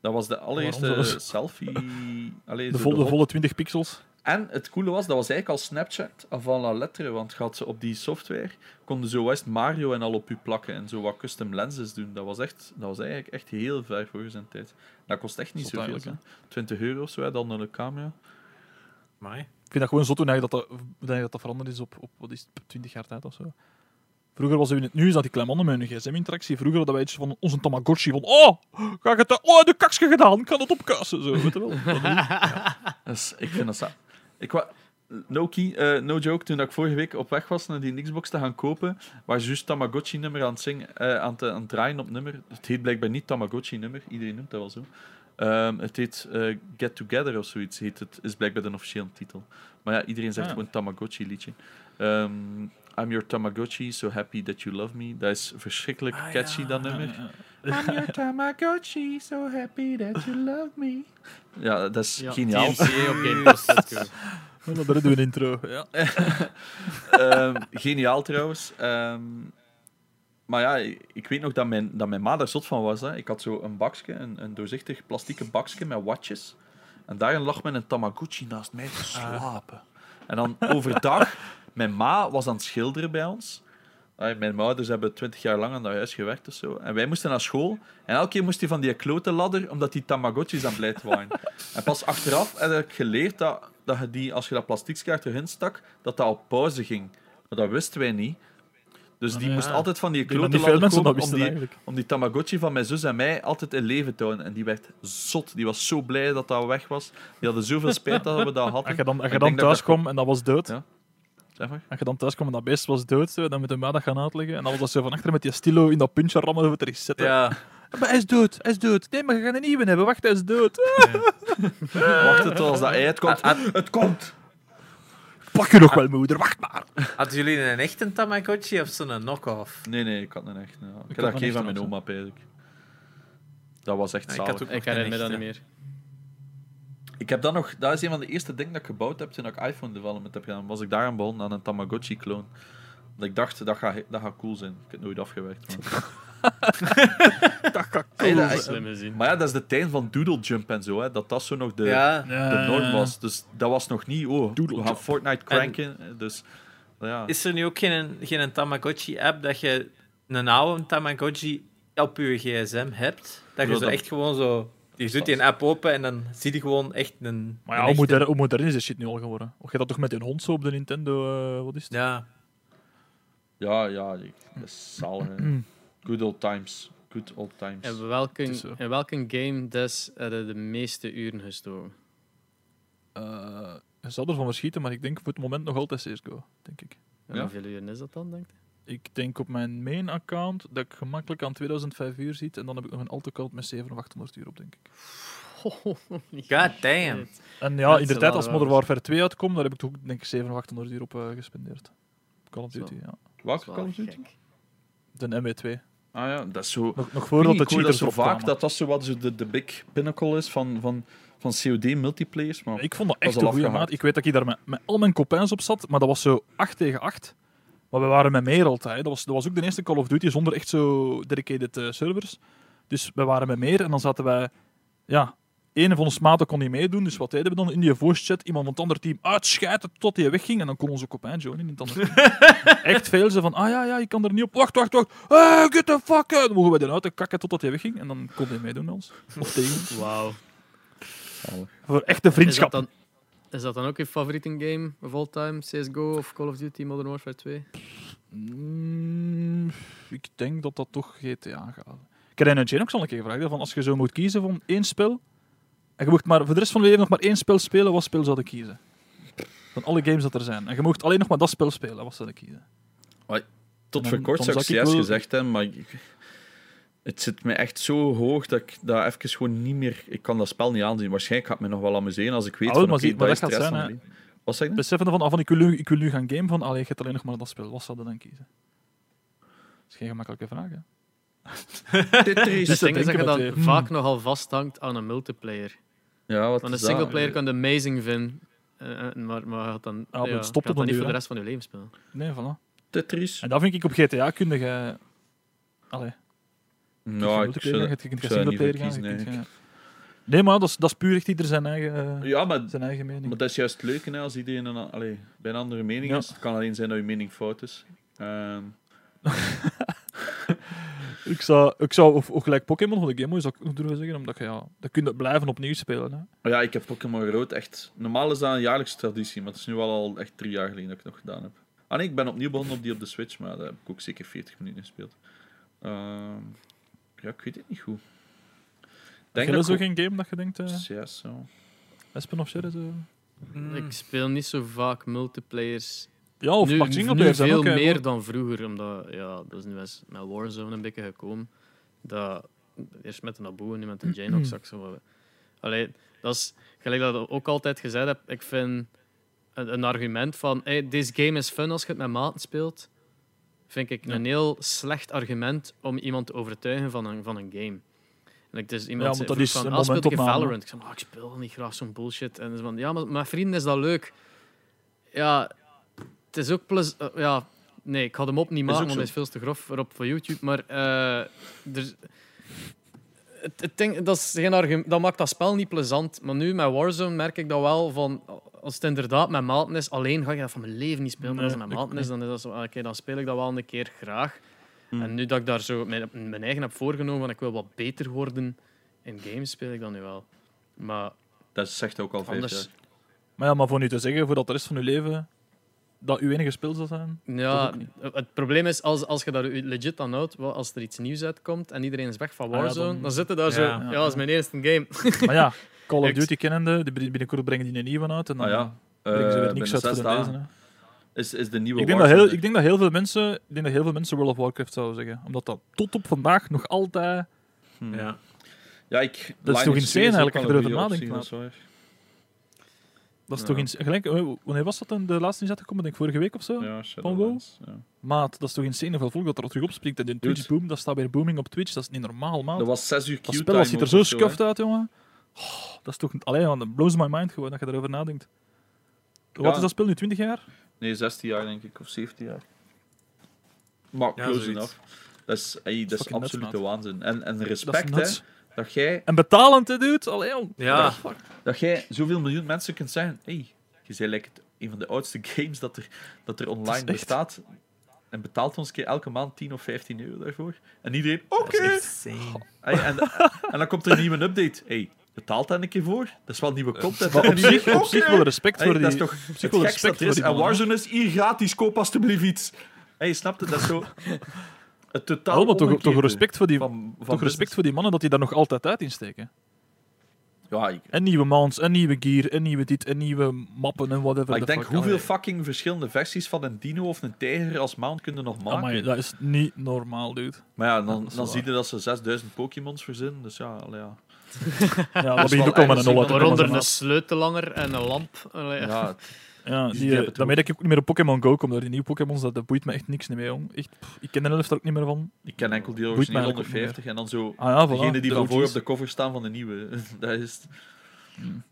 Dat was de allereerste selfie. Allee, De, zo vol, de hot- volle 20 pixels. En het coole was, dat was eigenlijk al Snapchat avant la lettre, want had ze op die software konden zo West Mario en al op je plakken en zo wat custom lenses doen. Dat was, echt, dat was eigenlijk echt heel ver voor zijn tijd. Dat kost echt niet zoveel. eigenlijk, hè. 20 euro of zo, hè, dan een camera. Amai. Ik vind dat gewoon zo toen dat dat, dat, dat veranderd is op, op wat is het, 20 jaar tijd of zo. Vroeger was het, nu is dat die kleine mannen met hun gsm-interactie. Vroeger hadden wij iets van onze Tamagotchi van oh, ga ik het, oh, de kaksje gedaan, ik kan het opkuisen. Zo, weet je wel. Ik. Dus ik vind dat sa- Ik wa... No, key, eh, no joke, toen ik vorige week op weg was naar die Xbox te gaan kopen, was juist Tamagotchi-nummer aan, het zingen, eh, aan, het, aan het draaien op nummer. Het heet blijkbaar niet Tamagotchi-nummer, iedereen noemt dat wel zo. Ehm, het heet eh, Get Together of zoiets, heet het, is blijkbaar de officiële titel. Maar ja, iedereen zegt Ah. gewoon Tamagotchi-liedje. Ehm, I'm your Tamagotchi, so happy that you love me. Dat is verschrikkelijk Ah, catchy, ja. dat nummer. Ja, I'm your Tamagotchi, so happy that you love me. Ja, dat is Ja, geniaal. TMCA op Game. Dan doen we een intro. Ja. Ehm, geniaal trouwens. Ehm, maar ja, ik ik weet nog dat mijn, dat mijn ma daar zot van was. Hè. Ik had zo een bakje, een, een doorzichtig plastieke bakje met watjes. En daarin lag mijn Tamagotchi naast mij te slapen. En dan overdag, mijn ma was aan het schilderen bij ons. Ah, Mijn ouders hebben twintig jaar lang aan dat huis gewerkt of zo. En wij moesten naar school. En elke keer moest hij van die klote ladder, omdat die Tamagotchis aan blijft waren. en pas achteraf heb ik geleerd dat, dat je die, als je dat plasticskaart erin stak, dat dat op pauze ging. Maar dat wisten wij niet. Dus die ja. moest altijd van die klote dat komen om die, eigenlijk. om die Tamagotchi van mijn zus en mij altijd in leven te houden. En die werd zot. Die was zo blij dat dat weg was. Die hadden zoveel spijt dat we dat hadden. Als je dan, als je dan thuis dat kwam en dat was dood, Ja. Zeg maar. als je dan thuis kwam en dat beest was dood, zo, dan moet de ma dat gaan uitleggen. En dan was dat zo van achter met die stilo in dat puntje rammen over te resetten. Ja. Maar hij is dood, hij is dood. Nee, maar je gaat een nieuwe hebben. Wacht, hij is dood. Wacht het als dat ei het komt. Ah, Het komt! Pak je nog wel, moeder. Wacht maar. Hadden jullie een echte Tamagotchi of zo'n knock-off? Nee, nee, ik had een echt. Ja. Ik, had dat gegeven aan mijn oma, eigenlijk. Dat was echt Ja, ik zalig. had ook- Ik herinner me dat niet meer. Ik heb dat nog, dat is een van de eerste dingen dat ik gebouwd heb toen ik iPhone development heb gedaan. Was ik daaraan begonnen aan een Tamagotchi clone. Want ik dacht dat gaat, dat gaat cool zijn. Ik heb het nooit afgewerkt. Maar, Hey, dat is- Slimme zin. maar ja, dat is de tijd van Doodle Jump en zo. Hè, dat dat zo nog de, Ja. de norm was. Dus dat was nog niet. Oh, Doodle we gaan Jump. Fortnite cranken. Dus ja. Is er nu ook geen, geen Tamagotchi-app dat je een oude Tamagotchi op je gsm hebt? Dat je Ja, zo dat- echt gewoon zo... Je doet die een app open en dan zie je gewoon echt een... Maar ja, een hoe echte- modern, hoe modern is dit shit nu al geworden? Of je dat toch met een hond zo op de Nintendo, eh, wat is het? Ja. Ja, ja, ik- dat is zalig. hè. Good old times. Good old times. In welke, in welke game des heb je de meeste uren gestoken? Eh, je zal ervan verschieten, maar ik denk voor het moment nog altijd CSGO, denk ik. En Ja. hoeveel uren is dat dan, denk je? Ik denk op mijn main account dat ik gemakkelijk aan 2005 uur zit en dan heb ik nog een alt account met 700 of 800 uur op, denk ik. God damn. En ja, in de tijd als Modern. Warfare 2 uitkomt, daar heb ik toch denk ik 700 of 800 uur op eh, gespendeerd. Call of Zo. Duty, ja. Welke Call of Duty? De MW2. Ah ja, dat is zo. Nog, nog voordat cheaters zo vaak dat dat zo wat zo de, de big pinnacle is van, van, van COD multiplayers. Maar Ik vond dat echt een goede maat. Ik weet dat ik daar met, met al mijn copains op zat, maar dat was zo 8 tegen 8. Maar we waren met meer altijd. Dat was, dat was ook de eerste Call of Duty zonder echt zo dedicated eh, servers. Dus we waren met meer en dan zaten wij... Ja, een van ons maten kon niet meedoen, dus wat deden we dan? In die voice chat iemand van het andere team uitschijten tot hij wegging en dan kon onze copain joinen in het andere team. echt veel ze van, ah ja, ja, je kan er niet op. Wacht, wacht, wacht. Hey, get the fuck out. Dan mogen we eruit kakken totdat hij wegging en dan kon hij meedoen met ons. Of tegen ons. Wauw. Voor echte Is dat, vriendschap. dan, is dat dan ook je favoriete game of all time? CSGO of Call of Duty Modern Warfare 2? Mm, ik denk dat dat toch GTA gaat. Ik heb Jane ook al een keer gevraagd. Van als je zo moet kiezen van één spel. En je mocht maar voor de rest van je leven nog maar één spel spelen, wat spel zou je kiezen? Van alle games dat er zijn. En je mocht alleen nog maar dat spel spelen, wat zou je kiezen? tot voor kort zou ik wel- gezegd hebben, maar ik- het zit me echt zo hoog dat ik dat even gewoon niet meer... Ik kan dat spel niet aanzien. Waarschijnlijk gaat het me nog wel amuseren als ik weet Ah, van maar zie- maar dat is dat gaat zijn. Wat zeg je? Beseffen van, ah, van ik, wil nu, ik wil nu gaan game van, allee, je hebt alleen nog maar dat spel. Wat zou je dan kiezen? Dat is geen gemakkelijke vraag, hè? Tetris. Het te ding is dat je eh, vaak nogal vasthangt aan een multiplayer. Ja, wat Want een singleplayer kan je amazing vinden, eh, eh, maar, maar gaat dan, maar het ja, stopt op dan een niet duur, voor de hè. rest van je leven spelen. Nee, voilà. Tetris. En dat vind ik op GTA kun je... Allee, Nou, ik zou, je kunt ik zou niet voor singleplayer gaan. je kiezen, kunt, eh, Nee, maar dat is, dat is puur echt ieder zijn eigen, eh, Ja, maar, zijn eigen mening. maar dat is juist het leuke, hè, als iedereen een, allee, bij een andere mening Ja. is. Het kan alleen zijn dat je mening fout is. Ehm, Ik zou, ik zou of, of gelijk Pokémon van de Game Boy zou ik nog durven zeggen, omdat je ja, dat kun je blijven opnieuw spelen. Hè. maar ja, ik heb Pokémon Rood echt... Normaal is dat een jaarlijkse traditie, maar het is nu wel al echt drie jaar geleden dat ik het nog gedaan heb. Ah nee, ik ben opnieuw begonnen op die op de Switch, maar daar heb ik ook zeker 40 minuten gespeeld. Ehm, ja, ik weet het niet goed. Denk dat zo ik geen game dat je denkt, eh ook- Ja, zo. Espen of Sherry? Zo? Mm. Ik speel niet zo vaak multiplayers. Ja, of nu, nu singleplayer zijn veel ook, meer hoor. dan vroeger, omdat ja, dat is nu eens met Warzone een beetje gekomen. Dat, eerst met de Naboo en nu met de Janox. wat- Allee, dat is gelijk dat ik ook altijd gezegd heb. Ik vind een, een argument van hey, deze game is fun als je het met maten speelt, vind ik een heel slecht argument om iemand te overtuigen van een, van een game. En ik, dus iemand Ja, dat is van, een ah, speelt je. Valorant? Ik zei, maar ik speel niet graag zo'n bullshit. En ze van, ja, maar met vrienden is dat leuk. Ja, het is ook plus... eh, ja, nee, ik ga hem op niet maken, want hij is veel te grof voor op voor YouTube. Maar eh, er, het, het ding, dat, is geen argument, dat maakt dat spel niet plezant. Maar nu met Warzone merk ik dat wel van... Als het inderdaad met maten is, alleen ga ik dat van mijn leven niet spelen. Maar als het met maten is, dan, is dat zo, ah, oké, dan speel ik dat wel een keer graag. Hmm. En nu dat ik daar zo mijn, mijn eigen heb voorgenomen, van ik wil wat beter worden in games, speel ik dat nu wel. Maar Dat zegt ook al Anders- jaar. Maar ja, maar voor nu te zeggen, voor dat de rest van je leven dat uw enige spel zal zijn. ja, het probleem is, als, als je daar legit aan houdt, als er iets nieuws uitkomt en iedereen is weg van Ah ja, Warzone, dan- dan, zitten daar zo... Ja. Ja, dat is mijn eerste game. Maar ja, Call of Duty kennende, binnenkort brengen die een nieuwe uit en dan Ah ja, brengen ze eh, weer niks uit voor deze. is, is de nieuwe Ik denk, dat Warzone heel, ik, denk dat heel veel mensen, ik denk dat heel veel mensen World of Warcraft zouden zeggen. Omdat dat tot op vandaag nog altijd... Hmm. Ja. Ja, ik, Dat is toch 2 insane eigenlijk, als je erover nadenkt, dat is toch eens, gelijk, eh, wanneer was dat dan? De laatste die is uitgekomen, denk ik vorige week of zo? Ja? Shadowlands. Ja. Maat, dat is toch insane hoeveel volk dat er terug opspringt. En de Dude. Twitch boom, dat staat weer booming op Twitch. Dat is niet normaal, maat. Dat was 6 uur Dat spel ziet er zo scuffed uit, jongen. Oh, dat is toch... Allee, man, dat blows my mind gewoon, dat je erover nadenkt. Wat Ja. is dat spel nu? 20 jaar? Nee, 16 jaar denk ik, of 17 jaar. Maar Ja, close enough. Dat is, ey, dat is fucking nuts, absolute waanzin. En, en respect, hè. Dat jij, En betalend, hè, dude? Allee, jong. Ja. dat jij zoveel miljoen mensen kunt zeggen, hey, je bent like het- een van de oudste games dat er, dat er online bestaat. En betaalt ons keer elke maand 10 of 15 euro daarvoor. En iedereen, oké. Dat. Hey, en, en dan komt er een nieuwe update. Hey, betaalt daar een keer voor? Dat is wel nieuwe content. Maar En op zich, op zich oké. wel respect Hey, voor die... dat is toch op zich het wel respect dat voor is. die En Warzone is hier gratis, koop alsjeblieft iets. Hey, snap je? Dat is zo... Het totaal Oh, maar toch, respect voor die... van, van Toch respect voor die mannen dat die daar nog altijd uit insteken. Ja, ik, En nieuwe mounts, en nieuwe gear, en nieuwe dit, en nieuwe mappen en whatever. maar ik denk fuck. hoeveel Allee. fucking verschillende versies van een dino of een tijger als mount kunnen nog maken. Amai, dat is niet normaal, dude. Maar ja, Ja, dan, dan zie je dat ze 6000 Pokémons verzinnen. Dus ja, allee, ja. Ja, dat begint ook al met een Waaronder een sleutelanger en een lamp. Allee, ja Ja, Die die, hebben eh, daarmee dat ik ook niet meer op Pokémon Go kom door die nieuwe Pokémons, dat, dat boeit me echt niks meer, jong. Echt, pff, ik ken de helft er ook niet meer van. ik ken enkel die ook 150 en dan zo Ah ja, voilà, degene die de van voor op de cover staan van de nieuwe. dat is het. Hmm.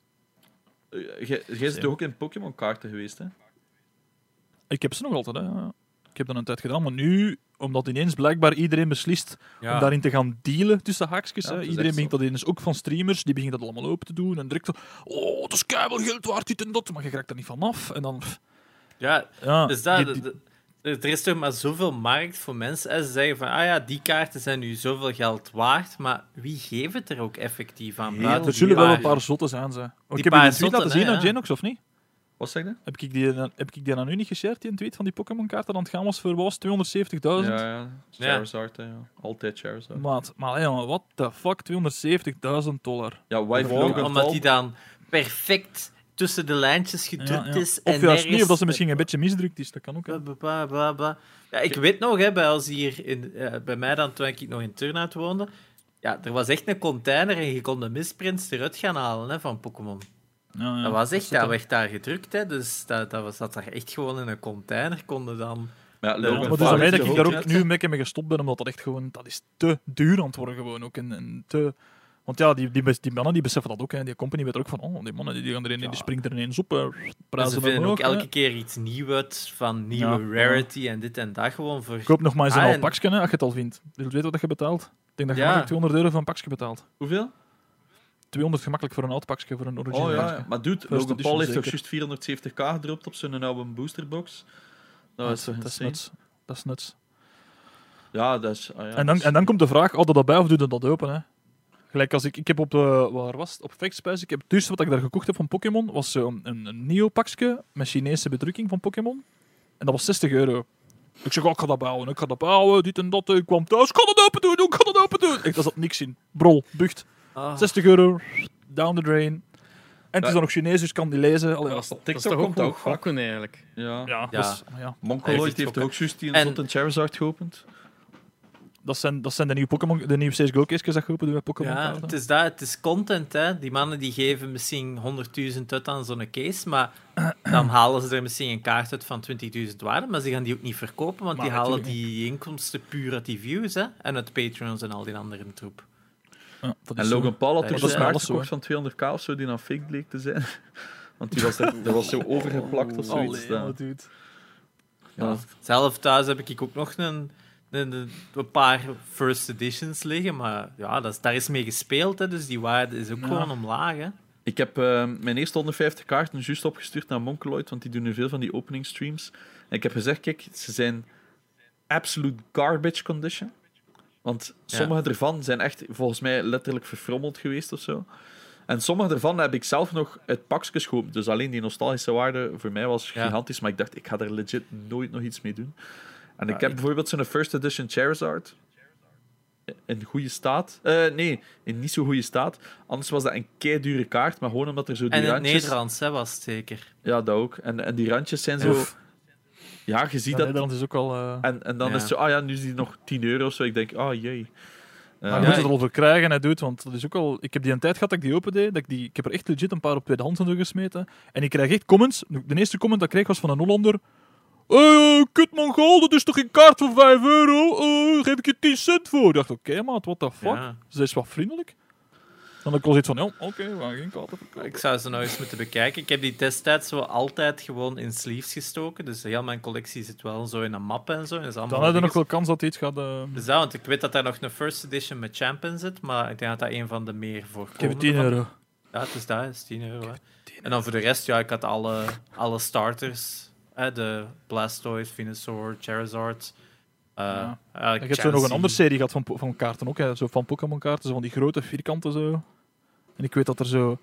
Eh, Jij jij is toch ook in Pokémon kaarten geweest, hè? Ik heb ze nog altijd, hè. Ja. Ik heb dat een tijd gedaan, maar nu, omdat ineens blijkbaar iedereen beslist om Ja. daarin te gaan dealen tussen haakjes, Ja, iedereen begint dat ineens, ook van streamers, die beginnen dat allemaal open te doen en direct zo, oh, het is keihard geld waard, dit en dat, maar je raakt er niet van af. En dan, Ja, ja, dus dat, die- die- er is toch maar zoveel markt voor mensen. En ze zeggen van, ah ja, die kaarten zijn nu zoveel geld waard, maar wie geeft het er ook effectief aan? Heel buiten er zullen wel een paar zotten zijn, ze. Oh, ik heb je die tweet laten zien aan ja. Genox, of niet? Wat zeg je? Heb ik die, heb ik die aan u niet geshared, die een tweet van die Pokémon-kaarten dat aan het gaan was voor, wat was het, 270.000? Ja, ja. Charizard, hè, ja. Altijd Charizard. Maat, maar hey, jongen, what the fuck, 270.000 dollar. Ja, Wife Logan omdat die dan perfect tussen de lijntjes gedrukt Ja, ja. is. Of en juist nergens- niet, of dat ze misschien een beetje misdrukt is, dat kan ook. Hè. Bla, bla, bla, bla. Ja, ik weet nog, hè, bij, als hier in, eh, bij mij dan, toen ik nog in Turnhout woonde, ja, er was echt een container en je kon de misprints eruit gaan halen hè, van Pokémon. Ja, ja. dat was echt, dat er. werd daar gedrukt, hè, dus dat, dat was dat daar echt gewoon in een container konden dan... Ja, Ja, Ja, maar dus dat ik daar ook nu een beetje mee gestopt ben, omdat dat echt gewoon, dat is te duur aan het worden gewoon ook. En, en te... Want ja, die, die, mannen die beseffen dat ook. Hè. Die company weet er ook van, oh, die mannen die, gaan erin, die springt er ineens op. eh, ze vinden ook elke keer iets nieuws uit, van nieuwe Ja, rarity en dit en dat gewoon voor... Koop nog maar eens een Ah, en- pakje, hè, als je het al vindt. Je weten wat je betaalt. Ik denk dat je Ja. gemakkelijk 200 euro voor een pakje betaalt. Hoeveel? 200 gemakkelijk voor een oud pakje, voor een origineel Oh ja, maar dude, Logan Paul heeft toch zeker. juist 470k gedropt op zijn oude boosterbox? Dat is toch dat is nuts. Dat is nuts. Ja, dat is... ah ja, en, dan, dat en dan komt de vraag, had je dat bij of doe je dat open? Hè? Gelijk als ik, ik heb op de, waar was het? Op Factspice, ik heb het duurste wat ik daar gekocht heb van Pokémon, was zo'n een, een Neo-pakje met Chinese bedrukking van Pokémon. En dat was 60 euro. Ik zeg, oh, ik ga dat bouwen, ik ga dat bouwen, dit en dat. Ik kwam thuis, ik ga dat open doen, ik ga dat open doen. Echt, daar zat niks in. Brol, bucht. Ah. 60 euro, down the drain. En het Ja. is dan nog Chinees, dus kan die lezen. Allee, ja, Op Dat is TikTok toch ook komt dat goed ook vaak. gokken eigenlijk. Ja. ja, Ja. dus, ja. Mongoloid Hij heeft ook juist die En- een Charizard geopend. dat, zijn, dat zijn de nieuwe Pokémon, de nieuwe CSGO-cases dat je open doet met Pokémon Ja, kaarten. het is, dat, het is content, hè. Die mannen die geven misschien 100.000 uit aan zo'n case, maar dan halen ze er misschien een kaart uit van 20.000 waarde, maar ze gaan die ook niet verkopen, want Maar die halen die inkomsten puur uit die views, hè. En uit Patreons en al die andere troep. En. Logan Paul had toen wel kaart gekocht van 200k of zo, die dan fake bleek te zijn. Want die was, er, was zo overgeplakt of zoiets. Allee, Ja. wat doet. Ja. Zelf thuis heb ik ook nog een, een, een, een paar first editions liggen, maar ja, dat is, daar is mee gespeeld, hè, dus die waarde is ook Ja. gewoon omlaag, hè. Ik heb eh, mijn eerste 150 kaarten juist opgestuurd naar Monkeloid, want die doen nu veel van die opening streams. En ik heb gezegd, kijk, ze zijn absolute garbage condition. Want Ja. sommige ervan zijn echt, volgens mij, letterlijk verfrommeld geweest of zo. En sommige ervan heb ik zelf nog uit pakjes geopend. Dus alleen die nostalgische waarde voor mij was Ja. gigantisch. Maar ik dacht, ik ga er legit nooit nog iets mee doen. En ik heb ik- bijvoorbeeld zo'n first edition Charizard. In goede staat. Eh, nee, in niet zo goede staat. Anders was dat een kei dure kaart. Maar gewoon omdat er zo die En in het randjes... Nederlands, hè, was het zeker. Ja, dat ook. En, en die randjes zijn zo... Oef. Ja, je ziet Ja, dat... Nederland is ook al... eh En, en dan Ja. is het zo... Ah ja, nu is die nog 10 euro of zo. Ik denk, ah jee. Maar Eh, je Ja, moet het er al voor krijgen, hij doet, want dat is ook al... Ik heb die een tijd gehad dat ik die open deed, dat ik, die, ik heb er echt legit een paar op tweedehands in gesmeten. En ik krijg echt comments. De eerste comment dat ik kreeg was van een Hollander. Eh, kut Mongool, dat is toch geen kaart voor 5 euro? Eh, geef ik je 10 cent voor? Ik dacht, oké maat, what the fuck? Ja. Ze is wat vriendelijk. Dan ik al zoiets van, ja, oké, we gaan geen kaarten verkopen. Ik zou ze nou eens moeten bekijken. Ik heb die destijds zo altijd gewoon in sleeves gestoken. Dus heel mijn collectie zit wel zo in een map en zo. En is allemaal Dan heb je nog wel kans dat hij iets gaat... eh, Dus dat, want ik weet dat daar nog een first edition met champ in zit. Maar ik denk dat dat een van de meer voorkomende... ik geef je 10 van- euro. Ja, het is dat, het is 10 euro. En dan voor de rest, ja, ik had alle, alle starters. Hè, de Blastoise, Venusaur, Charizard. eh Ja. eigenlijk Ik heb zo nog een andere serie gehad van, van kaarten ook, hè. zo van Pokémon kaarten, zo van die grote vierkanten zo. En ik weet dat er zo...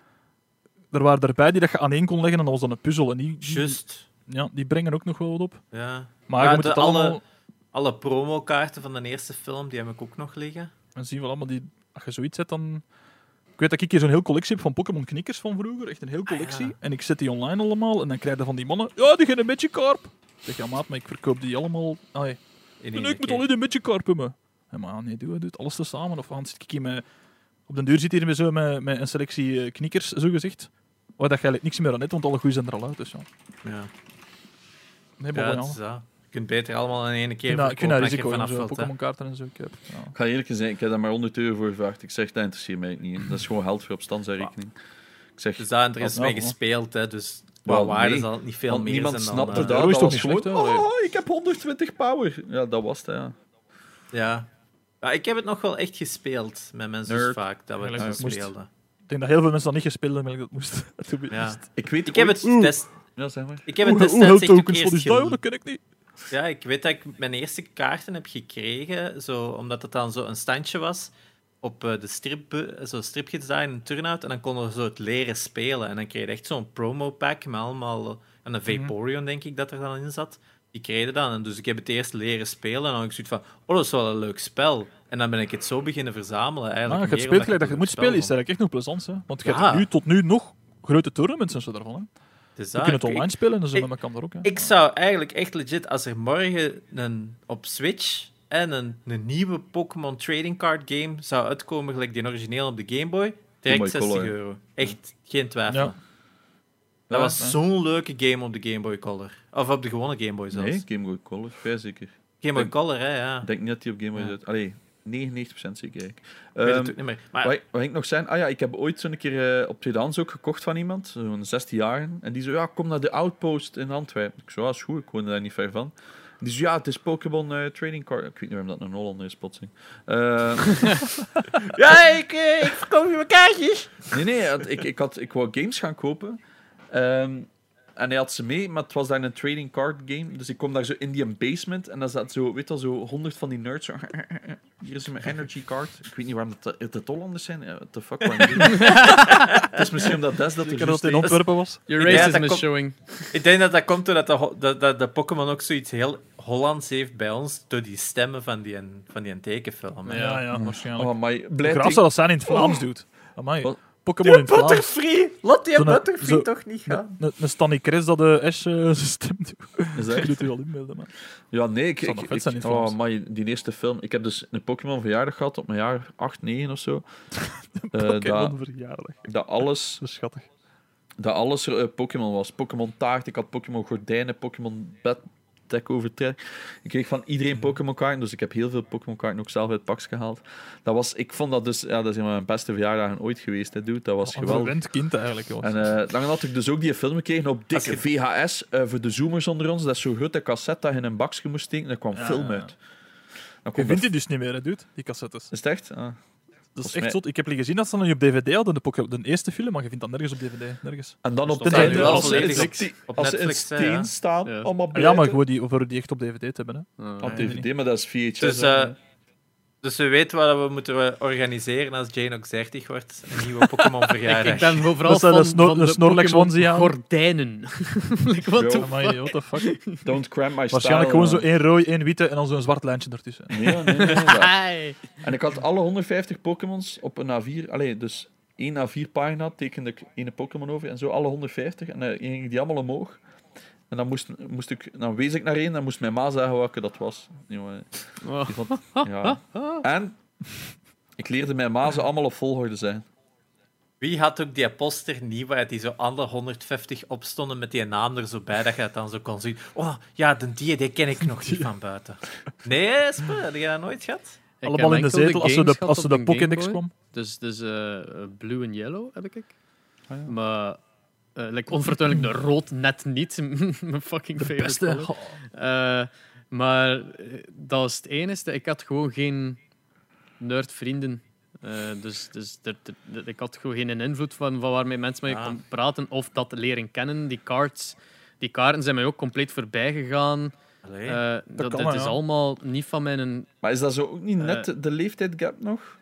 Er waren erbij die dat je aan één kon leggen en dat was dan een puzzel. En die, Just, ja, die brengen ook nog wel wat op. ja. Maar Ja, je moet het allemaal... Alle promokaarten van de eerste film, die heb ik ook nog liggen. En zien we allemaal die... Als je zoiets zet, dan... Ik weet dat ik hier zo'n heel collectie heb van Pokémon knikkers van vroeger. Echt een heel collectie. Ah, ja. En ik zet die online allemaal. En dan krijg je van die mannen... Ja, die gaan een beetje karp. Ik zeg, ja maat, maar ik verkoop die allemaal... Allee, nee, ik moet alleen een beetje karp hebben. Ja, maar nee, doe, doe het alles tezamen. Of anders zit ik hier met... Op den deur zit hier met, zo, met, met een selectie eh, knikkers, zo gezegd. Waar dat je eigenlijk niks meer aan hebt, want alle goeie zijn er al uit. Dus ja. Ja, Nee, ja is dat. Je kunt beter allemaal in één keer dat, ik vind dat verkopen risico, dat je zo vanaf. Pokémon kaarten en zo. Ik heb, ja. Ik ga eerlijk zijn, ik heb daar maar 100 euro voor gevraagd. Ik zeg, dat interesseert mij niet. Dat is gewoon geld voor op standsrekening. Ik zeg, Dus daar er is mee ja. gespeeld, hè, dus qua waarde nee. zal het niet veel want meer niemand zijn snapte dan... dat. eh, is dat toch was niet gewoon, slecht, oh, ik heb 120 power. Ja, dat was het, ja. Ja. Ja. Ik heb het nog wel echt gespeeld met mijn zus Nerd. vaak, dat we het Eigenlijk zo moest- speelden. Ik denk dat heel veel mensen dat niet gespeeld hebben, maar ik dat moest. be Ja. Ik weet Ik heb het, test, Ja, zeg maar. ik heb het Hoe- hoe destijds echt ook tokens, wat eerst is dat? ken ik niet. Ja, ik weet dat ik mijn eerste kaarten heb gekregen, zo, omdat het dan zo een standje was op eh, de strip, zo stripgids daar in een turnout. En dan konden we zo het leren spelen. En dan kreeg je echt zo'n promo-pack met allemaal... eh, En een Vaporeon, denk ik, dat er dan in zat. Die kreeg dan. En dus ik heb het eerst leren spelen. En dan had ik zoiets van, oh, dat is wel een leuk spel. En dan ben ik het zo beginnen verzamelen. Ah, Eigenlijk je meer speelt gelijk dat je het moet spelen, is eigenlijk echt nog plezant. Hè? Want je Ja. hebt nu, tot nu nog grote tournaments en zo daarvan. Hè? Dus Je dat, kunt het ik- online spelen en zo ik- met elkaar ook. Hè? Ik zou eigenlijk echt legit, als er morgen een, op Switch en een, een nieuwe Pokémon Trading Card game zou uitkomen, gelijk die origineel op de Game Boy, direct Boy 60 Color. euro. Echt, geen twijfel. Ja. Dat was ja. zo'n leuke game op de Game Boy Color. Of op de gewone Game Boy zelfs. Nee, Game Boy Color, vrij zeker. Game Boy Color, hè, ja. Ik denk niet dat die op Game Boy Ja. zit. Allee, 99% zeker. eigenlijk. Ik weet het Ehm, ook niet meer. Maar Wat, wat ik nog zijn? Ah ja, ik heb ooit zo'n keer eh, op tweedehands ook gekocht van iemand, zo'n 16 jaar. En die zo, ja, kom naar de Outpost in Antwerpen. Ik zo, ja, is goed, ik woonde daar niet ver van. En die zo, ja, het is Pokémon eh, Trading Card. Ik weet niet waarom dat een Hollander is, plotseling. Eh, ja, ik, eh, ik verkoop je mijn kaartjes. nee, nee, ik, ik, had, ik wou games gaan kopen. Ehm, en hij had ze mee, maar het was daar een trading card game. Dus ik kom daar zo in die basement en dan zat zo, weet je wel, zo honderd van die nerds. Zo, hier is mijn energy card. Ik weet niet waarom dat het, het Hollanders zijn. Eh, What the fuck? Het is misschien omdat Des dat er Ik dat in. Antwerpen was. Your racism dat is showing. Ik denk dat dat komt doordat de, dat, dat de Pokémon ook zoiets heel Hollands heeft bij ons, door die stemmen van die, van die tekenfilm. Ja, ja, Oh, waarschijnlijk. maar De blij Graaf dat zou dat zijn in het Vlaams, doet. Amai. Pokémon in. Butterfree! Laat die Butterfree zo- toch niet gaan. Een, Stanny Chris dat de Ash eh, zijn stem doet. Is dat doet u al inbeelden, man. Ja, nee, ik, ik, ik- oh, die eerste film. Ik heb dus een Pokémon verjaardag gehad op mijn jaar 8, 9 of zo. Eh, dat, Pokémon verjaardag. dat alles, Dat is schattig. dat alles eh, Pokémon was. Pokémon taart, ik had Pokémon gordijnen, Pokémon bed, dek overtrek. Ik kreeg van iedereen Pokémon kaarten, dus ik heb heel veel Pokémon kaarten ook zelf uit het pakje gehaald. Dat was, ik vond dat dus, ja, dat is een van mijn beste verjaardagen ooit geweest, hè, dude. Dat was Een geweldig. verwend kind eigenlijk, joh. En eh, dan had ik dus ook die film gekregen op dikke VHS eh, voor de zoomers onder ons. Dat is zo'n grote cassette dat je in een bakje moest steken. Daar kwam Ja, film ja. uit. Dan Je vindt die dus niet meer, hè, dude, die cassettes. Is het echt? Ah. Dat is echt mij- zot. Ik heb die gezien dat ze dan niet op DVD hadden, de, de eerste film, maar je vindt dat nergens op DVD. Nergens. En dan op nu wel als ze in steen- staan, Ja. allemaal Ah, ja, maar gewoon die, voor die echt op DVD te hebben. Hè. Op DVD, maar dat is VHS. Dus, dus we weten wat we moeten organiseren als Jane ook 30 wordt. Een nieuwe Pokémon Ik, verjaardag. ik ben vooral Dat zijn de van, snor- van de de Snorlax onesie aan. gordijnen. like, what the Yo. Amai, what the fuck. Don't cram my Waarschijnlijk gewoon zo style, één rooi, één witte en dan zo'n zwart lijntje ertussen. eh. Nee, nee, nee. nee. En ik had alle 150 Pokémons op een A4. Allee, dus één A4 pagina tekende ik één Pokémon over en zo alle 150. En dan ging ik die allemaal omhoog. En dan, moest, moest ik, dan wees ik naar één, dan moest mijn ma zeggen welke dat was. Oh. die vond, ja. En ik leerde mijn ma ze allemaal op volgorde zijn. Wie had ook die poster niet waar die zo alle 150 opstonden met die naam er zo bij, dat je het dan zo kon zien. Oh, ja, de die, die ken ik nog niet van buiten. Nee, Espe, heb je dat nooit gehad? Ik Allemaal in de zetel als ze de, als ze de Pokédex kwam. Dus, dus eh, blue en yellow heb ik. Ah, ja. Maar eh like, onvertuinlijk de rood net niet. Mijn fucking De favorite beste. color. Eh, maar eh, dat was het enige. Ik had gewoon geen nerdvrienden. Eh, dus dus ik had gewoon geen invloed van, van waarmee mensen mee Ah. kon praten of dat leren kennen. Die cards, die kaarten zijn mij ook compleet voorbij gegaan. Allee. Eh, dat dit is allemaal niet van mijn. Maar is dat zo ook niet net de- leeftijdgap nog?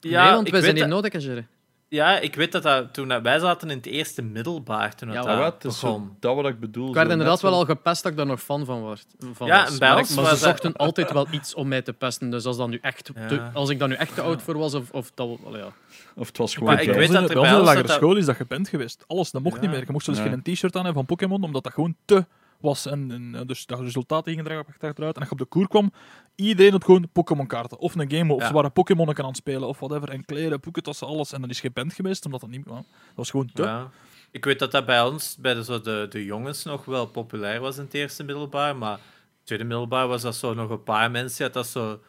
ja, nee, want ik wij zijn niet nodig, Jerry. Ja, ik weet dat, dat toen dat wij zaten in het eerste middelbaar, toen dat, Ja, dat wat, begon. dat wat ik bedoel. Ik werd inderdaad wel al gepest dat ik daar nog fan van was. Van Ja, was. maar ze was dat- zochten altijd wel iets om mij te pesten. Dus als, dat nu echt Ja. te- als ik daar nu echt te oud voor was, of, of dat... ja. Of het was gewoon... Maar ik weet dat er bij ons in de lagere school is dat gepend geweest. Alles, dat mocht Ja. niet meer. Je mocht zelfs Ja. geen t-shirt aan hebben van Pokémon, omdat dat gewoon te was. En, en dus dat resultaten gingen er achteruit. En als je op de koer kwam, iedereen had gewoon Pokémon-kaarten. Of een game, of Ja. ze waren Pokémon aan het spelen, of whatever. En kleren, poekentassen, alles. En dat is gepend geweest, omdat dat niet... dat was gewoon te... Ja. Ik weet dat dat bij ons, bij de, zo de, de jongens, nog wel populair was in het eerste middelbaar. Maar in het tweede middelbaar was dat zo nog een paar mensen die dat zo,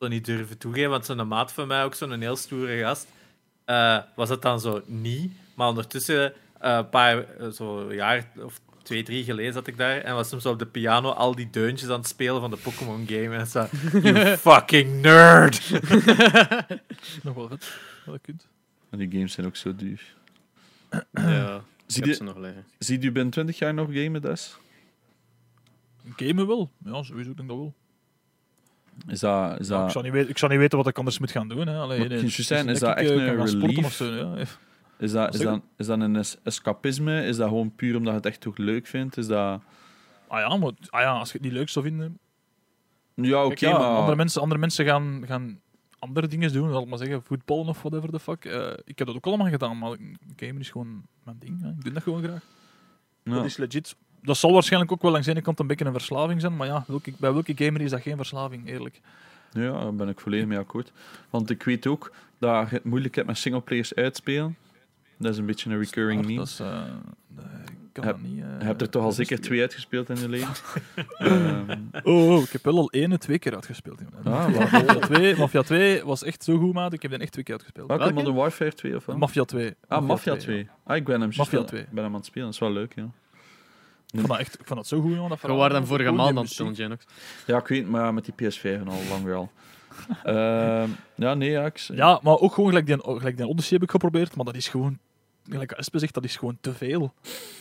zo niet durven toegeven. Want zo'n maat van mij, ook zo'n heel stoere gast, eh, was dat dan zo niet. Maar ondertussen, eh, een paar eh, zo jaar of twee, drie geleden zat ik daar en was zo op de piano al die deuntjes aan het spelen van de Pokémon game. En zo, you fucking nerd! Nog wel vet. Wel kunt. En die games zijn ook zo duur. ja, ik Zie je, ze nog liggen. ziet u binnen 20 jaar nog gamen, Des? Gamen wel. Ja, sowieso denk ik dat wel. Is dat... Is Ja, ik, dat zou niet weten, ik zou niet weten wat ik anders moet gaan doen. Hè. Allee, Maar nee, zijn, is dat dat echt eh, een sporten relief? of zo, ja. Is dat, is, dat, is dat een es- escapisme? Is dat gewoon puur omdat je het echt toch leuk vindt? Is dat... Ah ja, maar ah ja, als je het niet leuk zou vinden... Ja, oké, ja, maar... andere, mensen, andere mensen gaan, gaan andere dingen doen, zal ik maar zeggen, voetballen of whatever the fuck. Eh, ik heb dat ook allemaal gedaan, maar gamen is gewoon mijn ding. Hè. Ik doe dat gewoon graag. Ja. Dat is legit. Dat zal waarschijnlijk ook wel langs de ene kant een beetje een verslaving zijn, maar ja, welke, bij welke gamer is dat geen verslaving, eerlijk? Ja, daar ben ik volledig mee akkoord. Want ik weet ook dat je het moeilijk hebt met singleplayers uitspelen. Dat is een beetje een recurring meme. Dat is, eh, nee, ik kan Heb- dat niet... eh, Je hebt er toch al zeker twee uitgespeeld in je leven? Ehm, Oh, oh, ik heb wel al één en twee keer uitgespeeld. Ah, Mafia 2, Mafia 2 was echt zo goed, maat. Ik heb den echt twee keer uitgespeeld. welke Welke? Modern Warfare 2 of wat? Mafia 2. ah, Mafia ja. 2. Ah, ik ben hem, Mafia juist- 2. ik ben hem aan het spelen. Dat is wel leuk, ja. Ik vond dat echt ik vond dat zo goed, jongen. Dat We waren hem vorige maand aan het spelen. Genox. Ja, ik weet, maar met die PS5 en al lang weer al. Ehm, ja, nee, ja, ik... Ja, maar ook gewoon gelijk die, gelijk die Odyssey heb ik geprobeerd, maar dat is gewoon, gelijk Espe zegt, dat is gewoon te veel.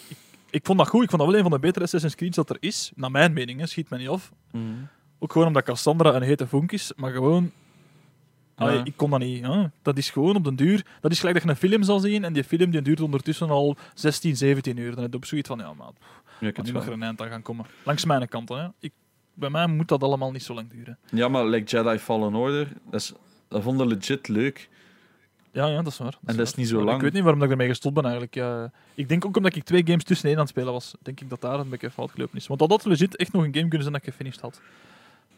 Ik, ik vond dat goed, ik vond dat wel een van de betere Assassin's Creed dat er is, naar mijn mening, hè, schiet me niet af. Mhm. Ook gewoon omdat Cassandra een hete vonk is, maar gewoon... Allee, ik kon dat niet. Hè. Dat is gewoon op den duur... Dat is gelijk dat je een film zal zien en die film die duurt ondertussen al 16, 17 uur. Dan heb je op zoiets van, ja maat, Ja, ik nu wel. er een eind aan gaan komen. Langs mijn kant, hè. Ik, bij mij moet dat allemaal niet zo lang duren. Ja, maar like Jedi Fallen Order, dat, is, dat vond ik legit leuk. Ja, ja, dat is waar. En dat is niet zo lang. Ik weet niet waarom ik ermee gestopt ben eigenlijk. Ik denk ook omdat ik twee games tussenin aan het spelen was. Denk ik dat daar een beetje fout gelopen is. Want dat had legit echt nog een game kunnen zijn dat ik gefinished had.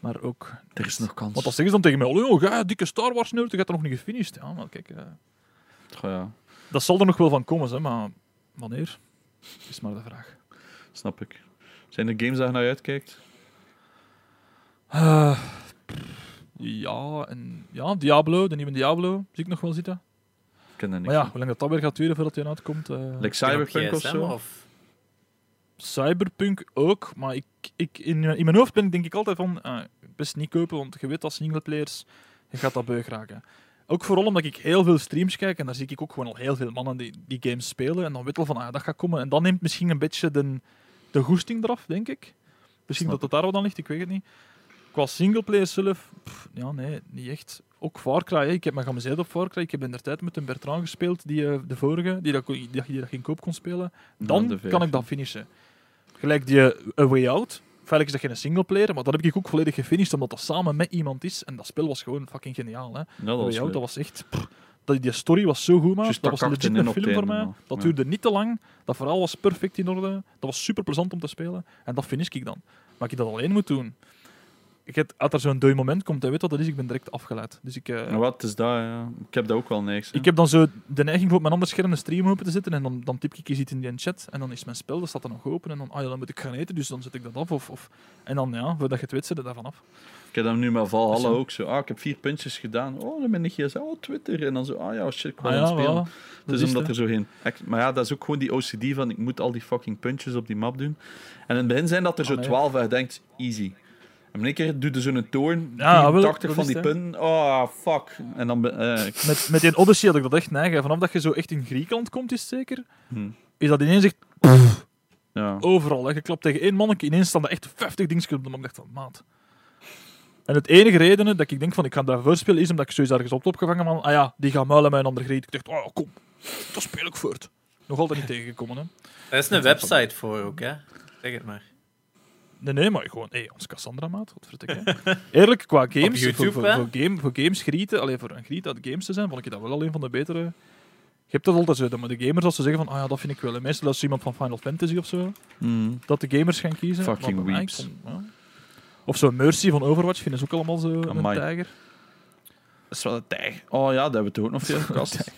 Maar ook... Er is nog kans. Want dat zeggen ze dan tegen mij. Oh, ga, dikke Star Wars nerd, je gaat er nog niet gefinished. Ja, maar kijk... eh, ja, dat zal er nog wel van komen, hè, maar wanneer? Is maar de vraag. snap ik. Zijn er games waar je naar uitkijkt? Eh, ja, en, ja, Diablo, de nieuwe Diablo, zie ik nog wel zitten. Ik ken dat niet. Maar ja, hoe lang dat dat weer gaat duren voordat hij uitkomt. eh Like Cyberpunk of zo? Of... Cyberpunk ook, maar ik, ik, in, in mijn hoofd ben ik denk ik altijd van, ah, best niet kopen, want je weet als singleplayers, je gaat dat beu raken. Ook vooral omdat ik heel veel streams kijk en daar zie ik ook gewoon al heel veel mannen die, die games spelen en dan weet wel van, ah, dat gaat komen. En dan neemt misschien een beetje de, de goesting eraf, denk ik. Misschien Snap dat het daar wel aan ligt, ik weet het niet. Qua singleplayer zelf, pff, ja, nee, niet echt. Ook Far Cry, hè. ik heb me geamuseerd op Far Cry. Ik heb in de tijd met een Bertrand gespeeld, die, eh, de vorige, die dat, die, die dat geen koop kon spelen. Dan kan ik dat finishen. Gelijk die eh, A Way Out. Feitelijk is dat geen singleplayer, maar dat heb ik ook volledig gefinished omdat dat samen met iemand is. En dat spel was gewoon fucking geniaal. Hè. Ja, A dat Way was Out, dat was echt... pff, dat, die story was zo goed, man. Dat dat was kakte legit een film voor mij. Dat Ja. duurde niet te lang. Dat verhaal was perfect in orde. Dat was super plezant om te spelen. En dat finish ik dan. Maar ik dat alleen moet doen... Ik als er zo'n dooi moment komt, hij weet wat dat is, ik ben direct afgeleid. Dus ik, eh, wat is dat? Ja. Ik heb dat ook wel niks. ik heb dan zo de neiging voor op mijn ander scherm een stream open te zetten en dan, dan typ ik iets in die chat en dan is mijn spel, dat staat er nog open en dan, ah ja, dan moet ik gaan eten, dus dan zet ik dat af. Of, of, en dan, ja, voordat je het weet, zet je daarvan af. Ik heb dat nu met Valhalla Dus, ook zo. Ah, ik heb vier puntjes gedaan. Oh, dan ben ik hier zo. Oh, Twitter. En dan zo. Ah ja, shit, ik wil Ah aan ja, het spelen. Het is omdat het, er zo geen... Maar ja, dat is ook gewoon die OCD van ik moet al die fucking puntjes op die map doen. En in het begin zijn dat er zo Ah, nee. twaalf en je denkt, easy. En in één keer doe je zo'n toorn, Ja, wel, 80 dat van die punten. Oh, fuck. En dan... ben- eh, Met, met die Odyssey had ik dat echt neigen. Vanaf dat je zo echt in Griekenland komt, is het zeker, hm, is dat ineens echt ja. overal. Hè. Je klapt tegen één manneke, ineens staan er echt 50 dingetjes op de map. Ik dacht van, maat. En het enige reden dat ik denk van ik ga daarvoor spelen, is omdat ik zoiets ergens op heb opgevangen van, ah ja, die gaan muilen met een ander griet. Ik dacht, oh kom, dat speel ik voort. Nog altijd niet tegengekomen, hè. Er is een website voor ook, hè? Zeg het maar. Nee, nee, maar gewoon, hé, ons Cassandra maat, wat. Eerlijk, qua games, YouTube, voor, voor, game, voor games grieten, alleen voor een griet uit games te zijn, vond ik dat wel al een van de betere. Je hebt dat altijd zo, dat maar de gamers als ze zeggen van, ah ja, dat vind ik wel. En meestal als iemand van Final Fantasy of zo, Hm. dat de gamers gaan kiezen. Fucking weeps. ja. Of zo Mercy van Overwatch vinden ze ook allemaal zo een tijger. Dat is wel een tijg. Oh ja, dat hebben we toch ook nog veel gekast.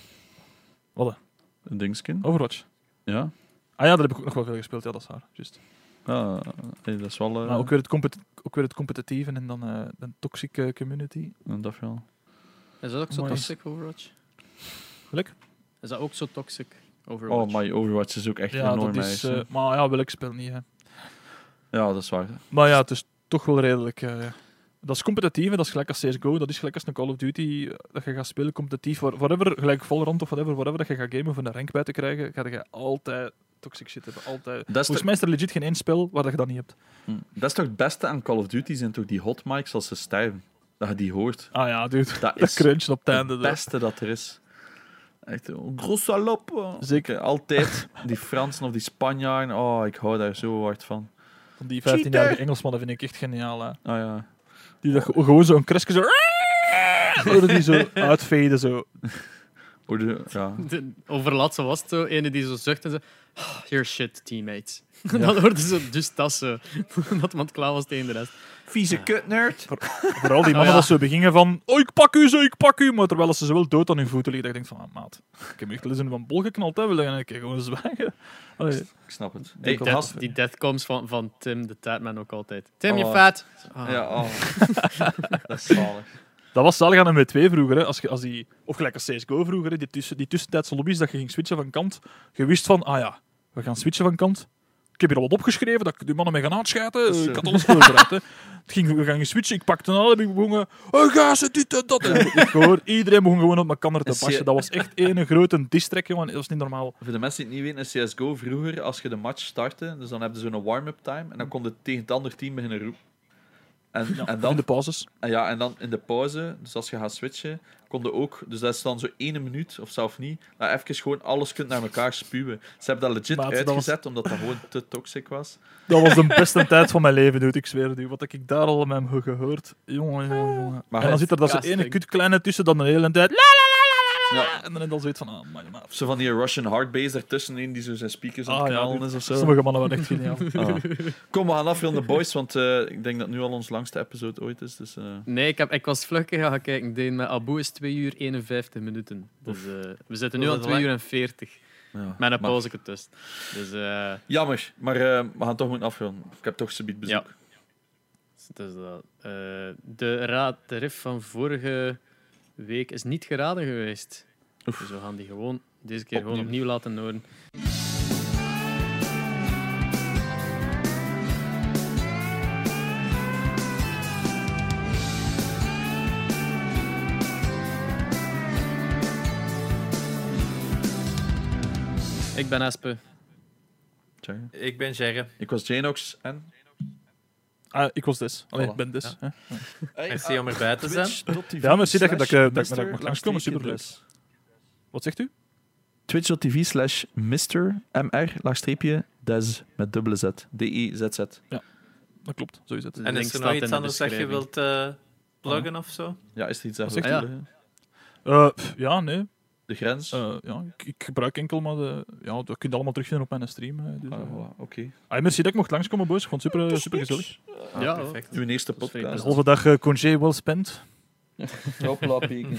Wat? Een dingskin. Overwatch. Ja. Ah ja, daar heb ik ook nog wel veel gespeeld, ja, dat is waar. Juist. Ja, dat is wel... eh, Maar ook weer het, compet ook weer het competitieve en dan eh de toxic community. Dat wel. Is dat ook zo Mooi. toxic, Overwatch? Gelijk? Is dat ook zo toxic, Overwatch? Oh, my Overwatch is ook echt Ja, enorm dat is... eh, maar ja, welk spel niet, hè. Ja, dat is waar. Maar ja, het is toch wel redelijk. eh, dat is competitief, hè, dat is gelijk als CSGO, dat is gelijk als een Call of Duty dat je gaat spelen competitief. Whatever, gelijk Valorant of whatever, whatever dat je gaat gamen voor een rank bij te krijgen, ga je altijd toxic shit hebben. Altijd. Dat is, Volgens mij is er legit geen één spel waar dat je dat niet hebt. hm, dat is toch het beste aan Call of Duty, zijn toch die hot mics als ze sterven. Dat je die hoort. Ah ja, dude. Dat Dat is crunchen op het einde. het beste dat er is. Echt, een gros salope. Zeker. Altijd die Fransen of die Spanjaarden. Oh, ik hou daar zo hard van. Van die 15-jarige Cheater. Engelsmannen vind ik echt geniaal. Hè. Ah ja. Die dat ge- gewoon zo'n kreskje zo... Die zo uitveden. Zo. Hoe de, ja. De, was het zo, ene die zo zucht en zo... "Ah, You're shit, teammates. Dan hoorde ze dus dat zo. dat iemand klaar was tegen de rest. Vieze kutnerd. Vooral die mannen ja. dat zo beginnen van... Oh, ik pak u, zo, ik pak u. Maar terwijl ze zo wel dood aan hun voeten liggen. Ik denk van, ah, maat. Ik heb echt wel eens in van bol geknald. Hè. Wil je een keer gewoon zwijgen? Allee. Ik snap het. Die, Hey, death, die deathcoms van, van Tim, de Tatman, ook altijd. Tim, je Oh. fat. Ah. Ja, oh. dat is zalig. Dat was zalig aan M2 vroeger. Hè. Als je, als die, of gelijk als CSGO vroeger. Hè. Die, tussen, die tussentijdse lobby's dat je ging switchen van kant. Je wist van, ah ja, we gaan switchen van kant. Ik heb hier al wat opgeschreven dat ik die mannen mee gaan aanschijten. Dus, ik eh. had alles voorbereid. Hè. Het ging, we gaan switchen. Ik pakte een al, heb ik begonnen. Oh, ga ze dit en dat. En ik hoor, iedereen begon gewoon op elkaar te Is je- passen. Dat was echt één grote distrek, jongen. Dat was niet normaal. Voor de mensen die het niet weten, in CSGO vroeger, als je de match startte, dus dan heb je zo'n warm-up time, en dan kon je tegen het andere team beginnen roepen. En, Ja, en, in dan, de pauzes. en ja, en dan in de pauze, dus als je gaat switchen, kon je ook, dus dat is dan zo één minuut, of zelf niet, dat even gewoon alles kunt naar elkaar spuwen. Ze hebben dat legit Maat, dat was- uitgezet, omdat dat gewoon te toxic was. Dat was de beste tijd van mijn leven, dude. Ik zweer het u. Wat heb ik daar al met hem gehoord. Jongen, jongen, jongen. Maar en dan zit er dat zo'n casting. ene kut kleine tussen dan de hele tijd. La, la, la, Ja. En dan heb je al zoiets van, ah, maar, maar. Of zo van die Russian hardbass ertussen in die zo zijn speakers aan het Ah, ja, knallen is of zo. Sommige mannen waren echt geniaal. Ah. Kom, we gaan afronden, boys, want eh, ik denk dat nu al ons langste episode ooit is. Dus, eh, Nee, ik, heb, ik was vlug gaan kijken. Deen met Abu is 2 uur 51 minuten. Dus eh, we zitten nu Dat aan is 2 lang. uur en 40. ja. Met een Maar- pauze ertussen. Dus eh, Jammer, maar eh, we gaan toch moeten afronden. Ik heb toch subiet bezoek. dus dat. Eh, de, raad, de riff van vorige week is niet geraden geweest. Oef. Dus we gaan die gewoon deze keer gewoon Opnieuw. opnieuw laten horen. Ik ben Espe. Ik ben Jerre. Ik was Janox en... Ah, ik was Des. Allee, Voilà. ik ben Des. hè. Merci om erbij te zijn. Ja, merci dat je- dat je- dat ik- dat ik mag langskomen, superleuk. Wat zegt u? Twitch.tv slash Mr. MR laagstreepje Des met dubbele Z. D-E-Z-Z. Dat klopt, zo is het. En Link is er nog iets de anders dat je wilt eh pluggen of zo? Ja, is er iets wilt u? toelichten? Eh, pff, ja, nee. De grens? Eh, ja, ik, ik gebruik enkel maar de... Ja, dat kun je allemaal terugvinden op mijn stream. Dus, Ah, eh. voilà, Oké. Ah, merci dat ik mocht langskomen, boys. Ik vond het super, super gezellig. Ja, perfect. Uw eerste podcast. Een halve dag eh, congé well spent. Hopla, peken.